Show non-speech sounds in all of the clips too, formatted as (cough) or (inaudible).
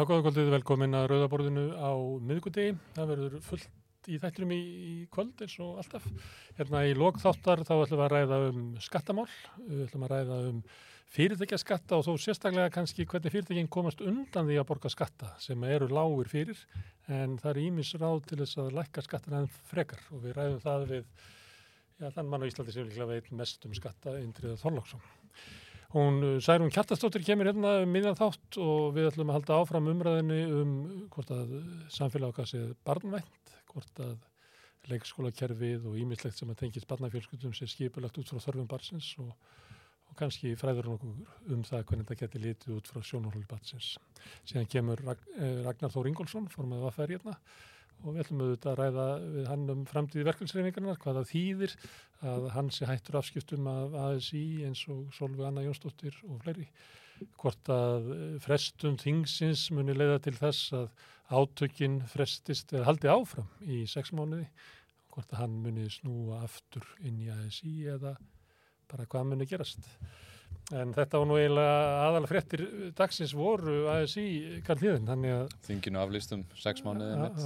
Já, góða kvöldið, velkomin að Rauðaborðinu á miðgudegi. Það verður fullt í þættinum í, í kvöld eins og alltaf. Hérna í lokþáttar þá ætlum við að ræða um skattamál, við ætlum að ræða um fyrirtækjaskatta og þó sérstaklega kannski hvernig fyrirtækinn komast undan því að borga skatta sem eru lágur fyrir en það er ímis ráð til þess að lækka skattan en frekar og við ræðum það við já, þann mann á Íslandi sem líklega veit mest um skatta Indriða Þorlóksson. Hún Særún Kjartastóttir kemur hérna um miðan þátt og við ætlum að halda áfram umræðinni um hvort að samfélag okkar séð barnvænt, hvort að leikskólakerfið og ímislegt sem að tengist barnafjölskyldum sé skipulagt út frá þörfum barsins og, og kannski fræður nokkur um það hvernig þetta geti litið út frá sjónarhóli barsins. Síðan kemur Ragnar Þór Ingólfsson, formið að færi hérna og við ætlum auðvitað að ræða við hann um framtíði verkefnsreiningarnar, hvað það þýðir að hann sé hættur afskiptum af ASI eins og Solveig Anna Jónsdóttir og fleiri. Hvort að frestun þingsins muni leiða til þess að átökin frestist eða haldi áfram í sex mánuði. Hvort að hann muni snúa aftur inn í ASI eða bara hvað muni gerast. En þetta var nú eiginlega aðalega fréttir dagsins voru ASI karlíðin, þannig að... Þinginu aflýstum sex mánuðið mitt.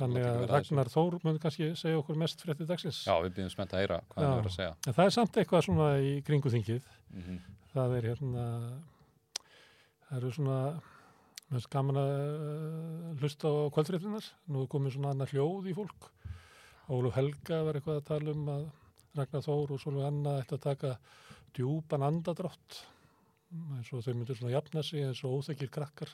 Þannig að Ragnar Þór mun kannski segja okkur mest fréttir dagsins. Já, við býðum spennt að heyra hvað það verður að segja. En það er samt eitthvað svona í kringu þingið. Mm -hmm. Það er hérna, það eru svona, mér finnst gaman að hlusta á kvöldfréttinar. Nú komið svona annar hljóð í fólk. Óluf Helga var eitthvað að tala um að Ragnar Þór og Solveig Anna ætti að taka djúpan andadrátt eins og þau myndir svona jafna sig eins og óþekir krakkar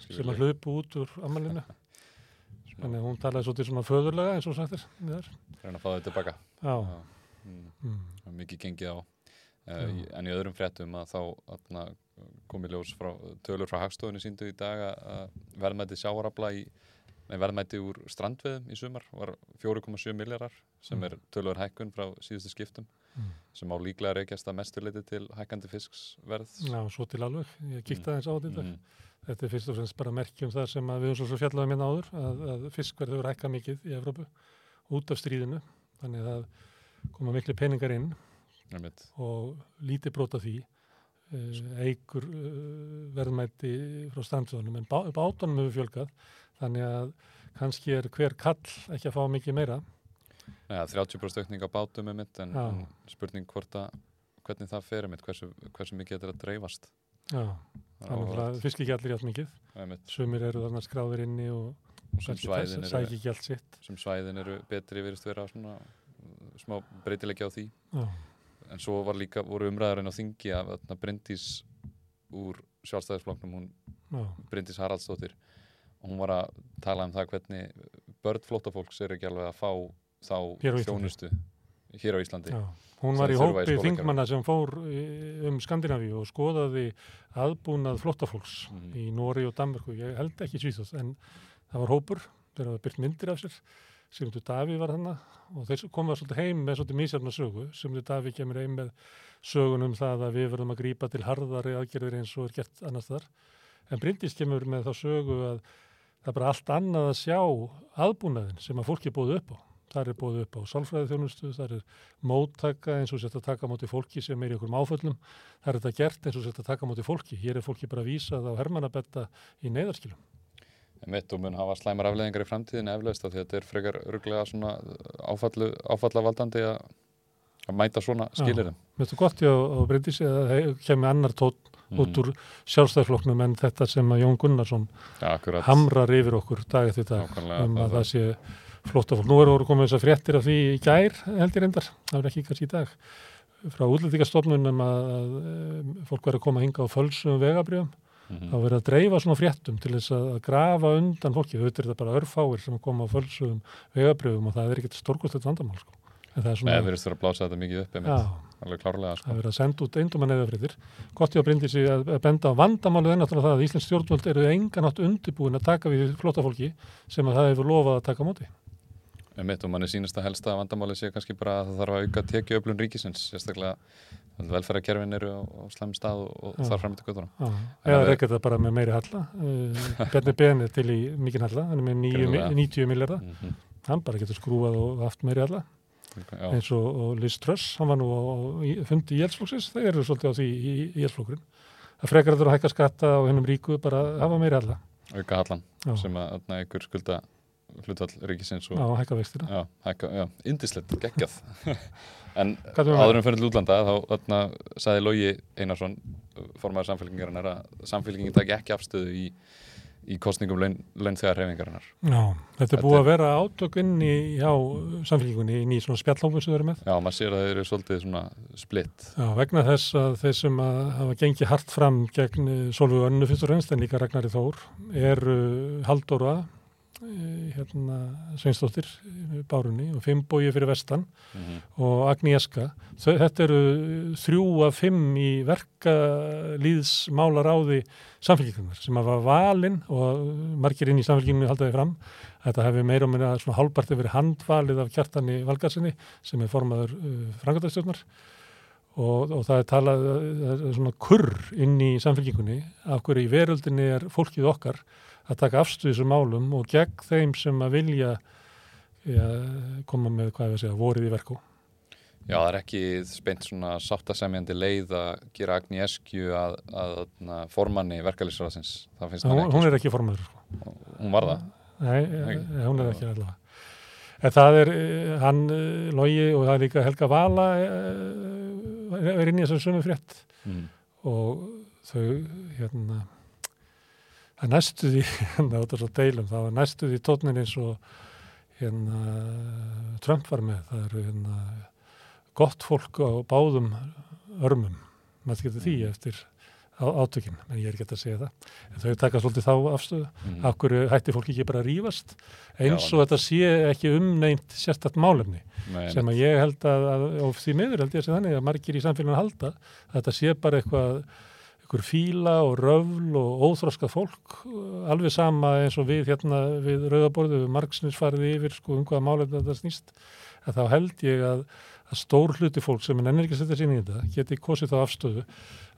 Skilur sem að hlaupu út úr amalinu (laughs) að hún talaði svolítið svona föðurlega eins og sagtir Reyna að fá þau tilbaka Já, Já. Mm. mm. Mikið gengið á uh. En í öðrum fréttum að þá komið ljós frá tölur frá hagstofunni síndu í dag að- verðmæti sjáarabla í Nei, verðmæti úr strandveðum í sumar var 4,7 miljardar sem Mm. er tölur hækkun frá síðustu skiptum Mm. sem á líklega reykjast að mesturleiti til hækkandi fisksverð Já, svo til alveg, ég kíkti aðeins á þetta Mm. þetta er fyrst og fremst bara merkjum það sem við höfum svo svo fjallaðum hérna áður að, að fiskverð hefur hækkað mikið í Evrópu út af stríðinu. Þannig að koma miklu peningar inn og lítið brota því eigur uh, verðmæti frá strandvöðunum en bá, bátunum hefur fjölgað þannig að kannski er hver kall ekki að fá mikið meira Nei, 30% aukning á bátum er mitt en, Já. spurning hvort að hvernig það fer mitt, hversu, hversu mikið þetta er að dreifast? Já, Það er þannig að áhugavert. fisk ekki allir hjátt mikið. Sumir eru þarna skráðir inni og og sem svæðin, eru, sem svæðin eru betri virðist vera svona smá breytilegja á því. Já, en svo var líka, voru umræðarinn á þingi þarna Bryndís úr sjálfstæðisflokknum, hún já, Bryndís Haraldsdóttir. Og hún var að tala um það hvernig börn flóttafólks eru ekki alveg að fá þá þjónustu hér á Íslandi já. Hún var í í hópi skólakerfinu. þingmanna sem fór eh, um Skandinavíu og skoðaði aðbúnað flottafólks Mhm. í Nóri og Danmörku. Ég held ekki Svíþjóð en það var hópur, þeir hafa byrt myndir af sér. Sigmundur Daví var hann og þeir komu svolítið heim með svolítið mísjarnar sögu. Sigmundur Daví kemur heim með sögun um það að við verðum að grípa til harðari aðgerðir eins og er gert annars þar. En Bryndís kemur með þá sögu að það er bara allt annað að sjá aðbúnaðin sem að fólki búið upp á. Það er búið upp á sálfræði þjónustu, það er móttaka eins og sett að taka á móti fólki sem er í einhverjum áföllum. Það er þetta gert eins og sett að taka á móti fólki. Hér er fólki bara vísað á hermannabetta í neyðarskilum. mitt og mun hafa slæmar afleðingar í framtíðin eflaust af því að þetta er frekar örglega svona áfallu, áfallavaldandi að, að mæta svona skilirum Mér það gott hjá á Bryndísi að það kemur annar tótt Mhm. út úr sjálfstæðflokknum en þetta sem að Jón Gunnarsson ja, hamrar yfir okkur dag eftir dag Nákvæmlega, um að það sé flóttafólk. Nú eru voru komið þessar fréttir af því í gær held ég reyndar, það er ekki kannski í dag frá útlendingastofnunum að, að um, fólk verður að koma hinga á fölsum vegabrjöfum Mhm. þá verður að dreifa svona fréttum til þess að grafa undan fólki, auðvitað er þetta bara örfáir sem að koma á fölsum vegabrjöfum og það er ekkert stórkostlegt vandamál sko. en það er Nei, svona, það verðist vera að blása þetta mikið upp einmitt, alveg klárlega sko. það verður að senda út eindum að neðafréttir gott ég að brindi sig að að benda á vandamálið er náttúrulega það að Íslands stjórnvöld eru engan átt undirbúin að taka við flóttafólki sem að það hefur lofað að taka á móti einmitt, og manni sínast að helsta vandamáli sé kannski bara að það þarf að auka tekjuöflun ríkisins sérstaklega velferðarkerfin eru á, á slæm stað og, og Já. þar fram til göttuna Já, að- rekka þetta bara með meiri halla. Uh, Bjarni er til í mikinn halla hann er með níu- Greinilega. 90 miljardar mm -hmm. hann bara getur skrúað og haft meiri halla. Eins og, Liz Truss, hann var nú á, á fundi í Jelsflokksins, þeir eru svolítið á því í, Jelsflokkurinn að frekar þetta að hækka skatta og hennum ríku bara hafa meiri halla. Auka hallan sem að einhver skulda hlutvall ríkisins og já hækka vextina. Já, hækka, já, indislegt, geggjað (laughs) En er en fyrir til útlanda þá þarna sagði Lógi Einarsson formaður samfélkingarinnar að samfélkingin taki ekki afstöðu í, í kostningum laun, launþegar hefingarinnar Já, þetta er búið er- að vera átök inn í, já, samfélkingunni í svona spjallhófum sem þau eru með. Já, maður sér að þeir eru svolítið svona splitt Já, vegna þess að þeir sem að hafa gengið hart fram gegn Solveig Önnu fyrst og reynst en líka Ragnari Þór eru Halldóra, eh, hérna Sveinsdóttir í Bárunni og Fimmbogi fyrir vestan mm -hmm. og Agnieszka. Þetta eru þrjú af fimm í verkalýðsmálaráði samfélkingunar sem hafa valinn og margir inn í samfélkingunni haldaði fram. Þetta hefði meira og meira svona hálparti verið handvalið af kjartani Valgarsinni sem er formaður uh, frangatastjórnar og, og það er talað það er svona kurr inn í samfélkingunni af hverju í veröldinni er fólkið okkar að taka afstuð þessum málum og gegn þeim sem að vilja ja, koma með hvað ég að segja, vorið í verku. Já, það er ekki speint svona sáttasemjandi leið að gera Agni Eskju að, að, að formanni verkalýsraðsins það finnst Hún, mann hún ekki er ekki formaður. Sko. hún var það Nei, eh, hún er ekki allavega. En það er hann eh, Logi og það er líka Helga Vala eh, er inn í þessum sömu frétt mm. og þau hérna það er næstu því, (laughs) hérna út af svo deilum, það var næstu því tónin eins og hérna Trump var með, það eru hérna gott fólk á báðum örmum, maður getur því eftir á, átökin, en ég er ekki að segja það. En þau taka svolítið þá afstöðu. Mm. hverju hætti fólk ekki bara að rífast? Eins og þetta sé ekki umneint sérstætt málefni Nei, sem að ég held að, að og því miður held ég að sé þannig að margir í samfélaginu halda að þetta sé bara eitthvað einhver fíla og röfl og óþroska fólk, alveg sama eins og við hérna við rauðaborðu við margsnins farið yfir sko um hvaða málefni þetta snýst, að þá held ég að, að stór hluti fólk sem er nennir ekki að setja sín í þetta, geti kosið þá afstöðu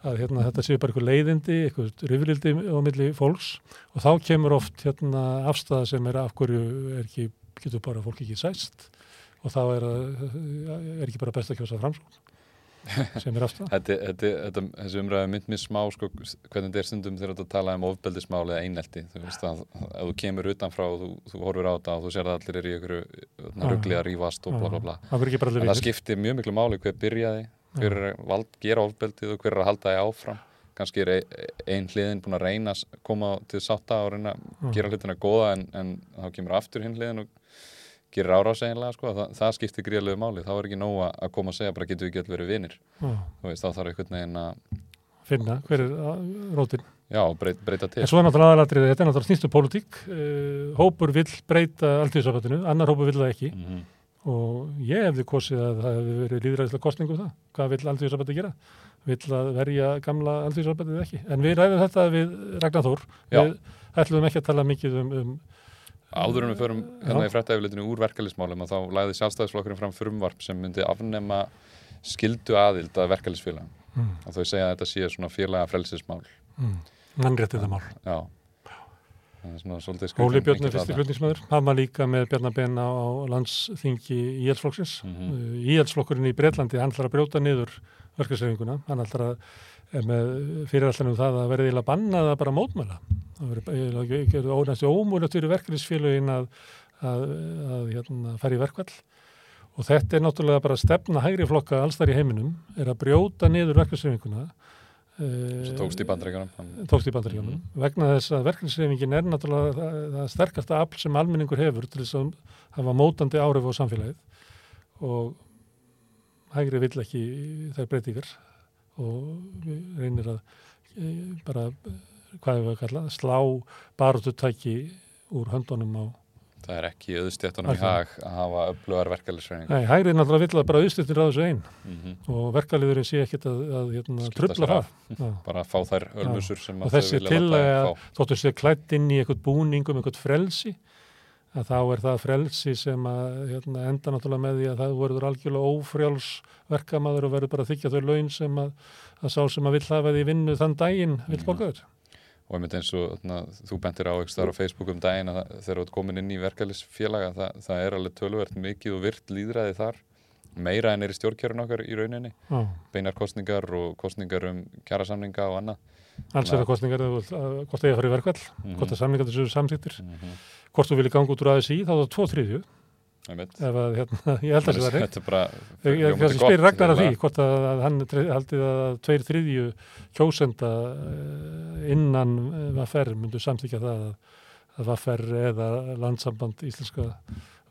að hérna, þetta séu bara eitthvað leiðindi, eitthvað rifrildi á milli fólks. Og þá kemur oft hérna afstæða sem er af hverju er ekki, getur bara fólk ekki sæst. Og þá er, er ekki bara best að kjósa framskóð (laughs) sem er afstæða. Þetta, þetta, þetta, þessi umræði mynd mér smá sko, hvernig þetta er stundum þegar þetta tala um ofbeldismál eða einelti. Þú veist að ef þú kemur utanfrá og þú, þú horfir á þetta og þú sér að allir er í ykkur ruggli að rífast og bla bla bla. Það en það skiptir mjög miklu máli hver byrjaði hver er að vald, gera ofbeldið og hver er að halda því áfram. Kannski er ein, ein hliðin búin að reyna að koma til sátta og reyna að gera hlutina góða en, en þá kemur aftur hinn hliðin og gerir árás eiginlega sko, það, það skiptir gríðalegu máli þá er ekki nóg að- koma að segja bara getur við ekki allir verið veist þá þarf einhvern veginn að finna hver er á- rótin. já, breyta, breyta til En svo er náttúrulega aðalatrið, þetta er náttúrulega snýstu pólitík. Uh, hópur vill breyta alltíðsafættinu, annar hópur vill það ekki mm -hmm. og ég hefði kosið að það hefði verið líðræðislega kostningu um það. Hvað vill alltíðsafætti gera? Vill að verja gamla alltíðsafættið ekki? En við ræðum þetta við Ragnar Þór. Við ætlum ekki að tala mikið um, um áður en við förum hérna í fréttaeflitinu úr verkefælismálum og þá lagði sjálfstæðisflokkurinn fram frumvarp sem myndi afnema skildu aðild að verkefælisfélagum mm, og þau segja að þetta sé svona félaga frelsismál mm, mannréttindamál. já Óli skrýtin Björn vinkill fyrsti hann var líka með Bjarnar Bena á landsþingi. Mhm. Mm. Íhalsflokkurinn í Breitlandi, hann ætlar að brjóta niður verkefsreifinguna, hann ætlar að með fyrirallanum það að verði eiginlega bannað að bara mótmæla. Það verði eiginlega ónæstu ómúlegt fyrir verkefnisfélagin að, að, að hérna, fara í verkvall og þetta er náttúrulega bara stefna hægri flokka alls þar í heiminum, er að brjóta niður verkefsreifinguna sem tókst í í bandaríkjónum vegna þess að verkefnisreifingin er náttúrulega það, það sterkasta afl sem almenningur hefur til þess að hafa mótandi áhrif á samfélagið. Og hægri vill ekki þær breytingar og reynir að e, bara, hvað hefur við að kalla slá barátutæki úr höndunum á það er ekki auðstjættunum í hag að hafa öflugar verkefælisreining Nei, hægri náttúrulega vill að bara auðstýttir á þessu einn. Mm og verkaliðurinn sé ekkit að, að hérna, trubla það. Bara að fá þær ölmusur sem Og að þau þessi vilja láta þær fá. þóttu sé klætt inn í eitthvað búningum, eitthvað frelsi að þá er það frelsi sem að hérna, enda náttúrulega með því að það verður algjörlega ófrjáls verkamaður og verður bara að þykja þau laun sem að, að sá sem að vill hafa því vinnu þann daginn vill Mhm. borga þér. og einmitt eins og þarna, þú bentir á ekki þar á Facebook um daginn að þegar þú ert komin inn í verkefælisfélaga það, það er alveg töluvert mikið og virt líðræði þar meira en er í stjórnkjörun okkar í rauninni Já. beinar kostningar og kostningar um kjærasamninga og annað Alls er það kostningar, hvort það er að fara í verkvall, Mhm. hvort að samlingar þessu samþýttir, Mhm. hvort þú vilja ganga út úr ASI, þá er það tvo þriðju, Einmitt. ef að, hérna, (laughs) ég held að það sé það Þetta er bara Ég, kannski spyr Ragnar að því, hvort að, hann haldið að tveir þriðju kjósenda eh, innan eh, VFR myndu samþykja það að, VFR eða landsamband íslenska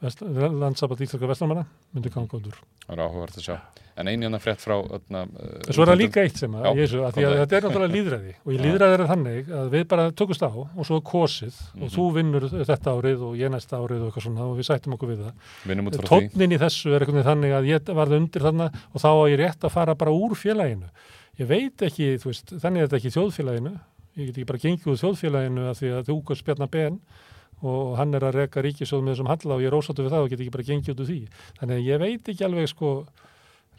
vest, landsamband íslenska vestlumanna myndu ganga undur. Það er áhugavert að sjá. En einu annan frétt frá öðna, En svo er það líka eitt sem að, Já, ég, að, að þetta er náttúrulega líðræði og í líðræði er það þannig að við bara tökumst á og svo er kosið og Mhm. þú vinnur þetta árið og ég næsta árið og eitthvað svona og við sættum okkur við það. út tónnin í þessu er veginn þannig að ég varði undir þarna og þá á ég rétt að fara bara úr félaginu ég veit ekki, veist, þannig er þetta ekki þjóðfélaginu, og hann er að reka ríkisjóð með þessum halla og ég er ósáttu við það og get ekki bara gengið út úr því þannig að ég veit ekki alveg sko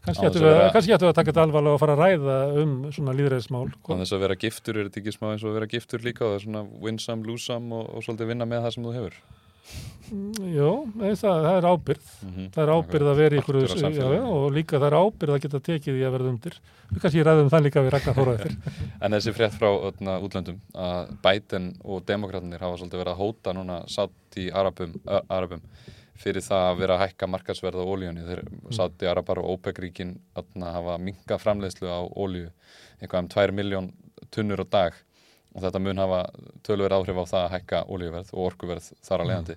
kannski að við, vera- við að taka þetta alvarlega og fara að ræða um svona líðræðismál Þannig þess að vera giftur er þetta ekki smá eins og vera giftur líka og það er svona win some, lose some og, og svolítið vinna með það sem þú hefur. Mm, Jó, það, það er ábyrð Mm -hmm. það er ábyrð að vera ykkur já, já, og líka það er ábyrð að geta tekið í að verða undir. Við kannski ræðum það líka við Ragnar Þóra eftir. (laughs) En þessi frétt frá öðna, útlöndum að Biden og demokraterni hafa svolítið verið að hóta núna sátt í Arabum, Arabum fyrir það að vera að hækka markaðsverð á ólíunni. Þeir sátt í Arabar og OPEC-ríkin hafa minka framleiðslu á ólíu, eitthvað um 2 miljón tunnur á dag og þetta mun hafa tölver áhrif á það að hækka ólíuverð og orkuverð þar að leiðandi.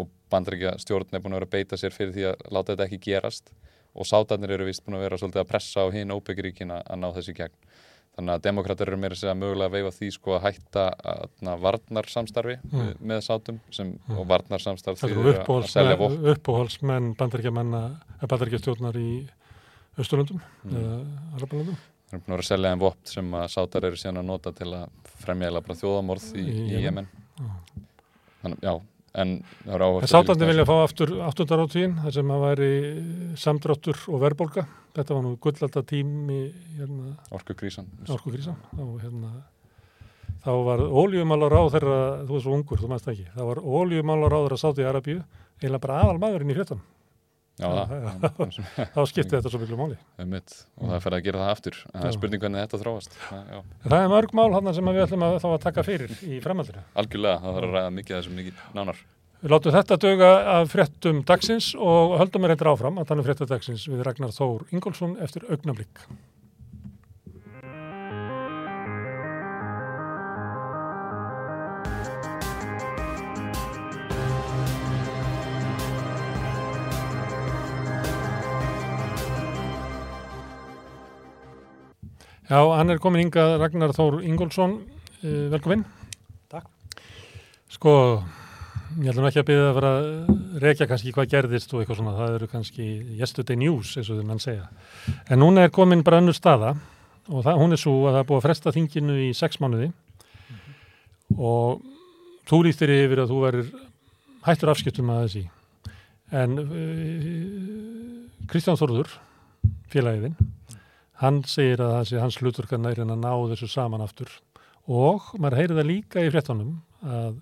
Og bandaríkja stjórn er búin að vera að beita sér fyrir því að láta þetta ekki gerast og sátarnir eru vist búin að vera svolítið að pressa á hinn OPEC-ríkin að að ná þessi gegn. Þannig að demokrater eru meira að segja mögulega að veifa því sko að hætta að varnarsamstarfi Mm. mm. með sátum sem, Mm. og varnarsamstarf eru að, að selja uppáhaldsmenn, uppáhaldsmenn bandaríkjamanna, bandaríkjastjórnar í Östurlöndum Mm. eða Arabalöndum. Það eru búin að vera að selja þeim vopn sem að sátar eru síðan að nota til að fremja eða bara þjóðamorð í, Í Jemen. Þannig, já, en það eru áherslu. En sátandi vilja fá aftur áttundarátíðin, þar sem að væri samdráttur og verðbólga. Þetta var nú gullallta tími hérna, Orkukrísan. orkukrísan. Og hérna, þá var ólíumálar á þeirra, þú er svo ungur, þú það ekki, þá var ólíumálar á þeirra sátt í Arabíu, eiginlega bara aðal maðurinn í fréttan. Já. (laughs) Þá skipti þetta svo miklu máli. Um mitt. Og það fer að gera það aftur. Það er spurning hvernig þetta þróast. Það, já, Það er mörg mál hann sem við ætlum að, þá að taka fyrir í framhaldinu. algjörlega. Það þarf að ræða mikið af þessum mikið nánar. Við látum þetta döga af fréttum dagsins og höldum mér eitthvað áfram að tala um fréttum dagsins við Ragnar Þór Ingólfsson eftir augnablík. Já, hann er komin hingað Ragnar Þór Ingólfsson, uh, velkomin. Takk. Sko, ég ætlum ekki að byrja að fara að rekja kannski hvað gerðist og eitthvað svona, það eru kannski yesterday news eins og þau mann segja. En núna er komin bara önnur staða og það, hún er svo að það er búið að fresta þinginu í sex mánuði og þú lístir yfir að þú verir hættur afskiptum að þessi. En uh, Kristján Þorður, félagiðinn, hann segir að það sé hans hlutverkan er en að ná þessu saman aftur og maður heyri það líka í fréttunum að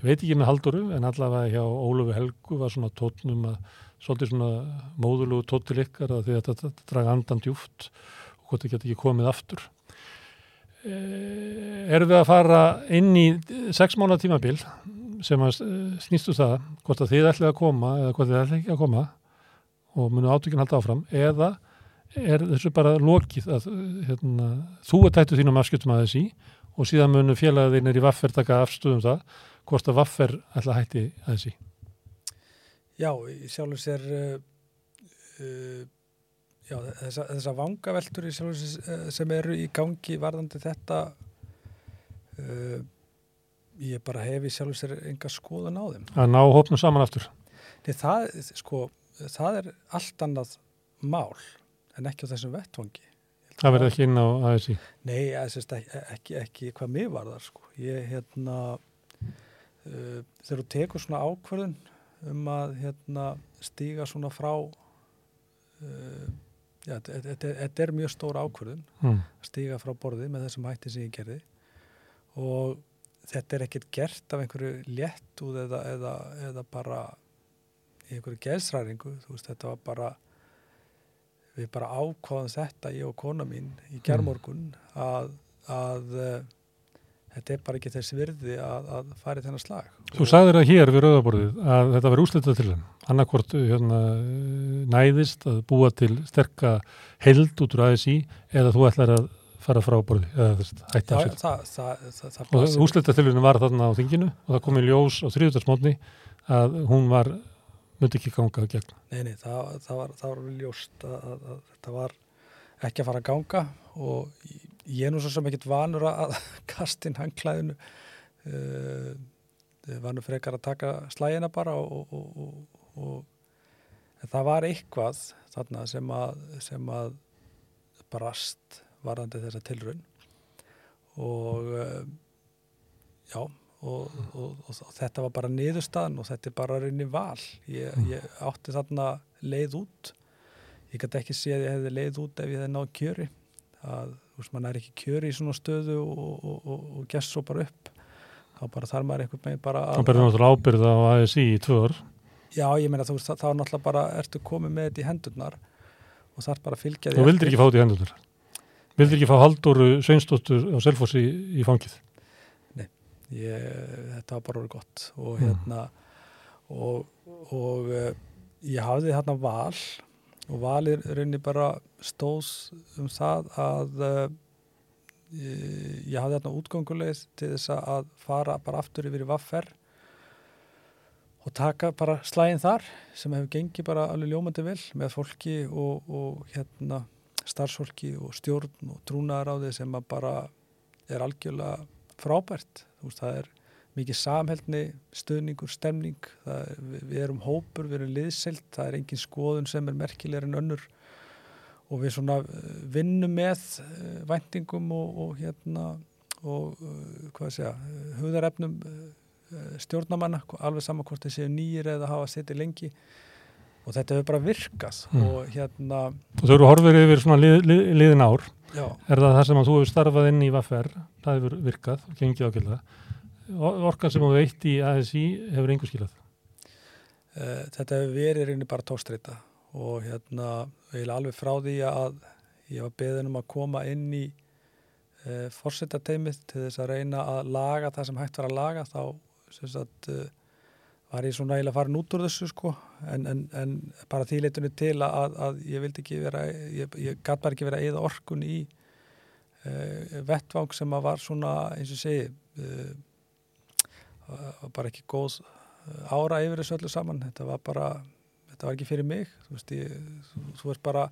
ég veit ekki með Halldóru en allavega hjá Ólufi Helgu var svona tótnum að svolítið svona móðulugu tótt til ykkar að því að þetta draga andan djúft og hvort þið geta ekki komið aftur. E, erum við að fara inn í sex mánu tímabil sem að eh, snýstu það hvort að þið ætlið að koma eða hvort þið ætlið ekki að koma og munu átökinn halda áfram eða er þessu bara lokið að hérna, þú er tættu þínum afskiptum að þessi og síðan munu félagðinir í vaffer taka afstöðum það hvort að vaffer ætla að hætti að þessi. Já, í sjálfur sér uh, uh, já, þessa, þessa vangaveltur í uh, sem eru í gangi varðandi þetta uh, ég bara hef í sjálfur sér enga skoðun á þeim. Að ná hópnum saman aftur. Nei, það, sko, það er allt annað mál en ekki á þessum vettvangi. Það verði ekki inn á að þessi. Nei, sést ekki, ekki, ekki hvað mér var þar, sko. Ég, hérna, uh, þegar þú tekur svona ákvörðun um að, hérna, stíga svona frá, uh, já, þetta- er mjög stór ákvörðun, Mm. að stíga frá borði með þessum hætti sem ég gerði og þetta er ekkert gert af einhverju léttúð eða, eða, eða bara í einhverju geðsræringu, þú veist, þetta var bara við bara ákváðum þetta, ég og kona mín í gerðmorgun að, að uh, þetta er bara ekki þess virði að, að fara í þennan slag. Þú sagðir það hér við rauðaborðið að þetta var úslitað til hann. Annarkvort hérna, næðist að búa til sterka held út úr ASI eða þú ætlar að fara frá borði Og úslitað til hann var þarna á þinginu og það kom í ljós á þriðutarsmótni að hún var, myndi ekki ganga að gegn. Nei, nei, það, það, var, það var ljóst að, að, að þetta var ekki að fara að ganga og ég- er nú svo sem ekkert vanur að inn hangklæðinu uh, var nú frekar að taka slægina bara og, og, og, og það var eitthvað þarna sem að, sem að brast varðandi þessa tilraun og uh, já og, og, og, og þetta var bara niðurstaðan og þetta er bara rauninni val. Ég, ég átti þarna leið út. Ég gæti ekki séð að ég hefði leið út ef ég hefði náð kjöri. Að veist, mann er ekki kjöri í svona stöðu og, og, og, og gess svo bara upp. Þá bara þarf maður einhvern veginn bara Það berði náttúrulega ábyrð á ASI í tvö ár. já, ég meina þá náttúrulega bara ertu komið með þetta í hendurnar og þarf bara að fylgja Þú vildir ekki fá þetta í hendunar. Vildir ekki fá Halldóru Sveinsdóttur á Selfossi í fangið. Ég, þetta var bara orðið gott og Mm. hérna og, og uh, ég hafði þarna val og valir raunni bara stóð um það að uh, ég, hafði þarna útgönguleið til þess að fara bara aftur yfir í vaffer og taka bara slægin þar sem hefur gengið bara alveg ljómandi vel með fólki og, og hérna starfsfólki og stjórn og trúnaðaráði sem að bara er algjörlega frábært veist, það er mikið samheldni stuðningur, stemning er- við, við erum hópur, við erum liðselt það er engin skoðun sem er merkilegur en önnur og við svona eh, vinnum með eh, væntingum og, og hérna og eh, hvað sé ég, hugðarefnum stjórnamanna, alveg saman hvort þeir séu nýjir eða hafa setið lengi og þetta hefur bara virkað Mm. og hérna Og þau eru horfir yfir svona lið, lið, liðin ár. Já, Er það það sem að þú hefur starfað inn í Vaffer, það hefur virkað, gengið ákveðlega. Orkan sem þú veitt í ASI hefur engu skilað. Uh, þetta hefur verið reyni bara tókstreita og hérna eiginlega alveg frá því að ég var beðin um að koma inn í uh, fórsetateimið til þess að reyna að laga það sem hægt var að laga þá sem sagt, uh, var ég svona eiginlega farin út úr þessu sko. En, en, en bara því leitunni til að, að ég vildi ekki vera ég, ég gat bara ekki vera eða orkun í uh, vettvang sem að var svona eins og segi uh, bara ekki góð ára yfir þessu öllu saman. Þetta var bara, þetta var ekki fyrir mig. Þú veist, ég, þú, þú veist bara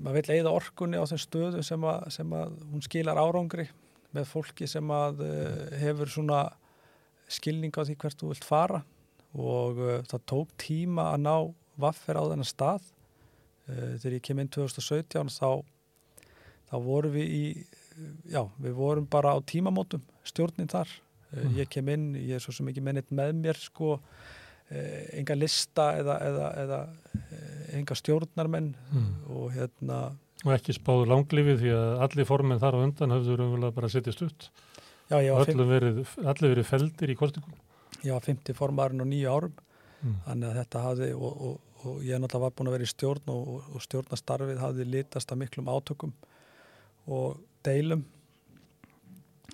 maður vil eigða orkunni á þeim stöðum sem að, sem að hún skilar árangri með fólki sem að hefur svona skilning á því hvert þú vilt fara og uh, það tók tíma að ná vaffer á þennan stað uh, þegar ég kem inn 2017 þá, þá vorum við í já, við vorum bara á tímamótum stjórnin þar mm. ég kem inn, ég er svo sem ekki mennit með mér sko eh, enga lista eða, eða, eða eh, enga stjórnarmenn Mm. og hérna Og ekki spáðu langlifið því að allir formenn þar á undan höfðu raunverulega bara setjast út. Já, Og allir verið, verið feldir í kostingum. ég var 50 formarinn á nýju árum Mm. þannig að þetta hafði og, og, og ég náttúrulega var búin að vera í stjórn og, og, og stjórnastarfið hafði litast að miklum átökum og deilum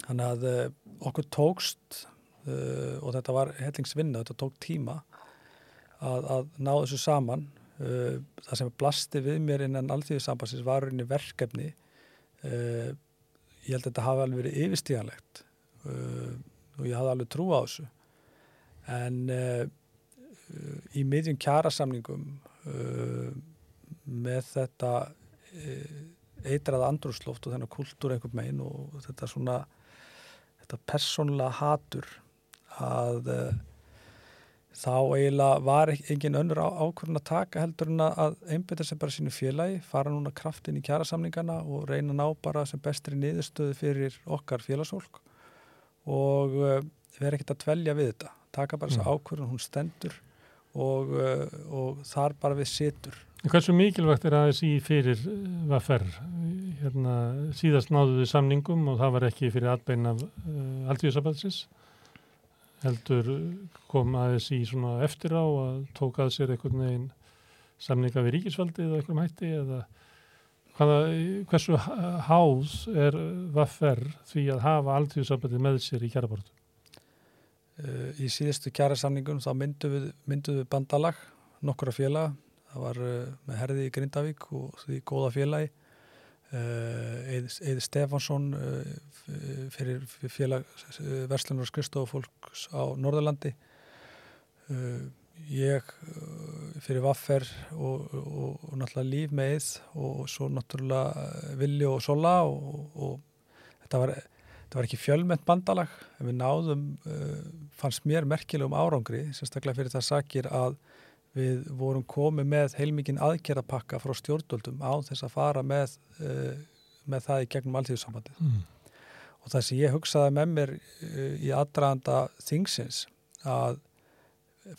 þannig að uh, okkur tókst uh, og þetta var hellingsvinna, þetta tók tíma að, að ná þessu saman uh, það sem blasti við mér innan alþjóðisambansins var rauninni verkefni uh, ég held að þetta hafi alveg verið yfirstíðanlegt uh, og ég hafði alveg trú á þessu. En uh, í miðjum kjarasamningum uh, með þetta uh, eitraða andrúsloft og þennan kultúr einhvern megin og þetta svona þetta persónlega hatur að uh, þá eiginlega var engin önnur ákvörðun að taka heldur en að einbytta sér bara sínu félagi, fara núna kraftin í kjarasamningana og reyna að ná bara sem bestri niðurstöðu fyrir okkar félagsfólk og uh, vera ekkert að dvelja við þetta taka bara þessa Mm. ákvörðun, hún stendur og, uh, og þar bara við situr Hversu mikilvægt er ASI fyrir Vaffer? Hérna, síðast náðu við samningum og það var ekki fyrir atbein af uh, alltíðusabatsins. Heldur kom ASI svona eftir á að tók að sér einhvern veginn samninga við ríkisvaldið eða einhverjum hætti eða hvaða, hversu háð er vaffer því að hafa alltíðsambandið með sér í kjærabortu? Uh, í síðustu kjærasamningun þá myndum við, myndum við bandalag nokkura félaga það var uh, með herði í Grindavík og því góða félagi uh, Eið Stefansson f- fyrir félag uh, verslunar og skristofólks á Norðurlandi. Uh, ég fyrir Vaffer og, og, og náttúrulega líf með Eið og svo náttúrulega Villi og Sola og, og þetta var þetta var ekki fjölmennt bandalag. En við náðum, fannst mér merkilegum árangri, sérstaklega fyrir það sakir að við vorum komið með heilmikinn aðgerðapakka frá stjórnvöldum á þess að fara með, uh, með það í gegnum alltíðsambandið. Mm. Og það sem ég hugsaði með mér uh, í aðdraðanda þingsins að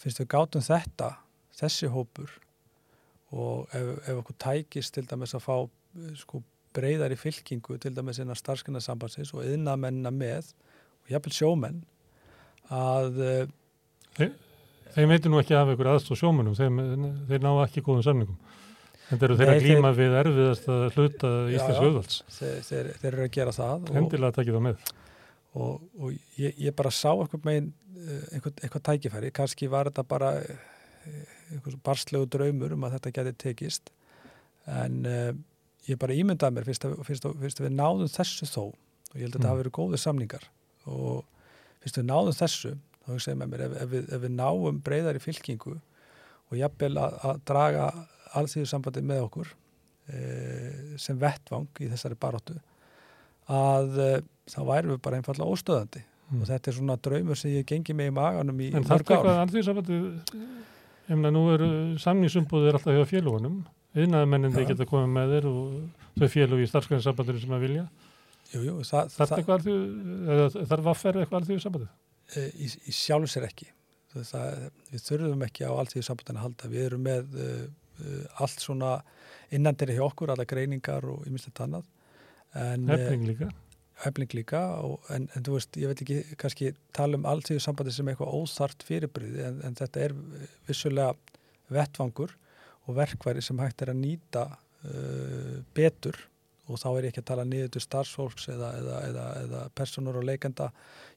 finnst við gátum þetta, þessi hópur og ef, ef okkur tækist til dæmis að fá uh, sko breyðar í fylkingu til dæmis innan starfskinarsambandsins og yðnamennina með og jafnvel sjómenn að uh, Þeim veitir nú ekki af ykkur aðstóð sjómunum, þeir ná ekki góðum samningum. Þetta eru þeir Nei, að glíma við erfiðast að hluta Íslands já. auðvalds. þeir, þeir, þeir eru að gera það Hendilega takkið það með. og, og ég, ég bara sá einhvern megin einhvern, eitthvað tækifæri, kannski var þetta bara eh, einhvern barslegu draumur um að þetta geti tekist en uh, ég bara ímyndaði mér fyrst að, fyrst, að, fyrst að við náðum þessu þó og ég held að þetta Mm. hafi verið góðið samningar og fyrst að við náðum þessu þá hugsaði ég með mér, ef, ef, við, ef við náum breyðar í fylkingu og jafnvel að, að draga alþýðusambandið með okkur e, sem vettvang í þessari baróttu að e, þá værum við bara einfallega óstöðandi Mm. og þetta er svona draumur sem ég gengi með í maganum í En mörg ár. eitthvað alþjóðsambandið, ég meina nú eru samningsumbúðir alltaf hjá félagunum, yðnaðmennin þeir Já. geta komið með þeir og þau félug í starfsgrænsambandinu sem að vilja. Jú, jú, það, það, eða þarf vaffer eitthvað alþjóðsambandið? E, í, í sjálf sér ekki. Það, við þurfum ekki á allt því sambandinu að halda. Við erum með uh, uh, allt svona innandir hjá okkur, alla greiningar og ymmislegt annað. En, eh, Hefning líka. efling líka og, en, en þú veist, ég veit ekki kannski tala um alltíðu sambandi sem eitthvað óþart fyrirbriði en, en þetta er vissulega vettvangur og verkværi sem hægt er að nýta uh, betur og þá er ég ekki að tala niður til starfsfólks eða, eða, eða, eða personur og leikenda.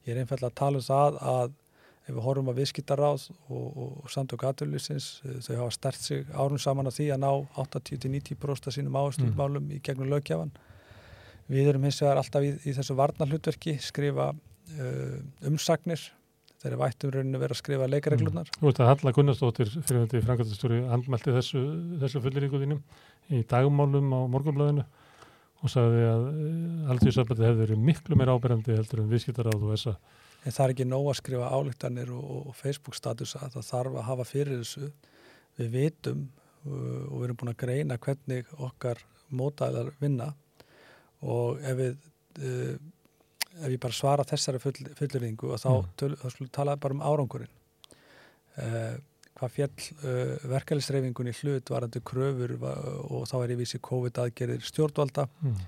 Ég er einfallega að tala um það að ef við horfum að viðskiptaráð og, og, og samtök aðurlýsins, þau hafa stert sig árum saman að því að ná 80-90% af sínum áherslumálum í gegnum lögjafan Við erum hins vegar alltaf í, í þessu varnarhlutverki, skrifa uh, umsagnir, þeir eru vættum rauninu verið að skrifa leikareglunar. Þú veist að Halla Gunnarsdóttir fyrirhundi framkvæmstastjóri andmælti þessu, þessu fulliríku þínum í dagmálum á morgunblöðinu og sagði að alþjóðsambandi hefði verið miklu meira áberandi heldur en viðskiptaráð og þessa. En það er ekki nóg að skrifa álíktanir og, og Facebook statusa, það þarf að hafa fyrir þessu. Við vitum uh, og við erum búin að greina hvernig okkar mótæðar vinna og ef við uh, ef ég bara svara þessari full, fullurðingu og þá, Mm. töl, þá tala bara um árangurinn uh, hvað fjall uh, verkefælisreifingun í hlut varandi kröfur og þá er ég vísi COVID aðgerðir stjórnvalda. Mm.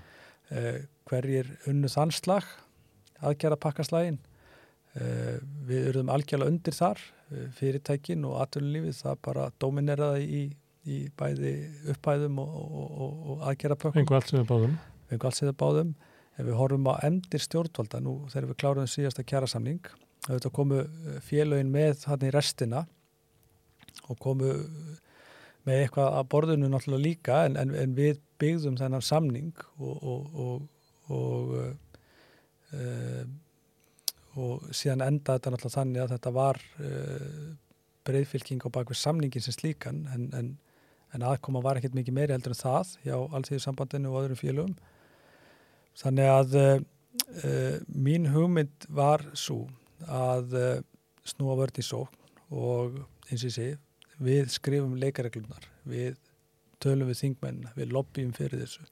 uh, hverjir unnu þann slag aðgerða pakkaslægin uh, við erum algjörlega undir þar fyrirtækin og atvinnulífið það bara domineraði í, í bæði upphæðum og, og, og, og aðgerða pökkum Engu allt sem við báðum. við hefum alls eða báðum. Ef við horfum á endir stjórnvalda nú þegar við kláruðum síðasta kjærasamning auðvitað komu eh, félögin með hann í restina og komu eh, með eitthvað að borðinu náttúrulega líka en, en, en við byggðum þennan samning og og, og, uh, og síðan enda þetta náttúrulega þannig að þetta var uh, breyðfylking á bakvið samningin sem slíkan en, en, aðkoma var ekkert mikið meiri heldur en það hjá alltíðsambandinu og öðrum félögum. Þannig að uh, mín hugmynd var svo að snúa vörð í sókn og eins og ég segi, við skrifum leikareglunar, við tölum við þingmenn, við lobbyum fyrir þessu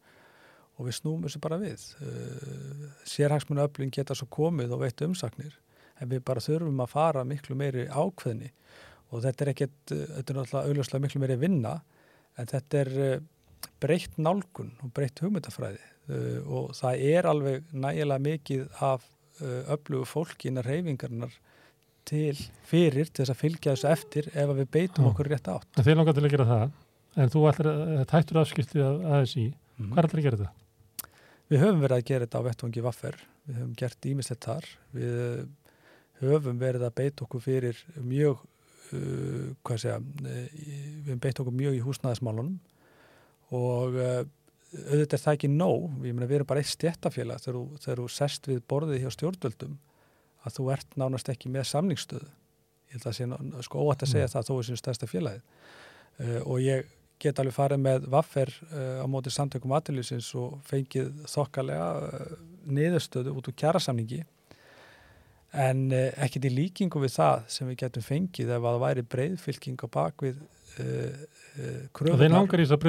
og við snúum þessu bara við. Uh, Sérhagsmunni öflun geta svo komið og veitt umsagnir en við bara þurfum að fara miklu meiri ákveðni og þetta er ekkert, þetta er náttúrulega auðvitað miklu meiri vinna en þetta er uh, breytt nálgun og breytt hugmyndafræði uh, og það er alveg nægilega mikið af öflugu fólki innar reyfingarnar til fyrir til þess að fylgja þessu eftir ef við beitum Já. okkur rétt átt. En þeir langar til að gera það. En þú ætlar að þetta hættur afskiptið að ASI. Mhm. Hvað ætlar að gera þetta? Við höfum verið að gera þetta á vettvangi vaffer, við höfum gert ímislegt þar, við eh, höfum verið að beita okkur fyrir mjög, uh, hvað segja, uh, við höfum beita okkur mjög í húsnæðismálunum og uh, auðvitað er það ekki nóg, ég meina við erum bara eitt stjættafélag þegar þú sest við borðið hjá stjórnvöldum að þú ert nánast ekki með samningsstöðu. Ég held að það sé sko óætt að segja Mm. það þó er sín stærsta félagið uh, og ég get alveg farið með vaffer uh, á móti samtökum aðlýsins og fengið þokkalega uh, niðurstöðu út úr kjærasamningi en ekkert í líkingu við það sem við getum fengið ef að það væri breyðfylking á bakvið kröfunar. þeir langar í þessa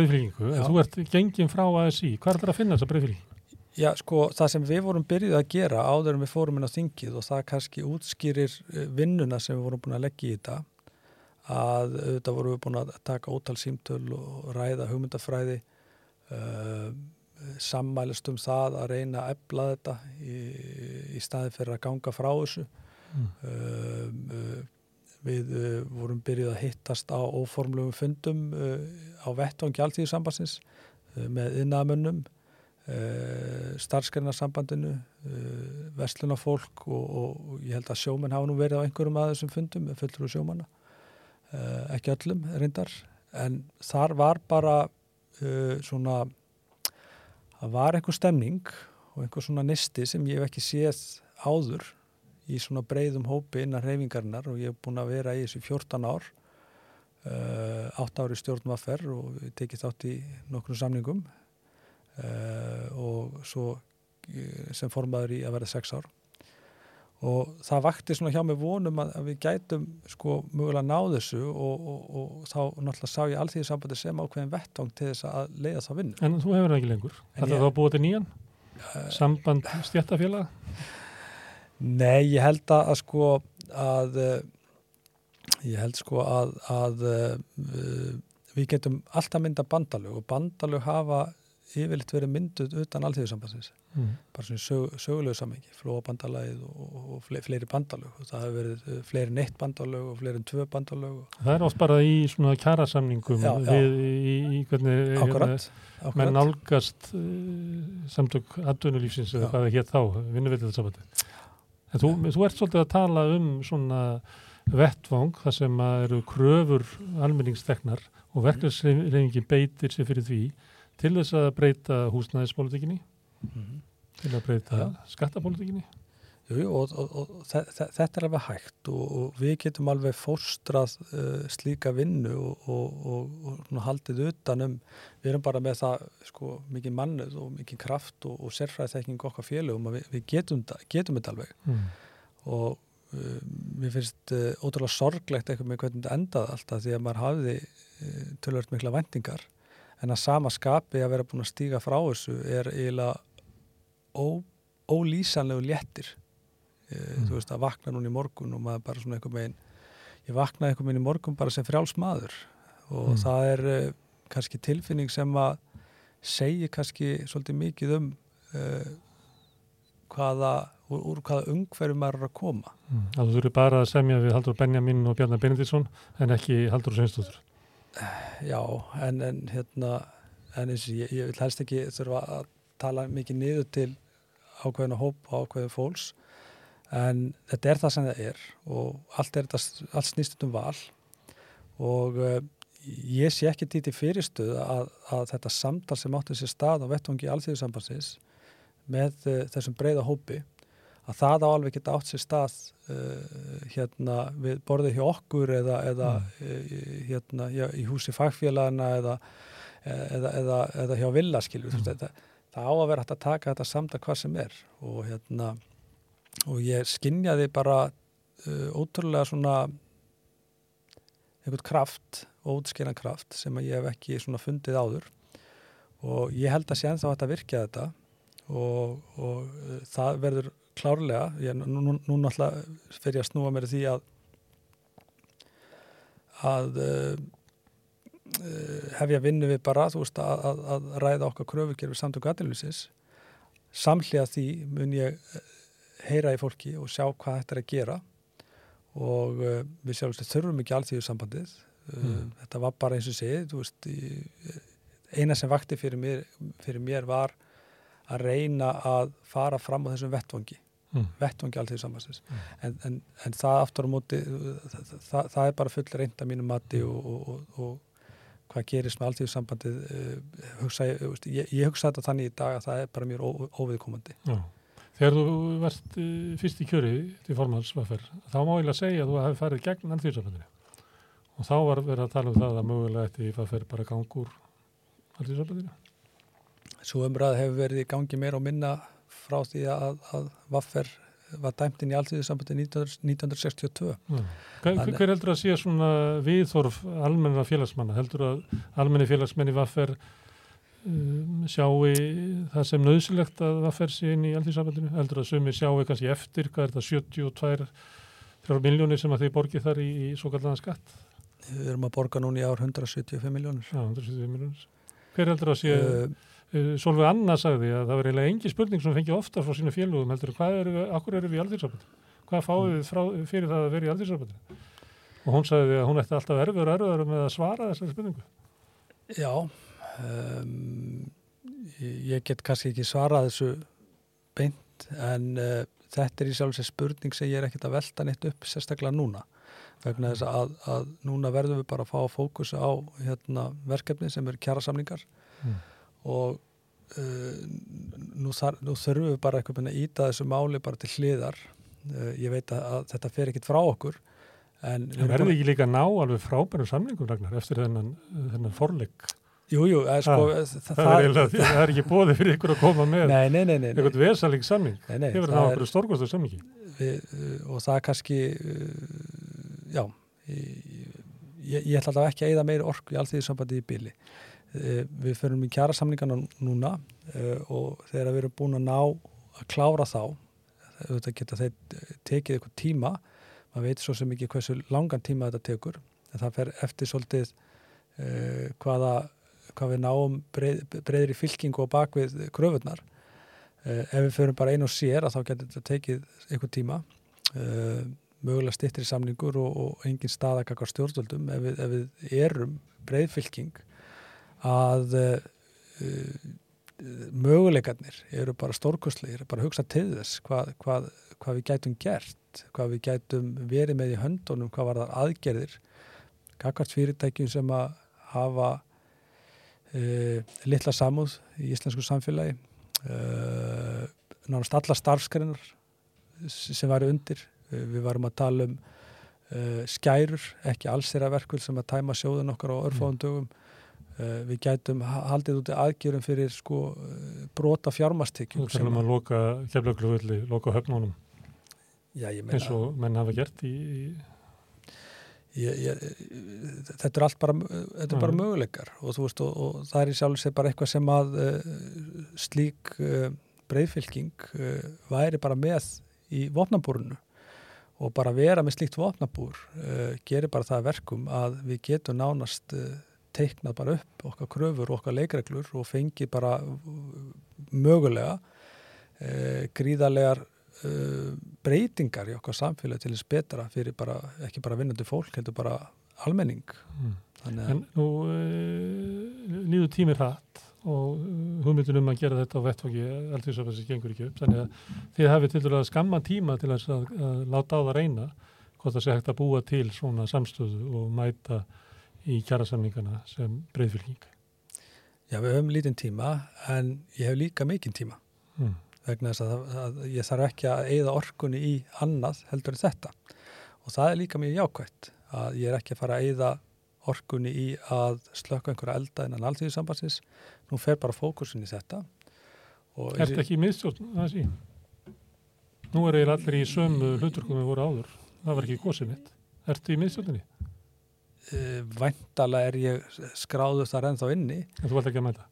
Já. þú ert gengin frá ASI. Hvað ætlar að finna þessa breyðfylgingu? Já, sko, það sem við vorum byrjuð að gera áður en við fórum inn á þingið og það kannski útskýrir eh, vinnuna sem við vorum búin að leggja í þetta að auðvitað vorum við búin að taka ótal símtöl og ræða hugmyndafræði uh, sammælist um það að reyna að ebla þetta í, í staði fyrir að ganga frá þessu Mm. uh, við uh, vorum byrjuð að hittast á óformlegum fundum á vettvangi alltíðusambansins uh, með innamönnum uh, starfsgreinarsambandinu uh, verslunafólk og, og, og ég held að sjómenn hafa nú verið á einhverjum að þessum fundum fullur sjómanna. Uh, ekki öllum reyndar. En þar var bara svona það var einhver stemning og einhver svona nisti sem ég hef ekki séð áður í svona breyðum hópi innan reyfingarinnar og ég hef búin að vera í þessu 14 ár uh, 8 ári stjórnvaffer og við tekið þátt í nokkrum samningum uh, og svo eh, sem formaður í að verða 6 ár og það vakti svona hjá mig vonum að, að við gætum sko mögulega ná þessu og, og, og þá náttúrulega sá ég allþýði sambandi sem ákveðin vettvang til þess að leiða þá vinnu. En þú hefur það ekki lengur. En Þetta ég- þá búið til nýjan? Uh, Samband stjættafélag? Nei, ég held að, að sko að ég held sko að, að við getum alltaf mynda bandalög og bandalög hafa yfirleitt verið mynduð utan alþjóðsambansins Mm. bara svona sög, sögulegu samengi flóabandalagið og, og fle- fleiri bandalög og það hefur verið uh, fleiri en eitt bandalög og fleiri en tvö bandalög og Það er oft bara í svona kjærasamningum Já, já. við í, í hvernig hérna, akkurat, menn akkurat. nálgast uh, samtök atvinnulífsins eða hvað það hétt þá, vinnuveitið En þú, þú ert svolítið að tala um svona vettvang þar sem eru kröfur almenningsteknar og verkefnsreifingin beitir sér fyrir því til þess að breyta húsnæðispolítikinni, Mhm. til að breyta Já. skattapolítikinni. Jú, jú, og, og, og þe þe þetta er alveg hægt og, og við getum alveg fóstrað uh, slíka vinnu og, og, og, og haldið utanum, við erum bara með það sko, mikið mannuð og mikið kraft og, og sérfræðiþekking okkar félögum að við, við getum, getum þetta alveg Mm. og uh, mér finnst uh, ótrúlega sorglegt eitthvað með hvernig þetta endaði alltaf því að maður hafði uh, tölvöld mikla vendingar en að sama skapi að vera búin að stíga frá þessu er eiginlega ó, ólýsanlegu léttir Mm. þú veist að vakna núna í morgun og maður bara svona einhver megin ég vaknaði einhver megin í morgun bara sem frjáls maður og Mm. það er uh, kannski tilfinning sem að segja kannski svolítið mikið um uh, hvaða, úr, úr hvaða umhverju maður er að koma Mm. Að þú þurfi bara að semja við Haldur Benjamin og Bjarnar Benediktsson en ekki Haldur Sveinstóttur. Já, en, en hérna en eins og ég, ég vil helst ekki þurfa að tala mikið niður til ákveðina hóp og ákveðin fólks en þetta er það sem það er og allt, er þetta, allt snýst um val. Og uh, ég sé ekki til fyrirstuð að, að þetta samtal sem átti sér stað á vettvangi alþjóðsambansins með uh, þessum breyða hópi að það á alveg geta átt sér stað uh, hérna við borðið hjá okkur eða, eða uh, hérna já, í húsi fagfélagana eða, eða, eða, eða hjá villaskilju Mm. þetta, það á að vera hægt að taka þetta samtal hvað sem er. Og hérna og ég skinjaði bara uh, ótrúlega svona einhvern kraft útskýran kraft sem að ég hef ekki svona fundið áður. Og ég held að sé ennþá að virkja þetta. Og, og uh, það verður klárlega, ég, nú, nú, nú náttúrulega fyrir að snúa mér því að að uh, uh, hefja vinnu við bara veist að, að, að ræða okkar kröfugjörfi samtöku aðeinsins samhliða því mun ég eh, heyra í fólki og sjá hvað þetta er að gera. Og uh, við sjálfsagt þurfum ekki alltíðu sambandið mm. þetta var bara eins og veist, eina sem vakti fyrir mér, fyrir mér var að reyna að fara fram á þessum vettvangi mm. vettvangi samvæsins mm. en, en, en það aftur á móti það, það, það er bara full reynda mínu mati og, og, og, og hvað gerist með alltíðu sambandið uh, hugsa, ég, ég hugsa þetta þannig í dag að það er bara mjög óviðkomandi Já Þegar þú verðt fyrst í kjöri til formansvafer, þá má ég að segja að þú hefði farið gegn alltíðsaföndinu. Og þá var verið að tala um það að mögulega eftir að fer bara gang úr alltíðsaföndinu. Svo umræð hefur verið í gangi meira og minna frá því að, að vaffer var dæmt inn í alltíðsaföndinu 1962. Hver, hver heldur að sé svona viðþorf almenna félagsmanna? Heldur að almenni félagsmenni vaffer um, sjáu það sem nöðsilegt að það fer sér inn í alltíðsaföldinu heldur að sumi sjáu kannski eftir hvað er það 72 miljónir sem að þið borgið þar í, í svo kallan skatt? Við erum að borga núna í ár 175 miljónir Já, 175 miljónir Hver heldur að sé uh, Solveig Anna sagði að það var eiginlega engi spurning sem fengi ofta frá sína félugum heldur hvað eru við, akkur eru við í alltíðsaföldinu hvað fáum við frá, fyrir það að vera í alltíðsaföldinu og hún sagði að hún ætti alltaf erfur erfur með að svara þessari spurningu. Já Um, ég get kannski ekki svarað þessu beint en uh, þetta er í sjálf sér spurning sem ég er ekkert að velta neitt upp sérstaklega núna. Vegna þess að, að núna verðum við bara að fá fókus á hérna, verkefni sem eru kjærasamlingar mm. og uh, nú, þar, nú þurfum við bara eitthvað að íta þessu máli bara til hliðar. Uh, ég veit að, að þetta fer ekkit frá okkur en verður ekki líka ná alveg frábærum samlingum ragnar eftir þennan, þennan forleik Jújú, jú, sko, það, það, það er ekki bóði fyrir ykkur að koma með nei, nei, nei, eitthvað vesaling samning. Hefur það okkur stórgóðstur samningi? Við, og það er kannski já ég, ég ætla alltaf ekki að eida meiri orku í allt því sambandi í bíli við förum í kjara samningana núna uh, og þegar við erum búin að ná að klára þá þetta geta þeir tekið eitthvað tíma. Maður veit svo sem ekki hversu langan tíma þetta tekur en það fer eftir svolítið hvaða hvað við náum breið, breiðri fylkingu og bakvið kröfunar uh, ef við förum bara einu og sér að þá getur þetta tekið einhver tíma. Uh, mögulega stittri samningur og, og engin staðakakar stjórnvöldum. Ef við, ef við erum breiðfylking að uh, möguleikarnir eru bara stórkustlegir, bara hugsa til þess hvað, hvað, hvað við gætum gert hvað við gætum verið með í höndunum hvað var þar aðgerðir kakvart fyrirtækjum sem að hafa uh, litla samúð í íslensku samfélagi uh, nánast alla starfskreinar sem væri undir við varum að tala um skærur, ekki alls þeirra verkvöld sem að tæma sjóðun okkar á örfáðum mm. Dögum við gætum haldið út í aðgjörum fyrir sko brota fjármastikjum Þú talum að loka keflauglu loka höfnunum. Eins og menn hafa gert í, í Ég, ég, þetta er allt bara, er bara möguleikar og, veist, og, og það er í sjálf bara eitthvað sem að uh, slík uh, breyðfylking uh, væri bara með í vopnabúrunu og bara vera með slíkt vopnabúr gerir bara það verkum að við getum nánast teiknað bara upp okkar kröfur og okkar leikreglur og fengi bara mögulega gríðarlegar uh, breytingar í okkar samfélag til þess betra fyrir bara, ekki bara vinnandi fólk, heldur bara almenning. Mm. En nú uh, líður tímir hatt og uh, hugmyndin um að gera þetta á vettfóki þessi gengur ekki upp. Þannig að þið hafið til dæru að skamma tíma til að, að, að láta á það reyna hvort það sé hægt að búa til svona samstöðu og mæta í kjærasamningana sem breyðfylging. Já, við höfum lítinn tíma en ég hef líka mikinn tíma. Mm vegna þess að, að ég þarf ekki að eigða orkunni í annað heldur en þetta og það er líka mjög jákvægt að ég er ekki að fara að eigða orkunni í að slökka einhverja elda innan alltíðisambansins nú fer bara fókusin í þetta Er þetta ekki miðstjórn það sé? Nú er ég allir í sömu hluturkum við voru áður það var ekki gósið mitt Er þetta í miðstjórnini? Uh, Væntalega er ég skráður þar ennþá inni En þú vart ekki að mæta?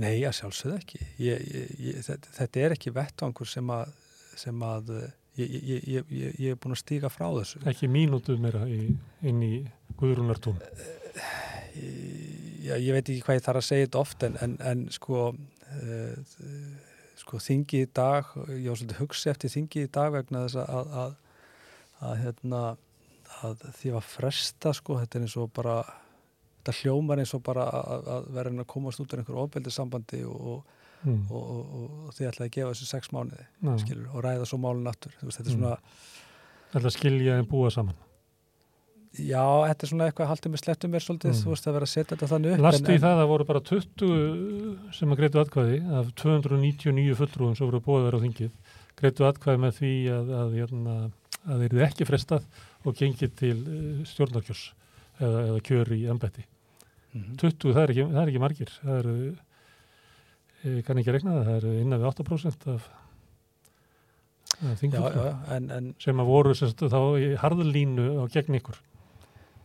Nei, að sjálfsögðu ekki. Ég, ég, þetta, þetta er ekki vettvangur sem að, sem að ég, ég er búin að stíka frá þessu. Ekki mínútu meira í, inn í Guðrúnartún? Já, ég veit ekki hvað ég þarf að segja þetta oft en, en, en sko, uh, sko þingi í dag, ég var svolítið hugsi eftir þingi í dag vegna þess að, að, að hérna, að því var fresta sko, þetta er eins og bara þetta hljómar eins og bara að, að vera að komast út af einhverju ofbeldissambandi og, mm. og, og, og þið ætlaði að gefa þessu sex mánuði Já. skilur, og ræða svo málun aftur þetta er Mm. svona, ætla að skilja en búa saman já, þetta er svona eitthvað haldið með slettum mér svolítið, Mm. þú veist, að vera að setja þetta þannig upp Lastu í það að það voru bara 20 sem að greitu atkvæði af 299 fulltrúum sem voru búið á þingið greitu atkvæði með því að, að, hérna, að þeir eru ekki frestað og gengið til uh, stjórnarkjörs eða, eða kjör í embætti. Mhm. 20, það er ekki, það er ekki margir. Það eru, ég kann ekki regna það, það eru innan við 8% af, en sem að voru sem sagt, þá í harðlínu á gegn ykkur.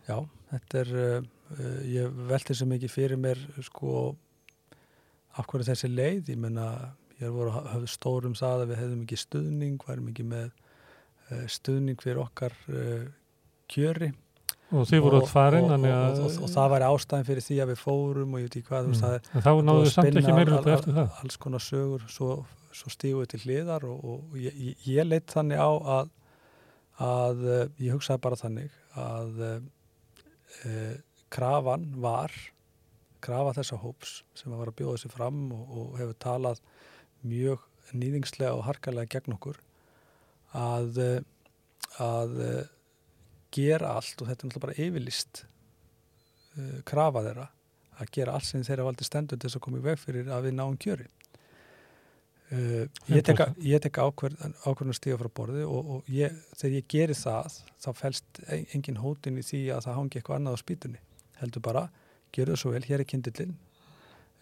Já, þetta er, uh, ég velti svo mikið fyrir mér, sko, af hverju þessi leið, ég menna, ég voru að hafa stórum það að við hefðum ekki stuðning, værum ekki með stuðning fyrir okkar uh, kjöri. Og þið voru átt farin, og, og, og, og, það væri ástæðin fyrir því að við fórum og ég veit ekki hvað, Mm. Þá náðu þið samt ekki meira al- eftir það. alls konar sögur, svo, svo stíguð til hliðar og, og ég, ég, ég leitt þannig á að, að uh, ég hugsaði bara þannig að uh, krafan var krafa þessa hóps sem var að bjóða sig fram og, og hefur talað mjög nýðingslega og harkalega gegn okkur að, uh, að uh, gera allt og þetta er náttúrulega bara yfirlist uh, krafa þeirra að gera allt sem þeirra valdi stendur til þess að koma í veg fyrir að við náum kjöri. Uh, ég tek, ég tek að stíga frá borði og, og ég, þegar ég geri það þá fælst engin hótin í því að það hangi eitthvað annað á spýtunni. Heldur bara, gerðu það svo vel, hér er kindillinn,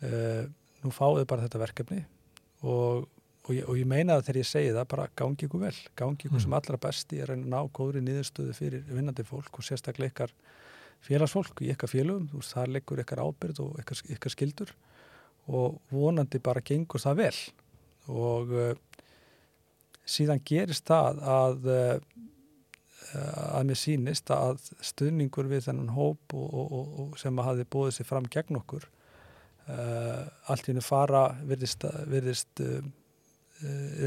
uh, nú fáðu bara þetta verkefni og, og, ég, og ég meina það þegar ég segi það, bara gangi ykkur vel, gangi ykkur Mm. sem allra besti er að ná góðri niðurstöðu fyrir vinnandi fólk og sérstaklega ykkar félagsfólk í ykkar félögum, þú veist, það leggur ykkar ábyrð og ykkar, ykkar skildur og vonandi bara gengur það vel. Og uh, síðan gerist það að uh, að mér sýnist að stuðningur við þennan hóp og, og, og, og sem að hafi búið sér fram gegn okkur uh, allt í hennu fara virðist, virðist uh,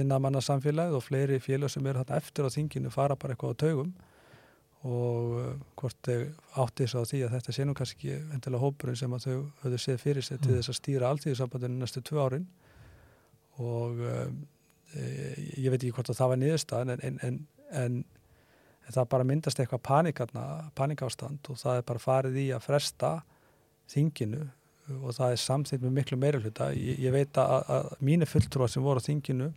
innamanna samfélagið og fleiri félag sem eru þarna eftir á þinginu fara bara eitthvað á taugum og uh, hvort þau átti þess að því að þetta sé nú kannski endilega hópurinn sem að þau höfðu séð fyrir sig til Mm. þess að stýra alltíðisambandinu næstu tvö árin og e, ég veit ekki hvort að það var niðurstaðan en, en, en, en, það bara myndast eitthvað panikástand og það er bara farið í að fresta þinginu og það er samþýtt með miklu meira hluta. Ég, ég veit að, að mínu fulltrúar sem voru á þinginu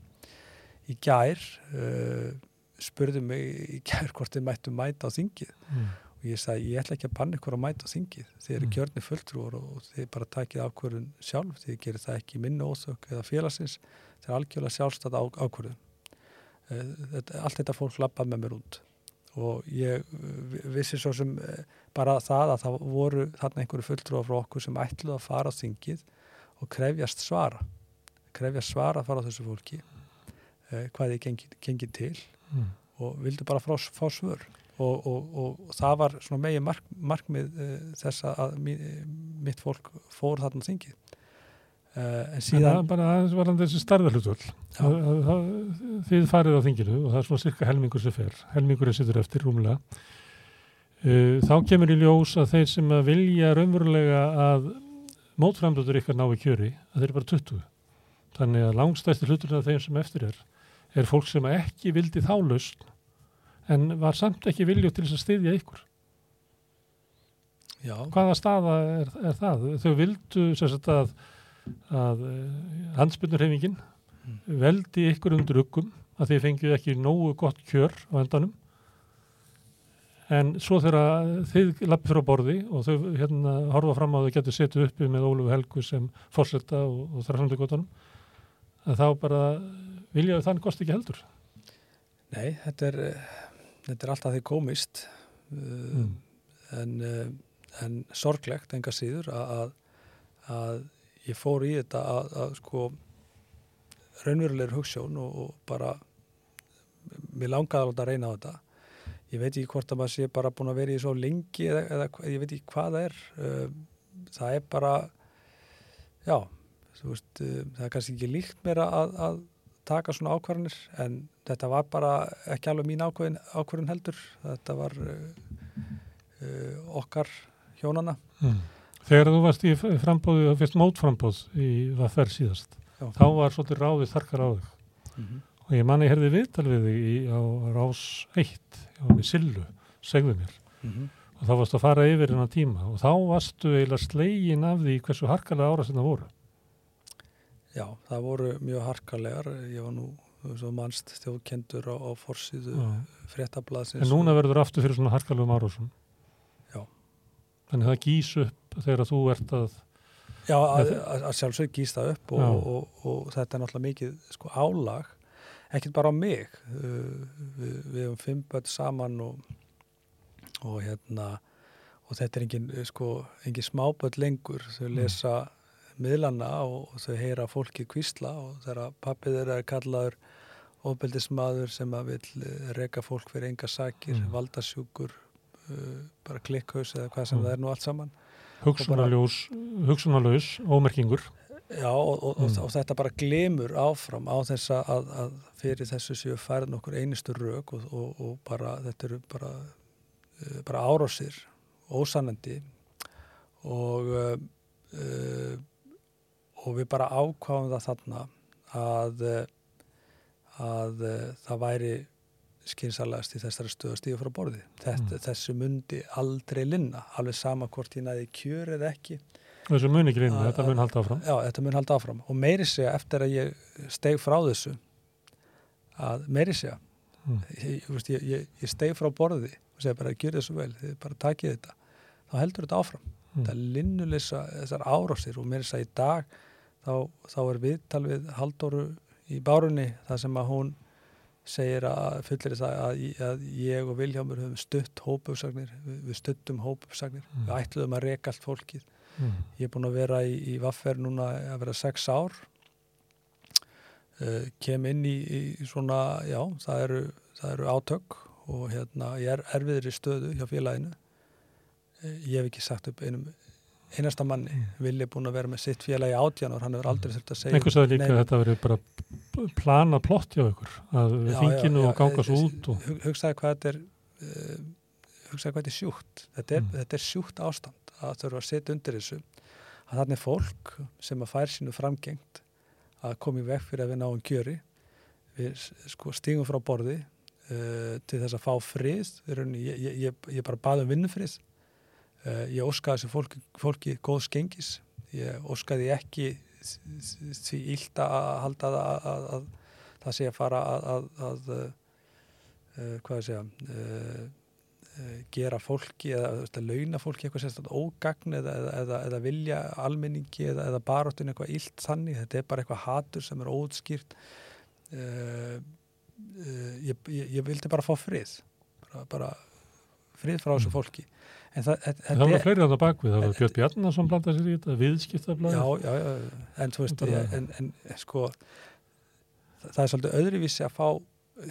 í gær uh, spurðu mig í gær hvort þið mættu mæta á þingið Mm. og ég sagði ég ætla ekki að banna ykkur að mæta á þingið þið eru Mm. kjörni fulltrúar og þið bara takið ákvörðun sjálf þið gerir það ekki í minni óþök eða félagsins það er algjörlega sjálfstætt ákvörðun Eh, þetta, allt þetta fólk lappa með mér út og ég eh, vissi svo sem eh, bara það að það voru þarna einhverju fulltrúar frá okkur sem ætluð að fara þingið og krefjast svara. Krefjast svara að fara þessu fólki eh, hvað þið gengi, gengi til Mm. og vildu bara frá, fá svör. Og, og, og, það var megin mark, markmið uh, þess að mi, mitt fólk fór þarna þingið uh, síðan bara aðeins varandi þessi starðarhlutvöld. Já. Þið farið á þinginu og það er svona cirka helmingur sem fer. Helmingurinn situr eftir rúmlega. Uh, Þá kemur í ljós að þeir sem að vilja raunverulega að mótframdóttur ykkar nái kjöri, að þeir eru bara 20. Þannig að langstæsti hluturinn af þeim sem eftir er, er fólk sem ekki vildi þá lausn en var samt ekki vilju til þess að styðja ykkur. já, Hvaða staða er, er það? Þau vildu sagt að, að hansbyrnurhefingin Mm. veldi ykkur undir uggum að þið fengið ekki nógu gott kjör á endanum en svo þegar þið lappið frá borði og þau hérna horfa fram á að þau getur setið uppi með Ólfu Helgu sem fórsetta og, og þræðandi gotunum að þá bara viljaðu þann kosti ekki heldur. nei, þetta er eh, þetta er alltaf því komist Mm. en, uh, en sorglegt enga síður að, að ég fór í þetta að, að sko raunverulegur hugssjón og, og bara mér langaði alveg að reyna á þetta ég veit ekki hvort að maður sé bara búin að vera í svo lengi eða, eða ég veit ekki hvað það er uh, það er bara já, veist uh, það er kannski ekki líkt mér að, að taka svona ákvarðanir en þetta var bara ekki alveg mín ákvörðin, ákvörðin heldur þetta var uh, okkar hjónana. Mm. Þegar þú varst í frambóði, þú fyrst mótframbóð í Vaffer síðast, Já. þá var svolítið ráðið þarkar á þig. Mm -hmm. Og ég manni herði viðtal við þig í, á Rás 1, á Sillu, segðu mér. Mhm. Og þá varst að fara yfir hennar tíma og þá varstu eiginlega slegin af því hversu harkalega ára sem það voru. Já, það voru mjög harkalegar. Ég var nú mannst stjóðkendur á, á forsýðu Já. fréttablaðsins. En núna verður aftur fyrir svona harkalegum árásum. Já. Þannig að það gís upp þegar þú ert að, Já, að, að, að sjálfsög gýst það upp og, og, og, og þetta er náttúrulega mikið sko, álag, ekkert bara á mig. Uh, við, við hefum fimm börn saman og, og hérna og þetta er engin, sko, engin smábörn lengur. Þau Mm. lesa miðlana og, þau heyra fólkið kvísla og þegar pappið þeirra er kallaður ofbeldismadur sem að vil eh, reka fólk fyrir enga sakir, Mm. valdasjúkur, uh, bara klikkhaus eða hvað sem Mm. það er nú allt saman. Hugsunarlaus, ómerkingur. Já og, og, Mm. og þetta bara glemur áfram á þess að, að fyrir þessu séu færð nokkur einustu rauk og, og, og bara þetta eru bara, uh, bara árásir, ósannandi og, uh, uh, og við bara ákváðum það þarna að, uh, að uh, það væri skynsalegast í þessari stöðu að stíða frá borði. Þetta, Mm. Þessu mundi aldrei linna, alveg sama hvort ég næði kjör eða ekki. Þessu mun ekki Að- þetta mun halda áfram. Já, þetta mun halda áfram og meiri segja eftir að ég steg frá þessu að meiri segja Mm. ég, ég, ég, ég, steg frá borði og segja bara gjör þessu vel, þið bara takið þetta þá heldur þetta áfram Mm. þetta linnuleysa þessar árásir og meiri segja í dag þá, þá er viðtal við Halldóru í bárunni það sem að hún segir að fullir það að, að ég og Viljámur höfum stutt hópuppsagnir, við, stuttum hópuppsagnir, Mm. við ætluðum að reka allt fólkið Mm. Ég er búin að vera í, í Vaffer núna að vera sex ár. Uh, kem inn í, í svona, já, það eru, það eru átök og hérna, ég er erfiðri stöðu hjá félaginu. Uh, ég hef ekki sagt upp einum einasta manni. Mm. Er búin að vera með sitt félagi átjánar, hann hefur aldrei þurft að segja. Einhvers að líka að þetta verið bara plana plott hjá ykkur, að þinginu og ganga svo eh, út og hug- Hugsaði hvað þetta er, uh, hugsaði hvað þetta er sjúkt. Þetta er, Mm. þetta er sjúkt ástand að þurfa að setja undir þessu. Að þannig fólk sem að fær sínu framgengt að koma í veg fyrir að við náum kjöri. Við sko, stígum frá borði uh, til þess að fá frið. Ég, ég, ég, ég bara baði um vinnufrið. Uh, ég óskaði þessu fólki, fólki góðs gengis. Ég óskaði ekki því ílt að halda að, að, að, að það sé að fara að, að, að uh, uh, hvað að segja uh, uh, gera fólki eða að launa fólki eitthvað sérstaklega ógagn eða, eða, eða, vilja almenningi eða, eða baróttun eitthvað illt þannig þetta er bara eitthvað hatur sem er óutskýrt uh, ég, ég, ég vildi bara fá frið bara, bara frið frá þessu Mm. fólki en það, þetta- það þetta var fleiri að það bakvið, það var Björn Bjarnason blandað sér í þetta, viðskiptablaði. já, já, já, en þú veist ég, en, en sko það, það er svolítið öðruvísi að fá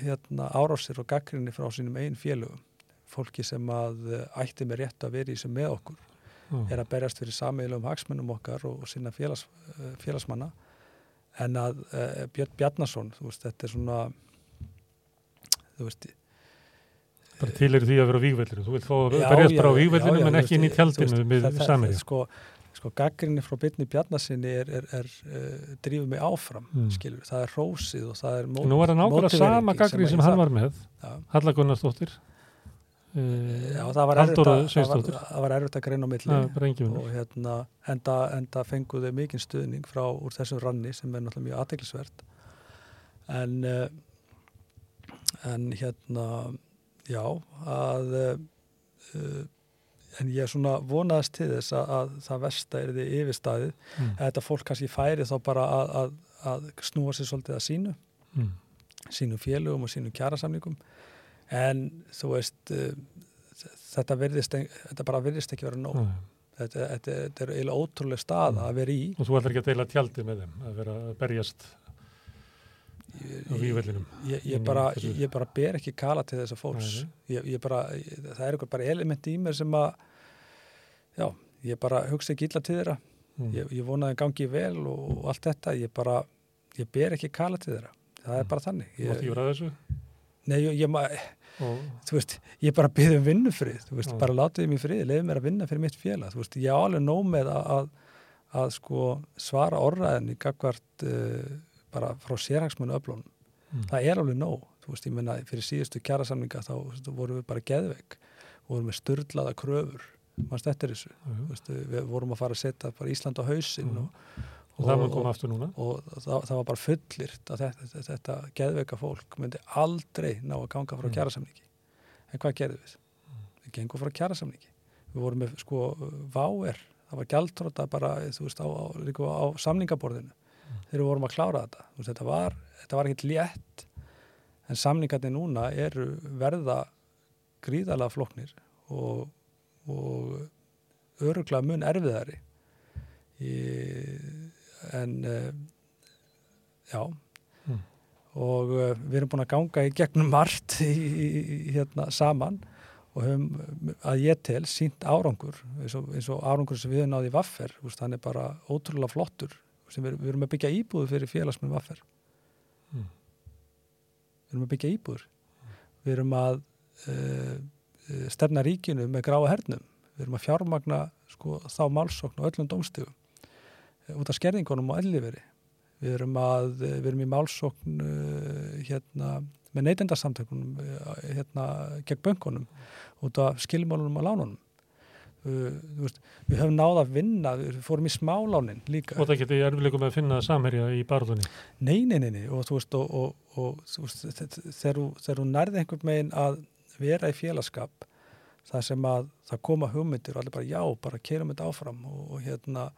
hérna árásir og gaggrinni frá sínum einn félögum. Fólki sem að eh, ætti með rétt að vera í sem með okkur. Já. er að berjast fyrir sameiginlegum hagsmunum okkar og, og sinna félags, eh, félagsmanna. En að uh, Björn Bjarnason þú veist, þetta er svona þú veist bara til er því að vera á vígvellinu, þú að Já, berjast bara á en þú ekki inn í tjaldinu með samir. sko, sko gaggrinni frá Byrni Bjarnasinni er, er, er uh, drífum mig áfram Mm. skilur, það er rósið og það er mót, Nú var það nákvæmlega sama mótværingin gaggri sem hann var með, já, Halla Gunnarsdóttir, já, það var erfitt Halldóra að- það var, erfitt að greina á milli. Og hérna enda, enda fenguðu mikinn stuðning frá úr þessum ranni sem er náttúrulega mjög aðteglisvert en en hérna já að uh, en ég svona vonaðist til þess að, að það versta er því yfirstaðið Mm. að þetta fólk kannski færi þá bara að, að, að snúa sér svolítið að sínu Mm. sínum félögum og sínum kjærasamningum en þú veist uh, þetta, virðist, þetta bara virðist ekki vera nóg Nei. þetta, þetta, þetta er eiginlega ótrúlega stað að vera í Og þú ætlar ekki að deila tjaldi með þeim, að vera að berjast á ég, vígvellinum. ég, ég, í bara, ég bara ber ekki kala til þessa fólks Nei, ég, ég bara, það er eitthvað bara element í mér sem að já, ég bara hugsa ekki illa til þeirra Mm. ég, ég vonaði að gangi vel og, og allt þetta, ég bara ég ber ekki kala til þeirra það er Mm. bara þannig Þú ég, vera að þessu? nei, ég, ég, ma- og þú veist, ég bara byrði um vinnufrið, þú veist, Já. bara látið mér frið, leiði mér að vinna fyrir mitt félag, þú veist, ég á alveg nóg með að, að, að sko svara orðræðinni gagvart uh, bara frá sérhagsmunni öflunum. Mm. Það er alveg nóg, þú veist, ég menna fyrir síðustu kjærasamninga þá þú veist, vorum við bara geðveik, vorum við styrlaða kröfur, mannst eftir þessu, þú veist, við vorum að fara að setja bara Ísland á hausinn Mhm. og, og það mun koma aftur núna og það, það var bara fullirt að þetta, þetta, þetta geðveika fólk myndi aldrei ná að ganga frá Mm. kjærasamningi en hvað gerðum við? við gengum frá kjærasamningi við vorum með sko váer það var gjaldtróta bara þú veist, á, á, líka á samningaborðinu þegar við vorum að klára þetta. Veist, þetta var, þetta var ekkert létt en samningarnir núna eru verða gríðalega flóknir og, og öruglega mun erfiðari. Í, en uh, já. Mm. og uh, við erum búin að ganga í gegnum margt í, í, hérna saman og höfum að ég tel sínt árangur eins og, eins og árangur sem við náði í vaffer. Er bara ótrúlega flottur sem við, við erum að byggja íbúðu fyrir félagsmenn vaffer Mm. við erum að byggja íbúður við erum að uh, stefna ríkinu með gráa hernum. Við erum að fjármagna sko, þá málsókn og öllum dómstífum uh, út af skerðingunum og elliveri við erum að við erum í málsókn hérna með neytendarsamtökunum hérna gegn bönkunum út af skilmálunum og lánunum veist, við höfum náð að vinna við fórum í smálánin líka. Og það geti erfileikum með að finna samherja í barðunni Nei, nei, nei, nei, og þú veist, og, og, og veist, þe- þe- þegar þegar þú nærði einhvern megin að vera í félagskap, það sem að það koma hugmyndir og allir bara já, bara keirum þetta áfram og, og hérna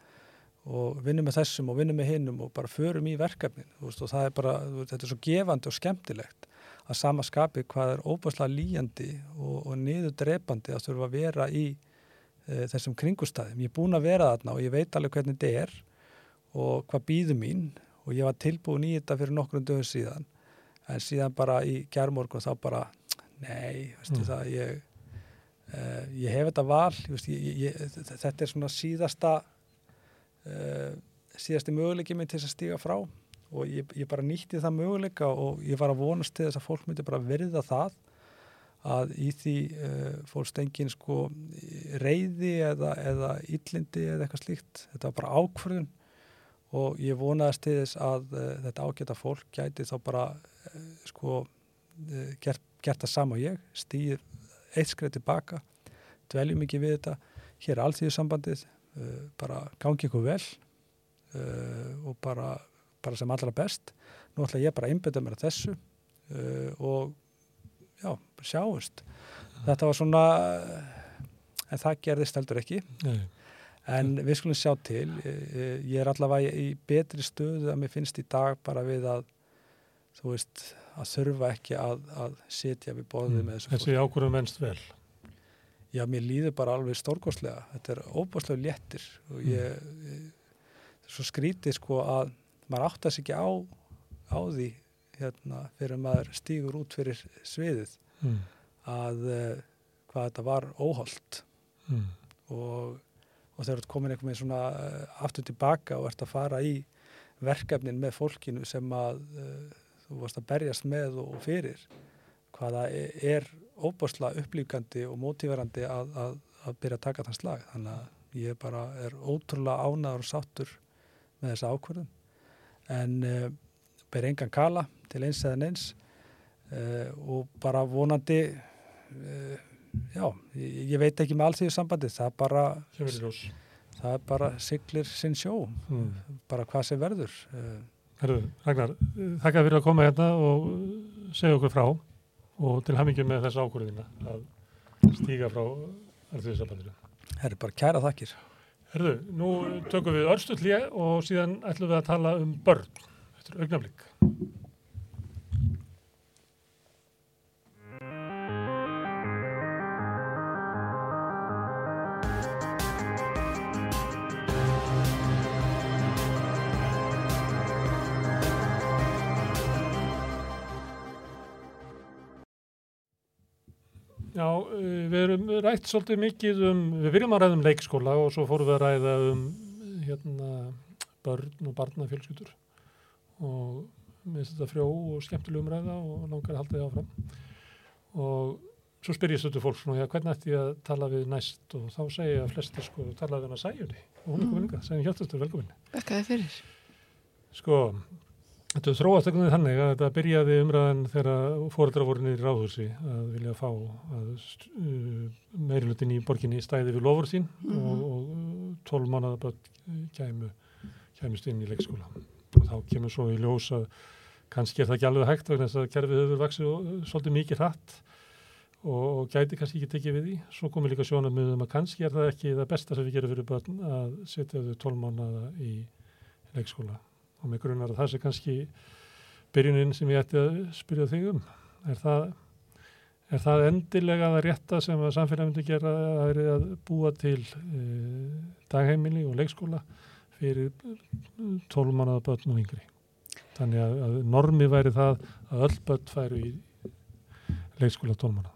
og vinnum með þessum og vinnum með hinnum og bara förum í verkefnin, veist, og það er bara, þetta er svo gefandi og skemmtilegt að sama skapi hvað er óbúslega líjandi og, og niður drepandi að þurfa að vera í e, þessum kringustæðum. Ég er búin að vera þarna og ég veit alveg hvernig þetta er og hvað býður mín og ég var tilbúin í þetta fyrir nokkrum dögum síðan en síðan bara í gerðmorgun þá bara nei, veistu Mm. það ég, uh, ég hef þetta val veist, ég, ég, þetta er svona síðasta uh, síðasti möguleiki minn til þess að stíga frá og ég, ég bara nýtti það möguleika og ég var að vonast til þess að fólk myndi bara verða það að í því uh, fólst engin sko reyði eða, eða illindi eða eitthvað slíkt. Þetta var bara ákvörðun og ég vonaðist til þess að uh, þetta ágæta fólk gæti þá bara uh, sko gert, gert það sama og ég stýr eitt skrið tilbaka dveljum ekki við þetta hér er alltíðusambandið uh, bara gangi ykkur vel og bara, bara sem allra best. Nú ætla ég bara að einbyrða mér að þessu og já, sjáumst. Þetta var svona en það gerðist heldur ekki. Nei. En við skulum sjá til, ég er allavega í betri stöðu að mér finnst í dag bara við að, þú veist, að þurfa ekki að, að sitja við borðið með þessu Mm. þessi ákvörðum venst vel. Já, mér líður bara alveg stórkostlega, þetta er óbúslega léttir og ég, ég það er svo skrítið sko að maður áttast ekki á, á því hérna fyrir maður stígur út fyrir sviðið mm. að uh, hvað þetta var óholt Mm. og, og þegar þú ert komin einhvern veginn svona uh, aftur tilbaka og ert að fara í verkefnin með fólkinu sem að uh, þú varst að berjast með og fyrir hvaða e- er óbáslega upplýkandi og mótíverandi að, að, að byrja að taka þann slag þannig að ég bara er ótrúlega ánaður og sáttur með þessa ákvörðun en uh, ber engan kala til eins eða neins uh, og bara vonandi uh, já, ég, ég veit ekki með allþjóðu sambandi, það bara í ljós. það er bara siglir sinn sjó Mm. bara hvað sem verður uh, Herðu, Ragnar, þakka fyrir að koma hérna og segja okkur frá og til hamingi með þessa ákvörðina að stíga frá alþjóðsambandinu. það er bara kæra þakkir Herðu, nú tökum við örstutlið og síðan ætlum við að tala um börn eftir augnablík. Já, uh, við erum rætt svolítið mikið um, við byrjum að ræða um leikskóla og svo fórum við að ræða um hérna, börn og barnafjölskyldur og Mér finnst þetta frjó og skemmtileg umræða og langar að halda því áfram. Og svo spyr ég stötu fólk svona, hvernig ætti ég að tala við næst og þá segja flestir sko, tala við hana Sæjunni og hún er komin ykkar, Sæjun Hjartastur, velkomin. Bekkaði fyrir. Sko, þetta þróast ekkert þannig að þetta byrjaði umræðan þegar fóreldra voru niður í ráðhúsi að vilja fá að uh, meirilutin í borginni stæði við lofur sín Mhm. og, og 12 mánuða börn kæmu, kæmust inn í leikskóla. Og þá kemur svo í ljós að kannski er það ekki alveg hægt vegna þess að kerfið hefur vaksið og- svolítið mikið hratt og, og gæti kannski ekki tekið við því. Svo komur líka sjónarmið um að kannski er það ekki það besta sem við gerum fyrir börn að setja þau 12 mánuða í leikskóla og með grunnar að það sé kannski byrjunin sem ég ætti að spyrja þig um. Er það, er það endilega það rétta sem að samfélag myndi gera að, er að búa til e, dagheimili og leikskóla fyrir 12 mánuða börn og yngri? Þannig að, að normi væri það að öll börn færu í leikskóla 12 mánuða.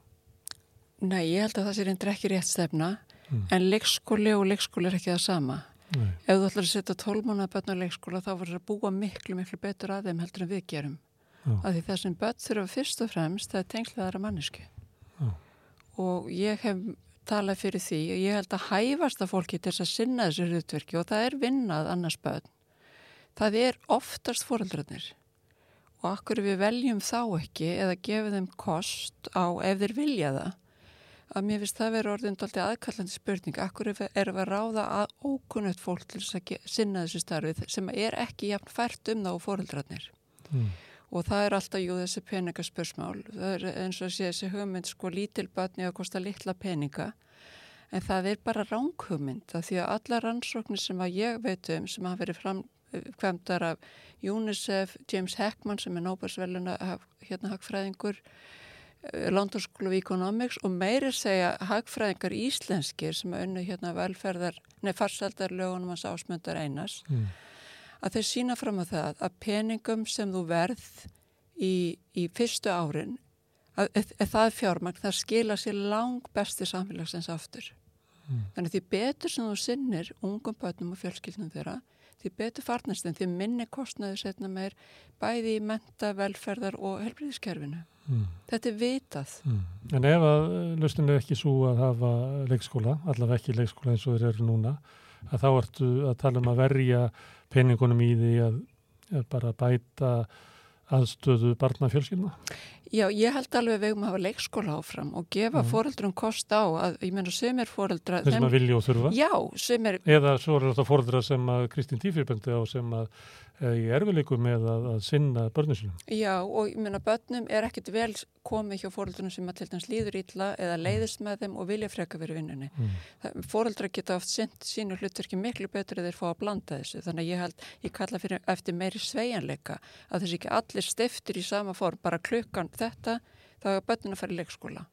Nei, ég held að það sé reyndir ekki rétt stefna, Mm. en leikskóli og leikskóli er ekki það sama. Nei. Ef þú ætlar að setja 12 mánuða börn á leikskóla þá verður að búa miklu, miklu betur að þeim heldur en við gerum. Af því það sem börn þurfa fyrst og fremst það er tengslegaðara mannesku. Já. Og ég hef talað fyrir því og ég held að hæfast að fólki til þess að sinna þessu hlutverki og það er vinnað annars börn. Það er oftast fóreldrarnir og akkur við veljum þá ekki eða gefum þeim kost á ef þeir vilja það að mér finnst það verið orðin alltaf aðkallandi spurning. Akkur erum við að ráða að ókunnött fólk til þess að sinna þessu starfið sem er ekki jafn fært um þá fóreldrarnir Mm. og það er alltaf, jú, þessi peningaspörsmál. Það er eins og sé þessi hugmynd sko lítil börni að kosta litla peninga en það er bara ránghugmynd það því að alla rannsóknir sem að ég veit um sem hafa verið framkvæmdar af UNICEF, James Heckman sem er Nóbersveluna hérna hagfræðingur eh, London School of Economics og meiri segja hagfræðingar íslenskir sem unnu hérna velferðar, nei farsaldarlögunum hans ásmöndar einas Mm. að þeir sína fram á það að peningum sem þú verð í, í fyrstu árin að, að, að það fjármagn það skila sér lang besti samfélagsins aftur. Mm. Þannig því betur sem þú sinnir ungum börnum og fjölskyldnum þeirra, því betur farnast en því minni kostnaður setna meir bæði í menta, velferðar og helbriðiskerfinu. Mm. Þetta er vitað. Mm. En ef að lustin er ekki svo að hafa leikskóla, allavega ekki leikskóla eins og þeir eru núna, að þá ertu að tala um að verja peningunum í því að, að bara bæta aðstöðu barnafjölskyldna. Já, ég held alveg við um að hafa leikskóla áfram og gefa Mm. fóreldrum kost á að, ég meina, sömur fóreldra... Þeir sem að vilja og þurfa. Já, sömur Eða svo eru þetta fóreldra sem að Kristín Tífirbendi á sem að í erfileikum með að, að sinna börnum sínum. Já, og ég meina, börnum er ekkit vel komið hjá fóreldrunum sem að til dæmis líður illa eða leiðist með þeim og vilja freka verið vinnunni. Mm. Fóreldra geta oft sint sínu hlutverki miklu betur eða þeir fá að blanda þessu. Þannig að ég held, ég kalla fyrir eftir meiri sveigjanleika að þessi ekki allir stiftir í sama form, bara klukkan þetta, þá er börnun að fara í leikskóla.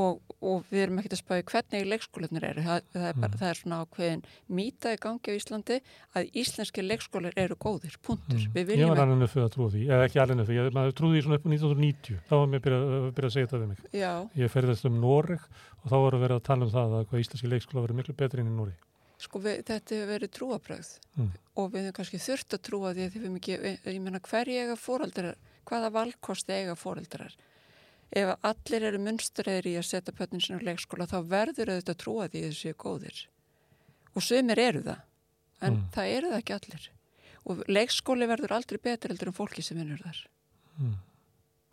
Og, og við erum ekkert að spáði hvernig leikskólanir eru. Það, það, er bara, Mm. það er svona ákveðin mýta í gangi á Íslandi að íslenski leikskólar eru góðir, punktur. Við Mm. Ég var alveg nöfðu að trúa því, eða ekki alveg nöfðu, ég maður trúði því svona upp á 1990, þá var mér byrjað að, byrja að segja þetta við mig. Já, Ég ferðast um Noreg og þá voru verið að tala um það að hvað íslenski leikskóla verið miklu betri inn í Noreg. Sko við, þetta hefur verið trúabröð Mm. og við hefum kannski þurft að trúa því að þið hefum ekki, ég meina hverju eiga fóreldrar, hvaða valkosti eiga fóreldrar? Ef allir eru munstræðir í að setja pötnin sinna á leikskóla þá verður auðvitað að trúa því að þessu er góðir. Og sumir eru það, en Mm. það eru það ekki allir. Og leikskóli verður aldrei betur heldur en fólki sem vinnur þar. Mm.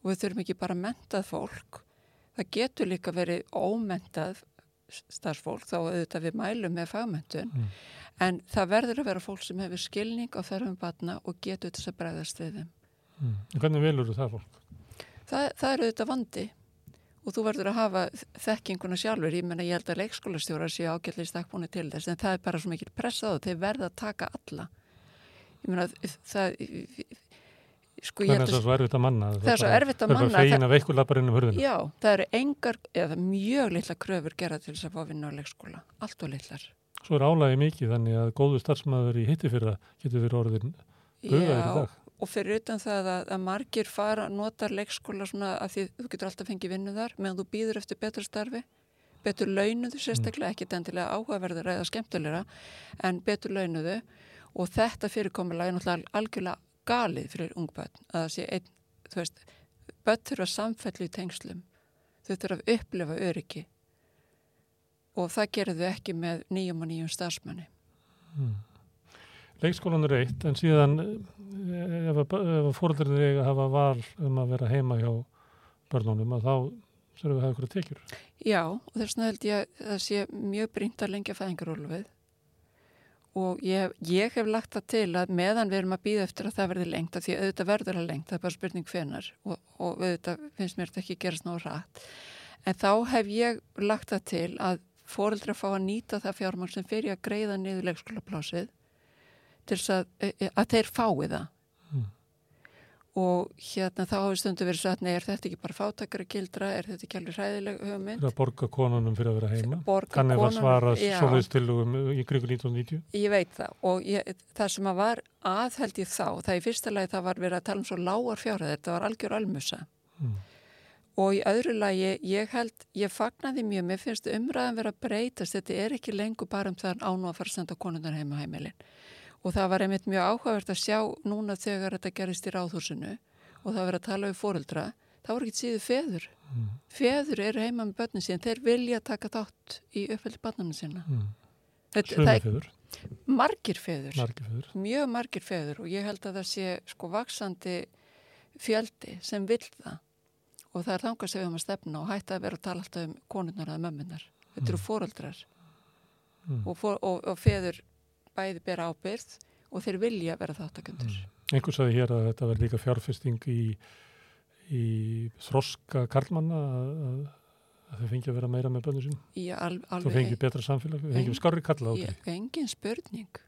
Og við þurfum ekki bara mentað fólk, það getur líka verið ómentað starfsfólk, þá auðvitað við mælum með fagmentun, Mm. En það verður að vera fólk sem hefur skilning á þörfum batna og getur þess að bregðast við þeim. Mm. Hvernig velur þú það fólk? Það, það er auðvitað vandi og þú verður að hafa þekkinguna sjálfur. Ég menna ég held að leikskólastjórar séu ágætlega í stakkbúinu til þess en það er bara svo mikil pressa á það. Þeir verða að taka alla. Ég menna það, sko ég er held það að svo erfitt að manna? það er svo erfitt að er manna. það- að um það eru engar, eða mjög litla kröfur gerða til þess að fá vinna á leikskóla. Allt og litlar. Svo er álægi mikið þannig að góðu starfsmæður í hitti fyrra getur verið orðin bugaðir í dag. Og fyrir utan það að, að margir fara, notar leikskóla svona að því þú getur alltaf fengið vinnu þar meðan þú býður eftir betra starfi betur launuðu sérstaklega, ekki endilega áhugaverður eða skemmtilegra en betur launuðu og þetta fyrirkomulega er náttúrulega algjörlega galið fyrir ungbönn að það sé einn, þú veist, bönn þurfa samfellu í tengslum. Þau þurfa að upplifa öryggi og það gerðu þau ekki með nýjum og nýjum starfsmanni. Mm. Leikskólan er eitt en síðan ef, ef fóröldarnir eiga að hafa val um að vera heima hjá börnunum að þá þurfum við að hafa ykkur að tekjur. Já og þess vegna held ég að það sé mjög brínt að lengja fæðingarólfið og ég, ég hef lagt það til að meðan við erum að býða eftir að það verði lengt að því auðvitað verður að lengt, það er bara spurning hvenar og, og auðvitað finnst mér þetta ekki gerast ná rætt. En þá hef ég lagt það til að fóreldra fá að nýta það fjármang sem fyrir að greiða niður leikskólaplásið til þess að, e, e, að þeir fái það. Mm. Og hérna þá hefur stundu verið að nei, er þetta ekki bara fátakara gildra, er þetta ekki alveg hræðileg hugmynd? Það er að borga konunum fyrir að vera heima. Borga Þannig konunum. að svara svoleiðstilugum í krigu 1990. Ég veit það og ég, það sem að var aðheld ég þá, það í fyrsta lagi það var verið að tala um svo lágar fjárhæðir, þetta var algjör almusa. Mm. Og í öðru lagi, ég held, ég fagnaði mjög, mér finnst umræðan verið að breytast, þetta er ekki lengur bara um það ánu að fara að senda konunar heima heimilin og það var einmitt mjög áhugavert að sjá núna þegar þetta gerist í ráðhúsinu og það verið að tala um fóreldra það voru ekki síðu feður. Mm. feður eru heima með börnum síðan þeir vilja taka þátt í uppveldi barnanum sína mm. Sjömi feður. Margir feður. margir feður. Mjög margir feður og ég held að það sé sko vaksandi fjöldi sem vil það. Og það er þangast sem við höfum að stefna og hætta að vera að tala alltaf um konurnar eða mömmunar þetta eru fóreldrar og, for, og, og feður bæði bera ábyrð og þeir vilja vera þáttakundur. Mm. Einhver sagði hér að þetta verði líka fjárfesting í, í þroska karlmanna að, að þau fengi að vera meira með bönnu sín. Já, al, alveg. Þú fengi betra samfélag, þau fengi skarri kalla á því. Engin spurning.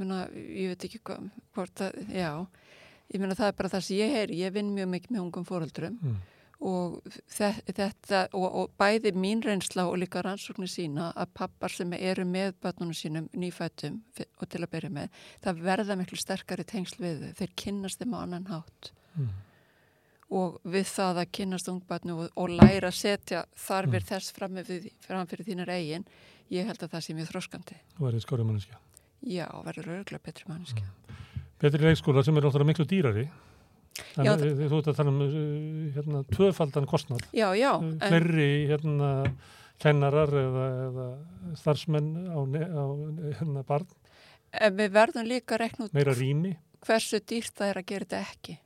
Muna, ég veit ekki hvað, hvort að, já, ég meina það er bara það sem ég heyri, ég vinn mjög mikið með ungum fóröldurum mm og þetta og, og bæði mín reynsla og líka rannsóknir sína að pappar sem eru með börnunum sínum nýfættum og til að byrja með, það verða miklu sterkari tengsl við þau, þeir kynnast þeim á annan hátt mm. og við það að kynnast ungbætnu og, og læra að setja þarfir mm. þess fram, við, fram fyrir þínar eigin ég held að það sé mjög þróskandi og verður skóri manniska Já, verður örgulega betri manniska mm. Betri leikskóla sem er ótrúlega miklu dýrari Þannig að þú ert að tala um uh, hérna, tvöfaldan kostnad. Já, já. Flerri hérna, kennarar eða, eða starfsmenn á, á hérna, barn. En við verðum líka að rekna út meira rými. hversu dýrt það er að gera þetta ekki.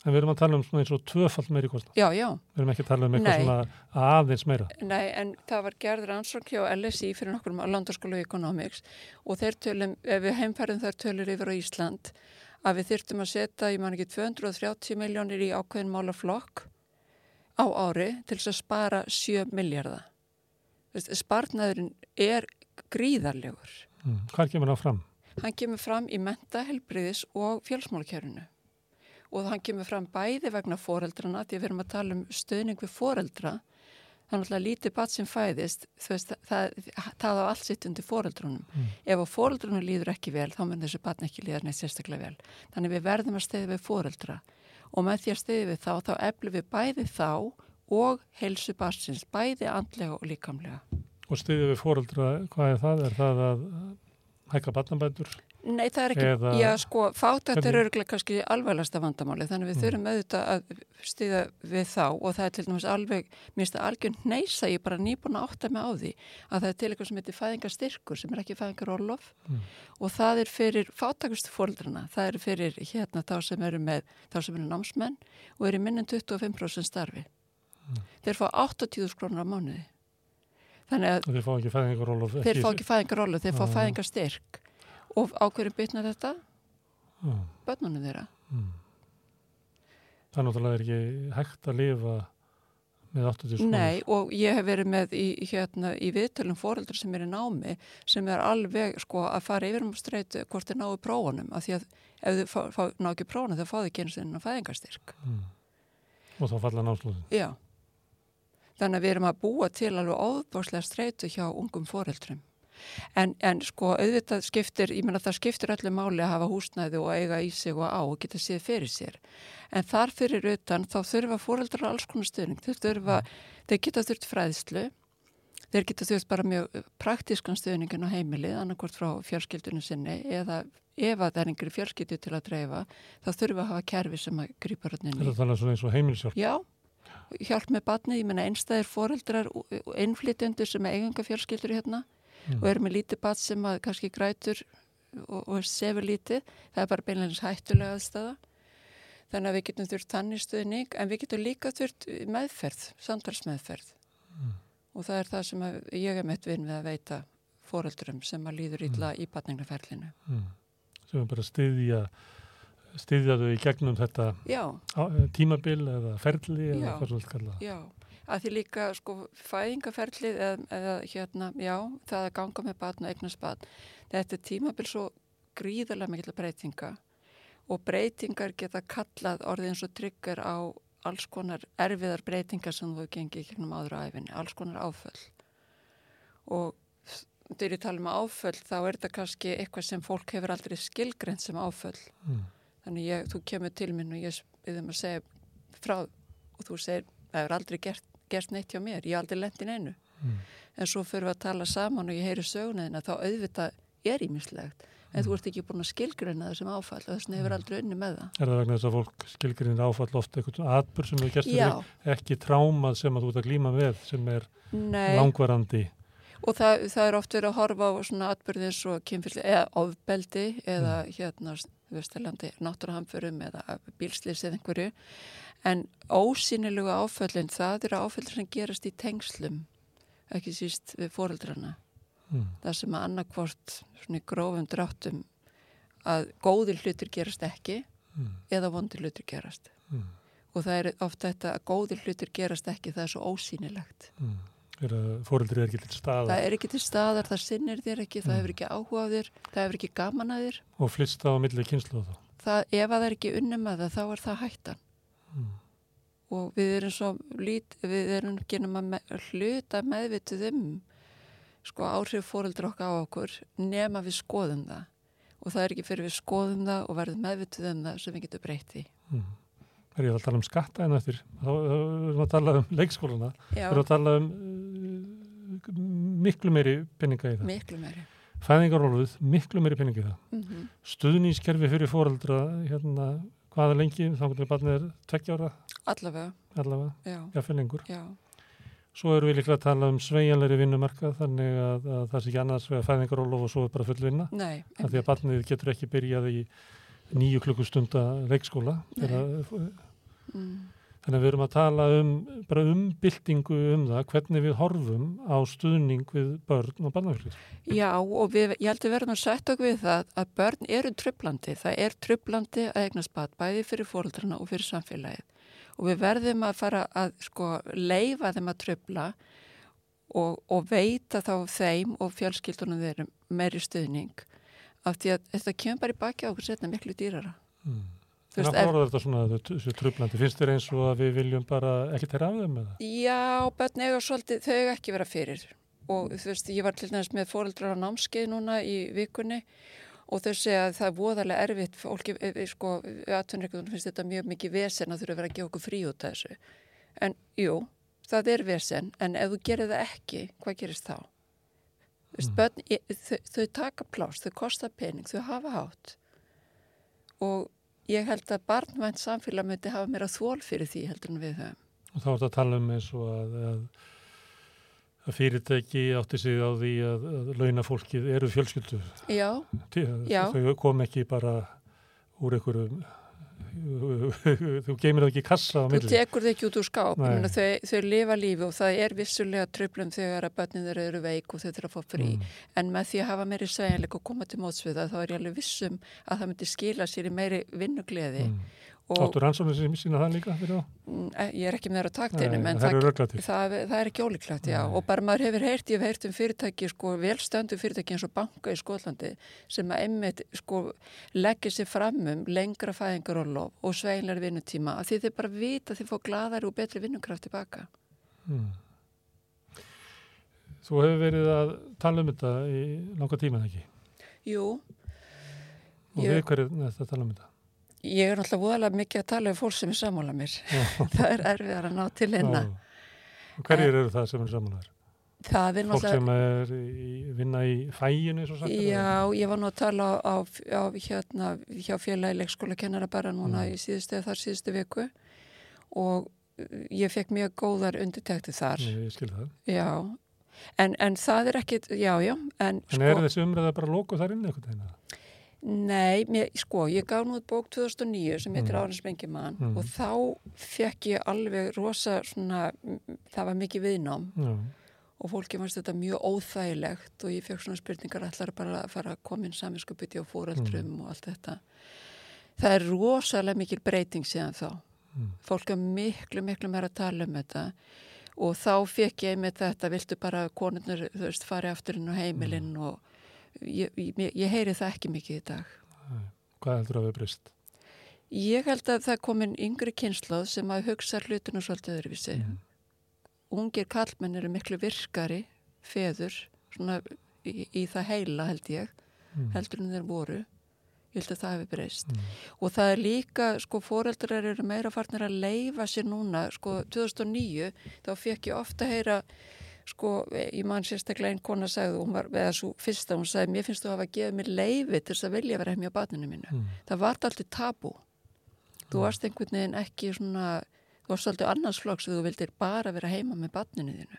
En við erum að tala um eins og tvöfald meiri kostnad. Já, já. Við erum ekki að tala um eitthvað Nei. svona aðeins meira. Nei, en það var gerður ansvöng hjá LSI fyrir nokkur um Landarskólu Economics og þeir tölum, ef við heimferðum þær tölur yfir á Ísland að við þyrtum að setja, ég man ekki, 230 miljónir í ákveðin málaflokk á ári til þess að spara 7 miljardar. Spartnaðurinn er gríðarlegur. Mm. Hvað kemur það fram? Hann kemur fram í menta, helbriðis og fjálsmálakjörunu. Og hann kemur fram bæði vegna foreldrana, því að við erum að tala um stöðning við foreldra, þannig að lítið bat sem fæðist, veist, það, það á allt sitt undir foreldrunum. Mm. Ef á foreldrunum líður ekki vel, þá mun þessu batn ekki líða neitt sérstaklega vel. Þannig við verðum að steyði við foreldra og með því að steyði við þá, þá eflum við bæði þá og heilsu batsins, bæði andlega og líkamlega. Og steyði við foreldra, hvað er það? Er það að hækka batnabætur? Nei, það er ekki, Eða, já sko, fátætt er örgulega kannski alvarlegasta vandamáli, þannig við Mm. þurfum auðvitað að stiða við þá og það er til dæmis alveg, mér finnst það algjörn neysa, ég er bara nýbúin að átta mig á því að það er til eitthvað sem heitir fæðingarstyrkur sem er ekki fæðingarorlof Mm. og það er fyrir fátækustu fóreldrana, það er fyrir hérna þá sem eru með, þá sem eru námsmenn og eru minnum 25% starfi. Mm. Þeir fá 80.000 krónur á mánuði. Þannig að þeir fá ekki fæðingarólof. þeir fá ekki fæðingarorlof, þeir fá Já. fæðingarstyrk og ákveðin bitna þetta Já. börnunum þeirra. Mm. Það er náttúrulega ekki hægt að lifa með 80 skóla. Nei og ég hef verið með í, hérna, í viðtölum fóreldrar sem er í námi sem er alveg sko að fara yfir um streitu hvort þeir náu prófunum af því að ef þau ná ekki prófunum þá fá þau eins og fæðingarstyrk. Mm. Og þá falla námslóðin. Já. Þannig að við erum að búa til alveg óbáslega streitu hjá ungum fóreldrum. En, en sko auðvitað skiptir, ég menna það skiptir öllu máli að hafa húsnæði og eiga í sig og á og geta séð fyrir sér. En þar fyrir utan þá þurfa fóreldrar alls konar stuðning. Þeir, þurfa, þeir geta þurft fræðslu, þeir geta þjótt bara mjög praktískan stöðningin á heimilið, annarkort frá fjárskildunum sinni eða ef að það er einhverju fjárskildu til að dreifa, þá við að hafa kerfi sem að inn í. Þetta tala svona eins og heimilsjálf. Já, hjálp með batni, ég menna einstæðir foreldrar og innflytjendur sem er eiginga fjárskildur hérna Mm. og eru með lítið bat sem að kannski grætur og, og sefur lítið, það er bara beinleins hættulega aðstæða. Þannig að við getum þurft þannig stuðning en við getum líka þurft meðferð, samtalsmeðferð Mm. og það er það sem ég er meitt vinn við að veita foreldurum sem að líður illa í batningaferlinu. Mm. Sem er bara styðja, styðja þau í gegnum þetta Já, á- tímabil eða ferli eða hvað svo vilt kalla það. já. Að því líka sko fæðingaferlið eða, eða hérna, já, það að ganga með batn og eignast batn. Þetta er tímabil svo gríðarlega mikil breytinga og breytingar geta kallað orðið eins og tryggar á alls konar erfiðar breytingar sem þú í gegnum áður æfinni, alls konar áföll. Og þegar ég tala um áföll þá er þetta kannski eitthvað sem fólk hefur aldrei skilgrend sem áföll. Mm. Þannig ég, þú kemur til minn og ég byrðum að segja frá og þú segir, það hefur aldrei gert, gert neitt hjá mér, ég hef aldrei lent í neinu. Mm. En svo fyrir við að tala saman og ég heyri sögnaðina, þá auðvitað er ímislegt. En þú ert ekki búin að skilgreina það sem áfall og þess vegna hefur aldrei unni með það. Er það vegna þess að fólk skilgrinir áfall oft eitthvað atbyrg sem við gestur Já, ekki trámað sem að þú ert að glíma með sem er langvarandi. Og það, það er oft verið að horfa á svona atbyrðis og kynfylli, eða ofbeldi eða Mm. hérna, þú veist, landi náttúruhamförum eða bílslýs eða einhverju. En ósýnilegu áföllin, það eru áföllin sem gerast í tengslum, ekki síst við foreldrana. Mm. það sem að annarkvort svona í grófum dráttum að góðir hlutir gerast ekki Mm. eða vondir hlutir gerast Mm. og það er ofta þetta að góðir hlutir gerast ekki það er svo ósýnilegt Mm. Er að ekki til staða það er ekki til staðar, það sinnir þér ekki það Mm. hefur ekki áhuga á þér, það hefur ekki gaman að þér og flytst það á milli kynslu þá. það, ef að það er ekki unni með það þá er það hættan Mm. og við erum svo lít, við erum ekki nema með, hluta meðvituð um sko áhrif fóreldra okkar á okkur nema við skoðum það og það er ekki fyrir við skoðum það og verðum meðvituð um það sem við getum breytt í Mm. Er ég að tala um skatta en eftir? Þá þá erum við að tala um leikskólana. Já, Við erum að tala um uh, miklu meiri peninga í það. miklu meiri Fæðingaróluð, miklu meiri peninga í það. mm Stuðnískerfi fyrir fóreldra, hérna, hvaða lengi, þá hvernig barnið er tveggja ára allavega, allavega, já, jáfnvel lengur. já Svo erum við líklega að tala um sveigjanleiri vinnumarka þannig að, að það sé ekki annars vegar fæðingarólof og svo er bara full vinna. nei, því að barnið getur ekki byrjað í nýju klukkustunda leikskóla. Þegar, mm, þannig að við erum að tala um bara umbyltingu um það hvernig við horfum á stuðning við börn og barnafjöldur. já og við, ég held að við verðum að setja okkur við það að börn eru trublandi, það er trublandi að eignast bat, bæði fyrir fóreldrana og fyrir samfélagið og við verðum að fara að sko leifa þeim að trubla og, og veita þá þeim og fjölskyldunum þeirra meiri stuðning af því að þetta kemur bara í baki á okkur setna miklu dýrara. Mm. Veist, að horfa þetta svona þessu trublandi, finnst þér eins og að við viljum bara ekki þeirra af þeim með það? Já, börn eiga svolítið, þau eiga ekki vera fyrir og þú veist, ég var til næst með fóreldrar á námskeið núna í vikunni og þau segja að það er voðalega erfitt fólki, e, e, sko, aðtunreikunum finnst þetta mjög mikið vesen að þurfa að vera að gefa okkur frí út af þessu. En jú, það er vesen, en ef þú gerir það ekki, hvað gerist þá? Þú veist, Mm. börn, þau, þau taka plást, þau kosta pening, þau hafa hátt og ég held að barnvænt samfélag myndi hafa meira þól fyrir því heldur en við höfum. Og þá er þetta að tala um eins og að, að, að fyrirtæki átti sig á því að, að launafólkið eru fjölskyldu. Já, Já. Þau kom ekki bara úr einhverjum, (laughs) þú geymir það ekki í kassa á Þú tekur þau ekki út úr skáp, þau, þau lifa lífi og það er vissulega tröflum þegar að börnin þeirra eru veik og þau þurfa að fá frí. Mm. En með því að hafa meiri sveginleik og koma til móts við það, þá er ég alveg vissum að það myndi skila sér í meiri vinnugleði. Mm. Og Áttu rannsóknir sem sína það líka fyrir þá? mm, eh, ég er ekki með þeirra takteinum, Nei, en það það, það, það er ekki ólíklegt, já. Nei. Og bara maður hefur heyrt, ég hef heyrt um fyrirtæki, sko, velstöndu fyrirtæki eins og banka í Skotlandi sem að einmitt, sko, leggja sér fram um lengra fæðingarólof og sveginlega vinnutíma, að því þið bara vita að þið fá gladari og betri vinnukraft tilbaka. Mm. Þú hefur verið að tala um þetta í langa tíma, ekki? Jú, Og við hverju er þetta tala um þetta? Ég er náttúrulega voðalega mikið að tala um fólk sem er sammála mér. (laughs) Það er erfiðar að ná til. Og hverjir eru það sem eru samanlegar? Það er fólk náttúrulega... sem er í, vinna í og sagt er? Já, ég var nú að tala á, á, hérna, hjá félagi leikskóla kennara bara núna Mm. í síðustu þar síðustu viku og uh, ég fekk mjög góðar undirtekti þar. Ég, skil það. Já, en, en það er ekkit, já, já, en En er þessi umræða bara lókuð þar inni einhvern veginn? eða? Nei, mér, sko, ég gaf nú bók 2009 sem heitir Mm. mm. Árens Bengimann Mm. og þá fekk ég alveg rosa svona, mm, það var mikið viðnám Já, og fólki fannst þetta mjög óþægilegt og ég fekk svona spurningar allar bara að fara að koma inn saminskupiti á fóreldrum Mm. og allt þetta. Það er rosalega mikil breyting síðan þá. Mm. Fólk er miklu, miklu meira að tala um þetta og þá fekk ég með þetta, viltu bara konurnir, þú veist, fari aftur inn á heimilinn Mm. og ég, ég, ég heyri það ekki mikið í dag. hvað heldur að við breyst? Ég held að það komin yngri kynnslóð sem að hugsa hlutinu svolítið öðruvísi. Mm. Ungir kallmenn eru miklu virkari, feður, svona í, í það heila held ég, Mm. heldur en þeir voru. Ég held að það hefur breyst. Mm. Og það er líka, sko, foreldrar eru meira farnir að leifa sér núna, sko, 2009, þá fekk ég ofta heyra, sko, ég man sérstaklega einn kona sagði, hún var, eða svo fyrsta, hún sagði, mér finnst þú að hafa gefið mér leifi til þess að vilja vera heim hjá barninu mínu. Mm. Það var alltaf tabú. Þú Mm. varst einhvern veginn ekki svona, þú varst alltaf annarsflokks við þú vildir bara vera heima með barninu þínu.